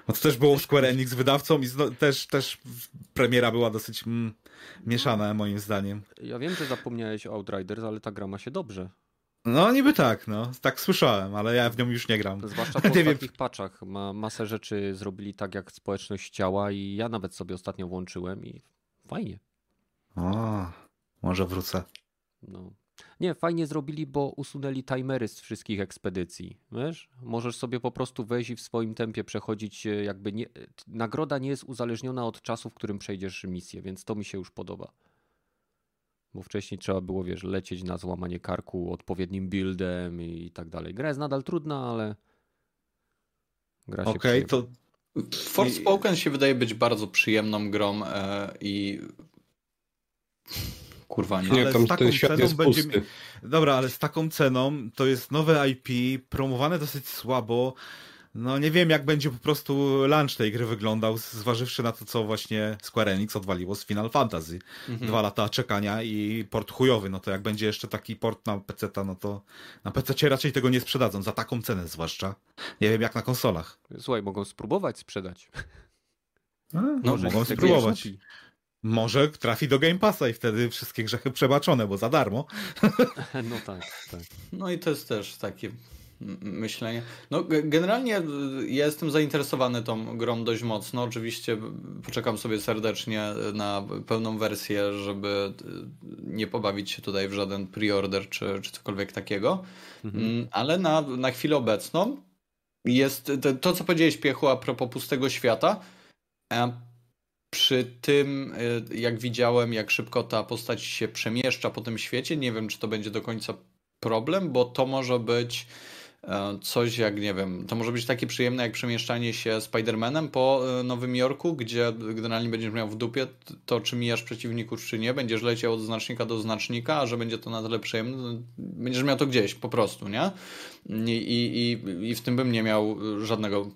Bo to też było Square Enix wydawcą i zno, też, też premiera była dosyć mm, mieszana, moim zdaniem. Ja wiem, że zapomniałeś o Outriders, ale ta gra ma się dobrze. No, niby tak, no. Tak słyszałem, ale ja w nią już nie gram. Zwłaszcza po Nie ostatnich paczach. Ma, masę rzeczy zrobili tak, jak społeczność chciała i ja nawet sobie ostatnio włączyłem i fajnie. O, może wrócę. No. Nie, fajnie zrobili, bo usunęli timery z wszystkich ekspedycji. Wiesz? Możesz sobie po prostu wejść i w swoim tempie przechodzić e, jakby nie... Nagroda nie jest uzależniona od czasu, w którym przejdziesz misję, więc to mi się już podoba. Bo wcześniej trzeba było, wiesz, lecieć na złamanie karku odpowiednim buildem i tak dalej. Gra jest nadal trudna, ale gra się Okej, przyjemnie. to Forspoken się wydaje być bardzo przyjemną grą e, i... Kurwa, nie. Ale Nie, z tam taką ten świat ceną jest będzie pusty. Dobra, ale z taką ceną to jest nowe IP, promowane dosyć słabo. No nie wiem, jak będzie po prostu launch tej gry wyglądał, zważywszy na to, co właśnie Square Enix odwaliło z Final Fantasy. Mhm. Dwa lata czekania i port chujowy, no to jak będzie jeszcze taki port na PC, no to na PC raczej tego nie sprzedadzą, za taką cenę zwłaszcza. Nie wiem, jak na konsolach. Słuchaj, mogą spróbować sprzedać. No, Może mogą spróbować. Może trafi do Game Passa i wtedy wszystkie grzechy przebaczone, bo za darmo. No tak, tak. No i to jest też takie myślenie. No ge- generalnie y, ja jestem zainteresowany tą grą dość mocno. Oczywiście poczekam sobie serdecznie na pełną wersję, żeby y, nie pobawić się tutaj w żaden preorder czy, czy cokolwiek takiego. Mhm. Mm, Ale na, na chwilę obecną jest to, to, co powiedziałeś, Piechu, a propos pustego świata. E, Przy tym, y, jak widziałem, jak szybko ta postać się przemieszcza po tym świecie, nie wiem, czy to będzie do końca problem, bo to może być e, coś jak, nie wiem, to może być takie przyjemne jak przemieszczanie się Spider-Manem po e, Nowym Jorku, gdzie generalnie będziesz miał w dupie to, czy mijasz przeciwników, czy nie, będziesz leciał od znacznika do znacznika, a że będzie to na tyle przyjemne, będziesz miał to gdzieś po prostu, nie? I, i, i w tym bym nie miał żadnego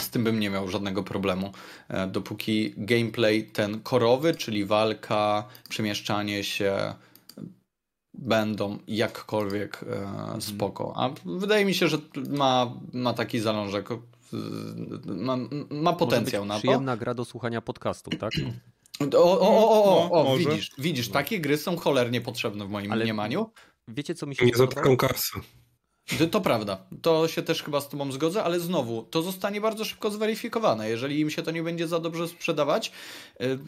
z tym bym nie miał żadnego problemu. E, dopóki gameplay ten korowy, czyli walka, przemieszczanie się, będą jakkolwiek e, mhm. spoko. A wydaje mi się, że ma, ma taki zalążek, ma, ma potencjał na to. Przyjemna gra do słuchania podcastu, tak? O, o, o, o, o, no, widzisz, widzisz, takie gry są cholernie potrzebne w moim Ale mniemaniu. Wiecie, co mi się Nie za taką kasę. To prawda, to się też chyba z Tobą zgodzę, ale znowu, to zostanie bardzo szybko zweryfikowane. Jeżeli im się to nie będzie za dobrze sprzedawać, y,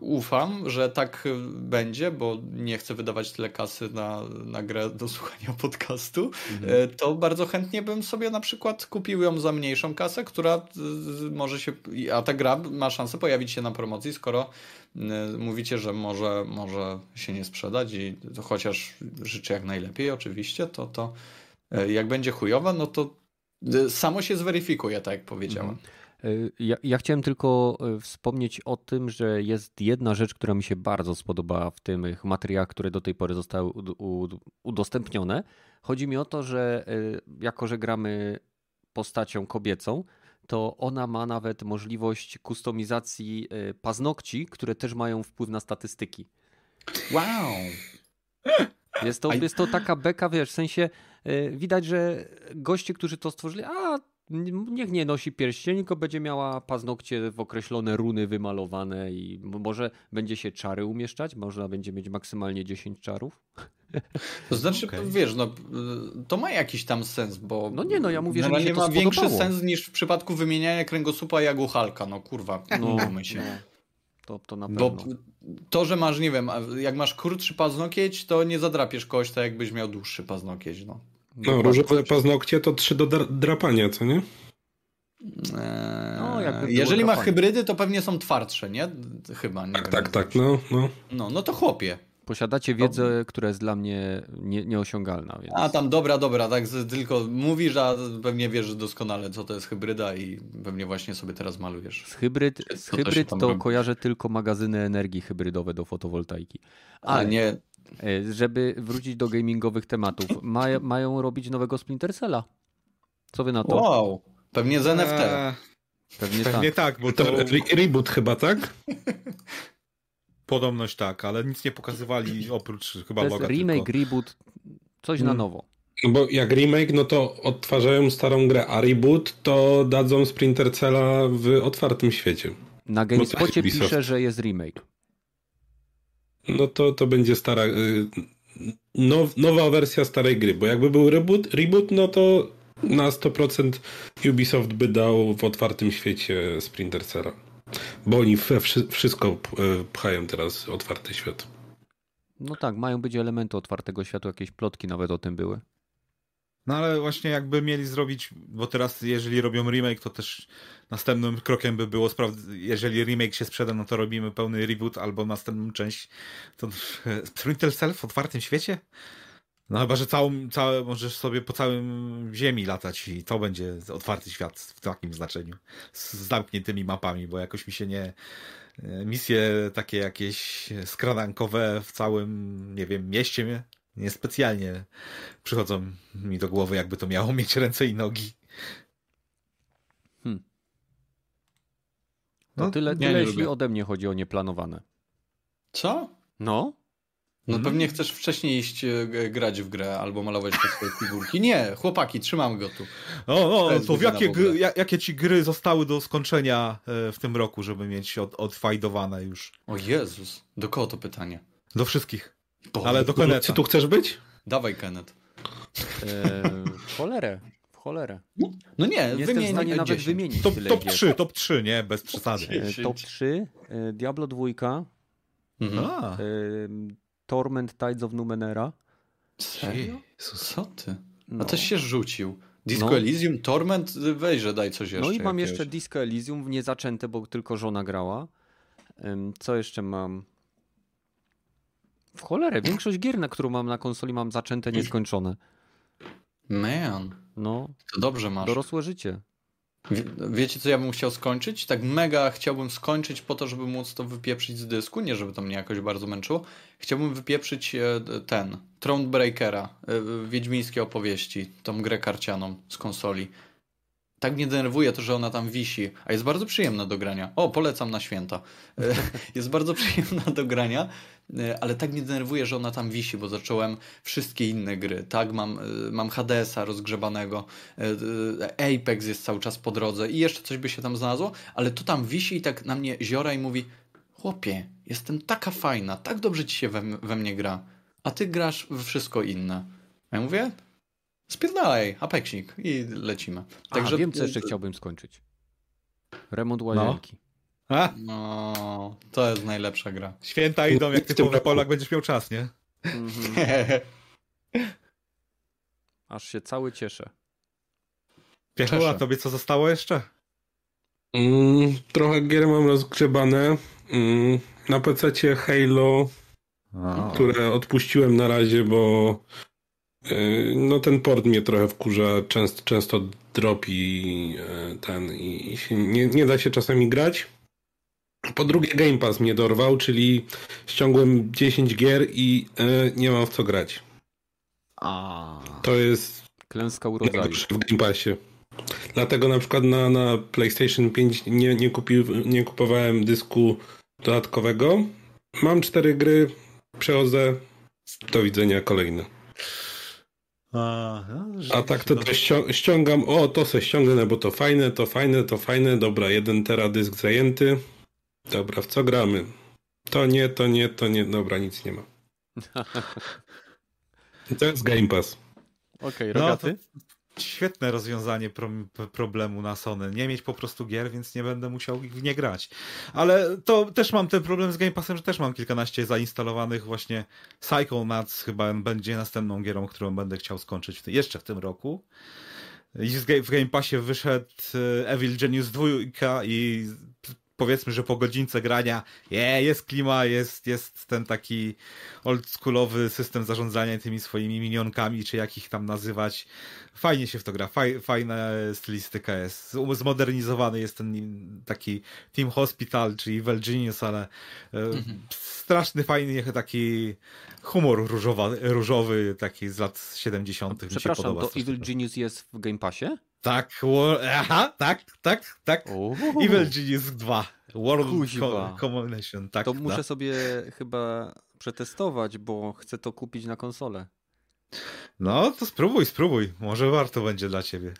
ufam, że tak będzie, bo nie chcę wydawać tyle kasy na, na grę do słuchania podcastu, mhm. Y, to bardzo chętnie bym sobie na przykład kupił ją za mniejszą kasę, która y, może się, a ta gra ma szansę pojawić się na promocji, skoro mówicie, że może, może się nie sprzedać i chociaż życzę jak najlepiej oczywiście, to to jak będzie chujowa, no to e, samo się zweryfikuje, tak jak powiedziałem. Mhm. E, ja, ja, chciałem tylko wspomnieć o tym, że jest jedna rzecz, która mi się bardzo spodobała w tych materiałach, które do tej pory zostały udostępnione. Chodzi mi o to, że jako, że gramy postacią kobiecą, to ona ma nawet możliwość kustomizacji paznokci, które też mają wpływ na statystyki. Wow! Jest to, jest to taka beka, wiesz, w sensie E, widać, że goście, którzy to stworzyli, a niech nie nosi pierścieni, tylko będzie miała paznokcie w określone runy wymalowane i może będzie się czary umieszczać, można będzie mieć maksymalnie 10 czarów. To znaczy, okay. wiesz, no, to ma jakiś tam sens, bo. No nie, no ja mówię, że mi się ma większy sens niż w przypadku wymieniania kręgosłupa jak u Halka, no kurwa, no, no się. No. To, to na pewno. Bo to, że masz, nie wiem, jak masz krótszy paznokieć, to nie zadrapiesz kogoś tak, jakbyś miał dłuższy paznokieć, no. No, różowe paznokcie to trzy do drapania, co nie? Eee, no, jeżeli ma hybrydy, to pewnie są twardsze, nie? Chyba. Nie tak, tak, tak, no, no. No, no to chłopie. Posiadacie wiedzę, która jest dla mnie nie, nieosiągalna. Więc... A tam dobra, dobra, tak tylko mówisz, a pewnie wiesz doskonale, co to jest hybryda i pewnie właśnie sobie teraz malujesz. Z hybryd, z hybryd to, to kojarzę tylko magazyny energii hybrydowe do fotowoltaiki. Ale a nie, żeby wrócić do gamingowych tematów, ma, mają robić nowego Splinter Cella. Co wy na to? Wow, pewnie z NFT. Eee, pewnie, pewnie tak. tak. bo to... to reboot chyba, tak? Podobność tak, ale nic nie pokazywali oprócz chyba to jest loga. remake, tylko. reboot, coś hmm. na nowo. No bo jak remake, no to odtwarzają starą grę, a reboot to dadzą Splinter Cella w otwartym świecie. Na GameSpocie pisze, że jest remake no to, to będzie stara. Y, now, nowa wersja starej gry, bo jakby był reboot, reboot, no to na 100% Ubisoft by dał w otwartym świecie Sprinter Cella. Bo oni we wszystko y, pchają teraz otwarty świat. No tak, mają być elementy otwartego świata, jakieś plotki nawet o tym były. No ale właśnie jakby mieli zrobić, bo teraz jeżeli robią remake, to też następnym krokiem by było, jeżeli remake się sprzeda, no to robimy pełny reboot albo następną część. To Splinter Cell w otwartym świecie? No chyba, że całą, całe, możesz sobie po całym ziemi latać i to będzie otwarty świat w takim znaczeniu. Z zamkniętymi mapami, bo jakoś mi się nie... Misje takie jakieś skradankowe w całym, nie wiem, mieście niespecjalnie przychodzą mi do głowy, jakby to miało mieć ręce i nogi. Hmm. No, tyle, tyle jeśli lubię. ode mnie chodzi o nieplanowane. Co? No. No hmm. pewnie chcesz wcześniej iść e, grać w grę albo malować te swoje figurki. Nie, chłopaki, trzymam go tu. O, o to w jakie, gry, jakie ci gry zostały do skończenia e, w tym roku, żeby mieć od, odfajdowane już? O Jezus, do kogo to pytanie? Do wszystkich. Ale do Keneta. Czy tu chcesz być? Dawaj, Kenneth. Eee, w cholerę. W cholerę. No nie, nie jestem w stanie nawet wymienić. Top, top 3, top 3, nie? Bez przesady. Eee, top 3, e, Diablo 2, mhm. e, Torment Tides of Numenera. Serio? Co ty? No. A też się rzucił. Disco no. Elysium, Torment, weź, że daj coś jeszcze. No i mam jakiegoś. jeszcze Disco Elysium, niezaczęte, bo tylko żona grała. Co jeszcze mam? W cholerę, większość gier, na którą mam na konsoli, mam zaczęte, nieskończone. Man. No. To dobrze masz. Dorosłe życie. Wiecie, co ja bym chciał skończyć? Tak mega chciałbym skończyć po to, żeby móc to wypieprzyć z dysku, nie żeby to mnie jakoś bardzo męczyło. Chciałbym wypieprzyć e, ten, Thronebreakera, e, Wiedźmińskie opowieści, tą grę karcianą z konsoli. Tak mnie denerwuje to, że ona tam wisi, a jest bardzo przyjemna do grania. O, polecam na święta. E, jest bardzo przyjemna do grania, ale tak mnie denerwuje, że ona tam wisi, bo zacząłem wszystkie inne gry. Tak, mam, mam Hadesa rozgrzebanego, Apex jest cały czas po drodze i jeszcze coś by się tam znalazło, ale to tam wisi i tak na mnie ziora i mówi chłopie, jestem taka fajna, tak dobrze ci się we, we mnie gra, a ty grasz w wszystko inne. Ja mówię, spierdalaj, Apexik i lecimy. Także a, wiem, co jeszcze chciałbym skończyć. Remont no. łazienki. No. A? No, to jest najlepsza gra. Święta idą, jak typowy Polak będziesz miał czas, nie? Mhm. Aż się cały cieszę. Piechula, tobie co zostało jeszcze? Mm, trochę gier mam rozgrzebane. Mm, na PC Halo, A. które odpuściłem na razie, bo y, no ten port mnie trochę wkurza, często, często dropi y, ten i się, nie, nie da się czasami grać. Po drugie Game Pass mnie dorwał, czyli ściągłem 10 gier i y, nie mam w co grać. A. To jest klęska urodzaju w Game Passie. Dlatego na przykład na, na PlayStation 5 nie, nie, kupił, nie kupowałem dysku dodatkowego. Mam cztery gry, przechodzę. Do widzenia kolejne. A, no, A tak to, to ściągam, o to se ściągnę, bo to fajne, to fajne, to fajne, dobra, jeden tera dysk zajęty. Dobra, w co gramy? To nie, to nie, to nie, dobra, nic nie ma. to jest Game Pass. Okej, okay, rogaty? No, świetne rozwiązanie pro, problemu na Sony. Nie mieć po prostu gier, więc nie będę musiał w nie grać. Ale to też mam ten problem z Game Passem, że też mam kilkanaście zainstalowanych właśnie Psychonauts chyba będzie następną gierą, którą będę chciał skończyć w jeszcze w tym roku. W Game Passie wyszedł e, Evil Genius 2 i powiedzmy, że po godzince grania je, jest klima, jest, jest ten taki oldschoolowy system zarządzania tymi swoimi minionkami, czy jak ich tam nazywać. Fajnie się w to gra, faj, fajna stylistyka jest. Zmodernizowany jest ten taki Team Hospital, czyli Evil Genius, ale e, mhm. straszny, fajny taki humor różowa, różowy, taki z lat 70. Przepraszam, mi się podoba. to Evil Genius jest w Game Passie? Tak, aha, tak, tak, tak. Uhuhu. Evil Genius 2. World Kuźwa. Combination, tak. To muszę sobie chyba przetestować, bo chcę to kupić na konsolę. No, to spróbuj, spróbuj. Może warto będzie dla ciebie.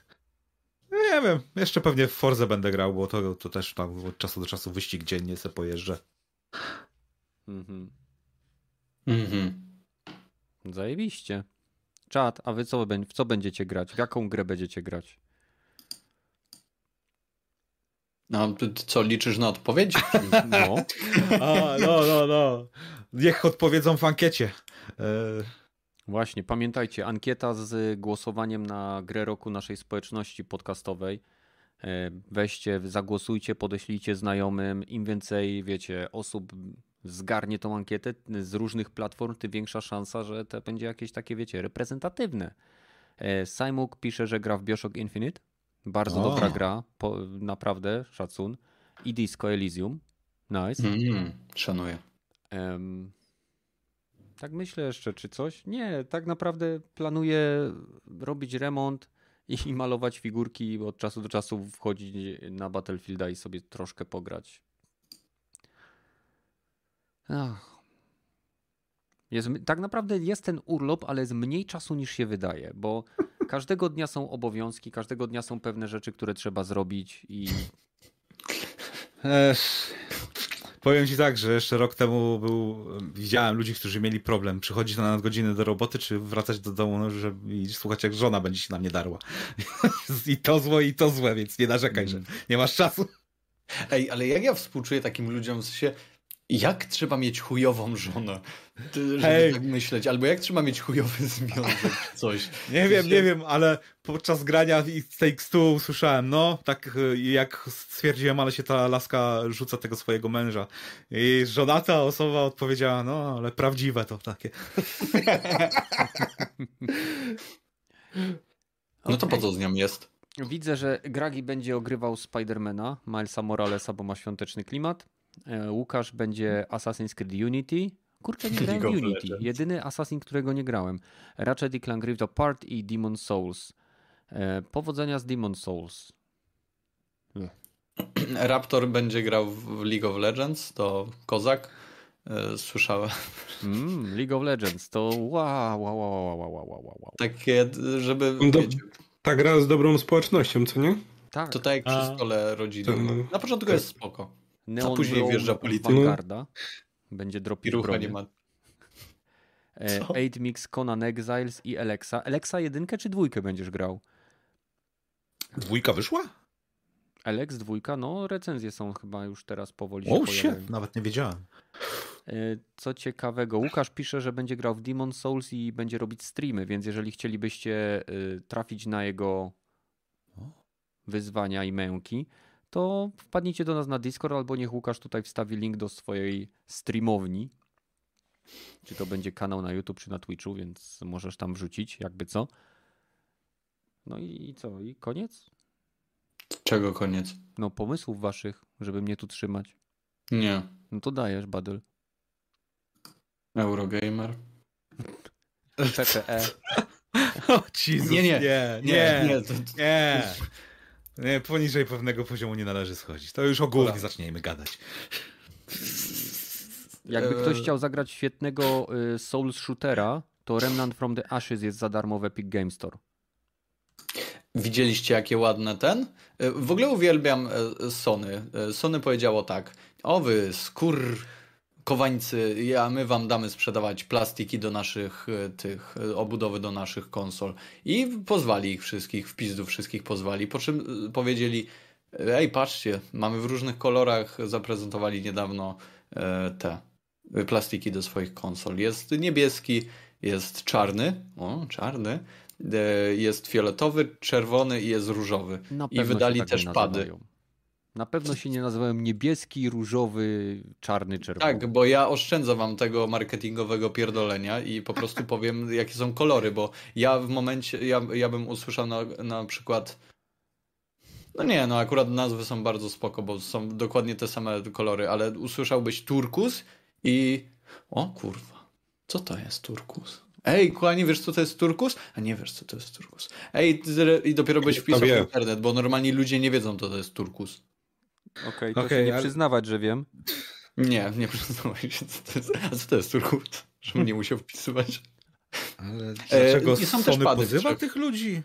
No, nie wiem, jeszcze pewnie w Forze będę grał, bo to, to też tam od czasu do czasu wyścig dziennie se pojeżdżę. Mhm. Mhm. Zajebiście. Czad, a wy co, w co będziecie grać? W jaką grę będziecie grać? No, co, liczysz na odpowiedź? No. A, no, no, no. Niech odpowiedzą w ankiecie. E... Właśnie, pamiętajcie, ankieta z głosowaniem na grę roku naszej społeczności podcastowej. E, weźcie, zagłosujcie, podeślijcie znajomym. Im więcej, wiecie, osób zgarnie tą ankietę z różnych platform, tym większa szansa, że to będzie jakieś takie, wiecie, reprezentatywne. E, Simuk pisze, że gra w Bioshock Infinite. Bardzo o. dobra gra, po, naprawdę, szacun. I Disco Elysium. Nice. Mm, szanuję. Um, tak myślę jeszcze, czy coś? Nie, tak naprawdę planuję robić remont i malować figurki, od czasu do czasu wchodzić na Battlefielda i sobie troszkę pograć. Ach. Jest, tak naprawdę jest ten urlop, ale jest mniej czasu niż się wydaje, bo każdego dnia są obowiązki, każdego dnia są pewne rzeczy, które trzeba zrobić i. Ech, powiem ci tak, że jeszcze rok temu był, widziałem ludzi, którzy mieli problem przychodzić na nadgodziny do roboty, czy wracać do domu, no, żeby i słuchać jak żona będzie się na mnie darła. I to złe, i to złe, więc nie narzekaj, że nie masz czasu. Ej, ale jak ja współczuję takim ludziom, w sensie jak trzeba mieć chujową żonę, żeby Hej. tak myśleć, albo jak trzeba mieć chujowy związek, czy coś. Nie wiem, nie wiem, ale podczas grania z stu usłyszałem, no, tak y, jak stwierdziłem, ale się ta laska rzuca tego swojego męża. I żonata osoba odpowiedziała, no, ale prawdziwe to takie. No to po co z nią jest? Widzę, że Gragi będzie ogrywał Spidermana, Milesa Moralesa, bo ma świąteczny klimat. E, Łukasz będzie Assassin's Creed Unity. Kurczę, nie grałem Unity. Jedyny Assassin, którego nie grałem. Ratchet i Clank Rift Apart i Demon Souls. E, powodzenia z Demon Souls. Raptor będzie grał w League of Legends, to kozak. E, słyszałem. Mm, League of Legends to wow, wow, wow, wow, wow, wow, wow. Takie, żeby... Do, ta gra z dobrą społecznością, co nie? Tak. To tak jak przy stole rodzinnym. Na początku jest spoko. Neon a później wjeżdża polityka. Vanguarda. Będzie dropić Rucha nie ma. E, Eight Mix, Conan Exiles i Alexa. Alexa jedynkę czy dwójkę będziesz grał? Dwójka wyszła? Alex dwójka, no recenzje są chyba już teraz powoli O, się nawet nie wiedziałem. E, co ciekawego, Łukasz pisze, że będzie grał w Demon Souls i będzie robić streamy, więc jeżeli chcielibyście y, trafić na jego wyzwania i męki, to wpadnijcie do nas na Discord albo niech Łukasz tutaj wstawi link do swojej streamowni. Czy to będzie kanał na YouTube czy na Twitchu, więc możesz tam wrzucić, jakby co. No i co? I koniec? Czego koniec? No pomysłów waszych, żeby mnie tu trzymać. Nie. No to dajesz, Badel. Eurogamer. PPE. O, Jezus, nie, nie, nie, nie, nie, to, nie. nie. Poniżej pewnego poziomu nie należy schodzić. To już ogólnie zaczniemy gadać. Jakby ktoś chciał zagrać świetnego y, Souls Shootera, to Remnant from the Ashes jest za darmo w Epic Game Store. Widzieliście jakie ładne ten? Y, w ogóle uwielbiam y, Sony. Sony powiedziało tak. O wy skór kowańcy, a my wam damy sprzedawać plastiki do naszych tych obudowy do naszych konsol. I pozwali ich wszystkich, w pizdu wszystkich pozwali. Po czym powiedzieli ej patrzcie, mamy w różnych kolorach, zaprezentowali niedawno te plastiki do swoich konsol. Jest niebieski, jest czarny, o, czarny, e, jest fioletowy, czerwony i jest różowy. I wydali tak też pady. Na pewno się nie nazywają niebieski, różowy, czarny, czerwony. Tak, bo ja oszczędzę wam tego marketingowego pierdolenia i po prostu powiem, jakie są kolory, bo ja w momencie, ja, ja bym usłyszał na, na przykład no nie, no akurat nazwy są bardzo spoko, bo są dokładnie te same kolory, ale usłyszałbyś turkus i... O kurwa, co to jest turkus? Ej, kłanie, wiesz co to jest turkus? A nie wiesz co to jest turkus. Ej, i dopiero byś wpisał w internet, bo normalnie ludzie nie wiedzą, co to jest turkus. Okej, okay, to okay, nie ale... przyznawać, że wiem. Nie, nie przyznawać się, co to jest. A co to jest turkus? Żebym nie musiał wpisywać. Ale dlaczego e, są Sony pozywa tych ludzi?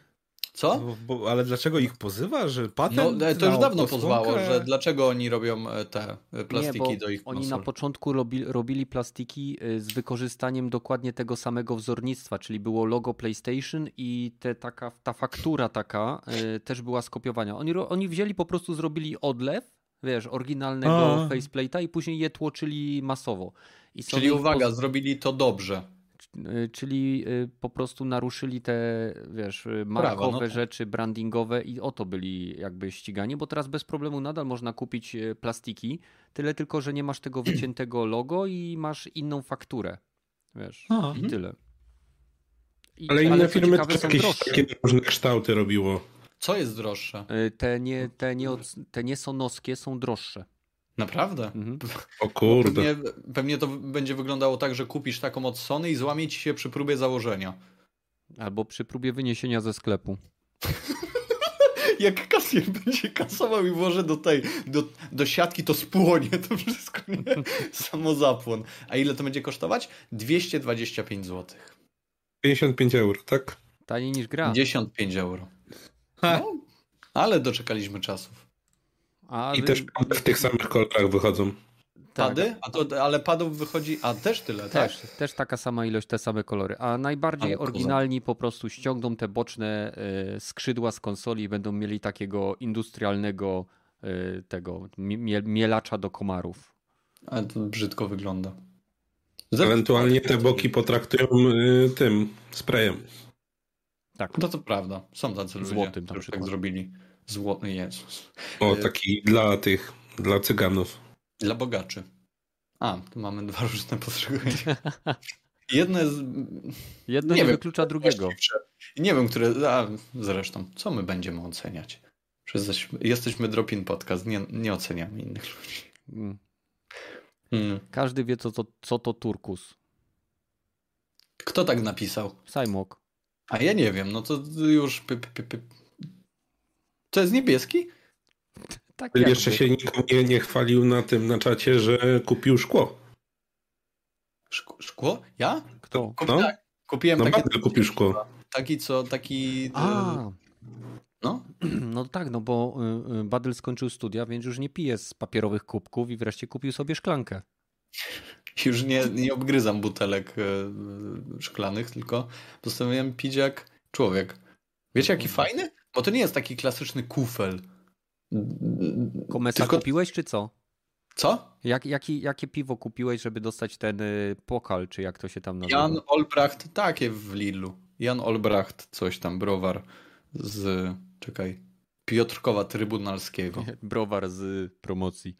Co? Bo, bo, ale dlaczego ich pozywa, że patent No to już dawno pozwało, że dlaczego oni robią e, te e, plastiki Nie, do ich Oni na początku robi, robili plastiki e, z wykorzystaniem dokładnie tego samego wzornictwa, czyli było logo PlayStation i te, taka, ta faktura taka też była skopiowana. Oni, oni wzięli po prostu, zrobili odlew, wiesz, oryginalnego faceplate'a i później je tłoczyli masowo. Czyli uwaga, zrobili to dobrze. Y, czyli y, po prostu naruszyli te, wiesz, y, markowe Prawo, no tak. rzeczy, brandingowe i o to byli jakby ścigani, bo teraz bez problemu nadal można kupić plastiki, tyle tylko, że nie masz tego wyciętego logo i masz inną fakturę, wiesz, A, i mhm. tyle. I, ale inne ale firmy też jakieś takie różne kształty robiło. Co jest droższe? Te nie, te nie, te nie sonowskie są droższe. Naprawdę? Mhm. O kurde. Pewnie, pewnie, to będzie wyglądało tak, że kupisz taką od Sony i złamie ci się przy próbie założenia. Albo przy próbie wyniesienia ze sklepu. Jak kasjer będzie kasował i włoży do tej, do, do siatki, to spłonie to wszystko, nie? Samozapłon. A ile to będzie kosztować? 225 zł. 55 euro, tak? Taniej niż gra. 55 euro. No, ale doczekaliśmy czasów. A I też w tych samych kolorach wychodzą. Pady? Tak. A to, ale padów wychodzi, a też tyle, też, tak? Też taka sama ilość, te same kolory. A najbardziej ale oryginalni po prostu ściągną te boczne y, skrzydła z konsoli i będą mieli takiego industrialnego y, tego mielacza do komarów. Ale to brzydko wygląda. Ewentualnie te boki potraktują y, tym sprayem. Tak. No to prawda. Są tacy ludzie, Złotym, którzy tak zrobili. Złoty Jezus. O, taki dla tych, dla cyganów. Dla bogaczy. A, tu mamy dwa różne postrzegania. Jedno jest... Jedno nie, nie wyklucza drugiego. Nie wiem, które. A, zresztą, co my będziemy oceniać? Jesteśmy, jesteśmy Dropin Podcast, nie, nie oceniamy innych ludzi. Mm. Mm. Każdy wie, co to, co to turkus. Kto tak napisał? Sajmok. A ja nie wiem, no to już. Py, py, py. To jest niebieski? Tak Jeszcze się nikt nie, nie chwalił na tym na czacie, że kupił szkło. Szkło? Ja? Kto? Kup, no? tak, kupiłem no, taki. kupił szkło. Taki co, taki. A. No? No tak, no bo y, y, Badel skończył studia, więc już nie pije z papierowych kubków i wreszcie kupił sobie szklankę. Już nie, nie obgryzam butelek y, szklanych, tylko postanowiłem pić jak człowiek. Wiecie, jaki fajny? Bo to nie jest taki klasyczny kufel. Komesa tylko... kupiłeś, czy co? Co? Jak, jaki, jakie piwo kupiłeś, żeby dostać ten pokal, czy jak to się tam nazywa? Jan Olbracht, takie w Lidlu. Jan Olbracht, coś tam, browar z Czekaj. Piotrkowa Trybunalskiego. Browar z promocji.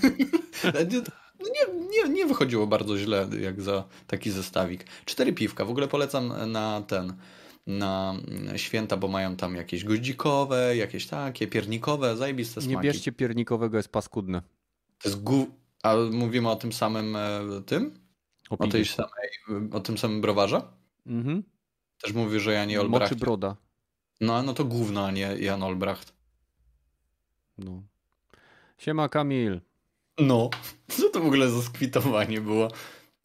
No nie, nie, nie wychodziło bardzo źle, jak za taki zestawik. Cztery piwka. W ogóle polecam na ten, na święta, bo mają tam jakieś goździkowe, jakieś takie, piernikowe, zajebiste smaki. Nie bierzcie piernikowego, jest paskudne. To jest gu... A mówimy o tym samym e, tym? O, o tej samej, o tym samym browarze? Mhm. Też mówi, że ja nie Moczy broda. No, no to gówno, a nie Jan Olbracht. No. Siema Kamil. No, co to w ogóle za skwitowanie było?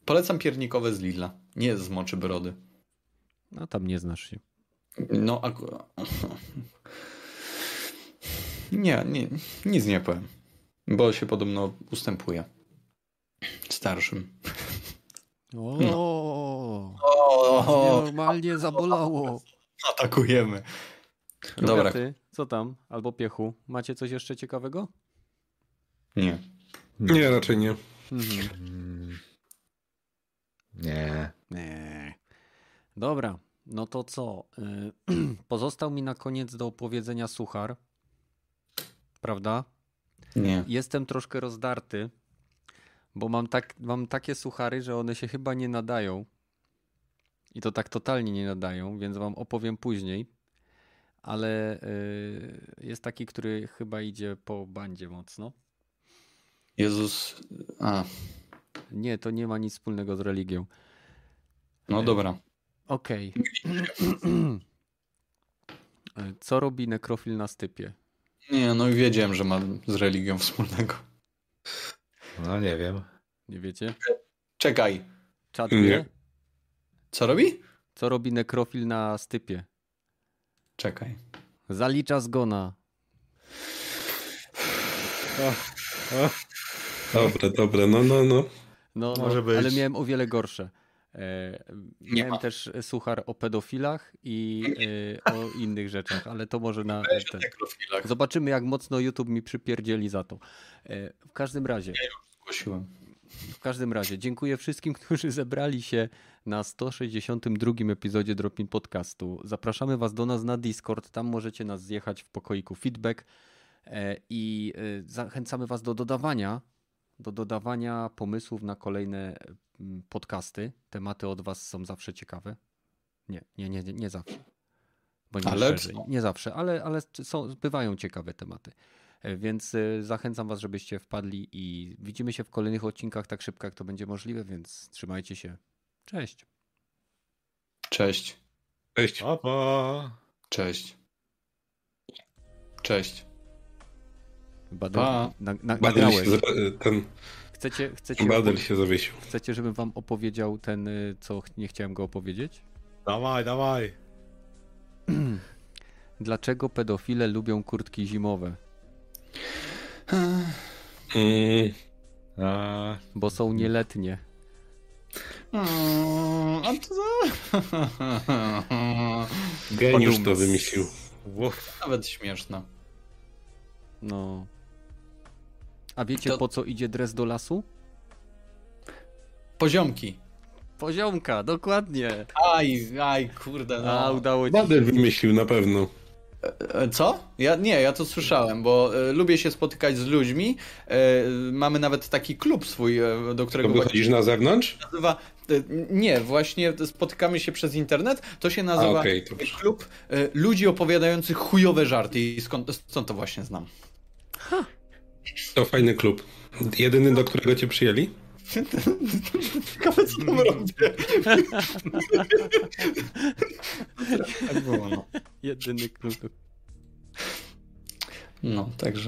Polecam piernikowe z Lidla, nie z moczy brody. No tam nie znasz się. No, akurat. Nie, nie, nic nie powiem. Bo się podobno ustępuje. Starszym. O, no. o, normalnie zabolało. Atakujemy. Dobra. Ty, co tam? Albo piechu. Macie coś jeszcze ciekawego? Nie. Nie, raczej nie. Mhm. Nie. Nie. Dobra, no to co? Y, pozostał mi na koniec do opowiedzenia suchar. Prawda? Nie. Jestem troszkę rozdarty, bo mam, tak, mam takie suchary, że one się chyba nie nadają i to tak totalnie nie nadają, więc wam opowiem później. Ale y, jest taki, który chyba idzie po bandzie mocno. Jezus. A. Nie, to nie ma nic wspólnego z religią. No dobra. Okej. Okay. Co robi nekrofil na stypie? Nie, no i wiedziałem, że ma z religią wspólnego. No nie wiem. Nie wiecie? Czekaj. Czad nie? Co robi? Co robi nekrofil na stypie? Czekaj. Zalicza zgona. Dobre, dobre, no, no, no. No, Może no, być. ale miałem o wiele gorsze. E, miałem też suchar o pedofilach i e, o innych rzeczach, ale to może na. Ten. Zobaczymy, jak mocno YouTube mi przypierdzieli za to. E, w każdym razie. Ja już zgłosiłem. W każdym razie, dziękuję wszystkim, którzy zebrali się na 162 epizodzie Dropin Podcastu. Zapraszamy Was do nas na Discord, tam możecie nas zjechać w pokoiku feedback e, i e, zachęcamy Was do dodawania, do dodawania pomysłów na kolejne mm, podcasty. Tematy od Was są zawsze ciekawe. Nie, nie, nie, nie zawsze. Bo nie, ale nie zawsze, ale, ale są, bywają ciekawe tematy. E, więc zachęcam Was, żebyście wpadli i widzimy się w kolejnych odcinkach tak szybko, jak to będzie możliwe, więc trzymajcie się. Cześć. Cześć. Cześć. Pa, Cześć. Cześć. Badel, pa. Na, na, Badel się, ten... Chcecie, chcecie, Badel się zawiesił. Chcecie, żebym wam opowiedział ten, y, co nie chciałem go opowiedzieć? Dawaj, dawaj. Dlaczego pedofile lubią kurtki zimowe? Mm. Bo są nieletnie. Mm, a to... Geniusz to wymyślił. Nawet śmieszne. No. A wiecie to... po co idzie dres do lasu? Poziomki. Poziomka, dokładnie. Aj, aj, kurde. No. A, udało ci Bader wymyślił na pewno. E, co? Ja nie, ja to słyszałem, bo e, lubię się spotykać z ludźmi. E, mamy nawet taki klub swój, do którego. To wychodzisz na zewnątrz? Nazywa Nie, właśnie spotykamy się przez internet. To się nazywa okay, klub ludzi opowiadających chujowe żarty i skąd, skąd to właśnie znam. Ha. To fajny klub. Jedyny, do którego cię przyjęli? Ciekawe co tam robię. tak było, no. Jedyny klub. No, także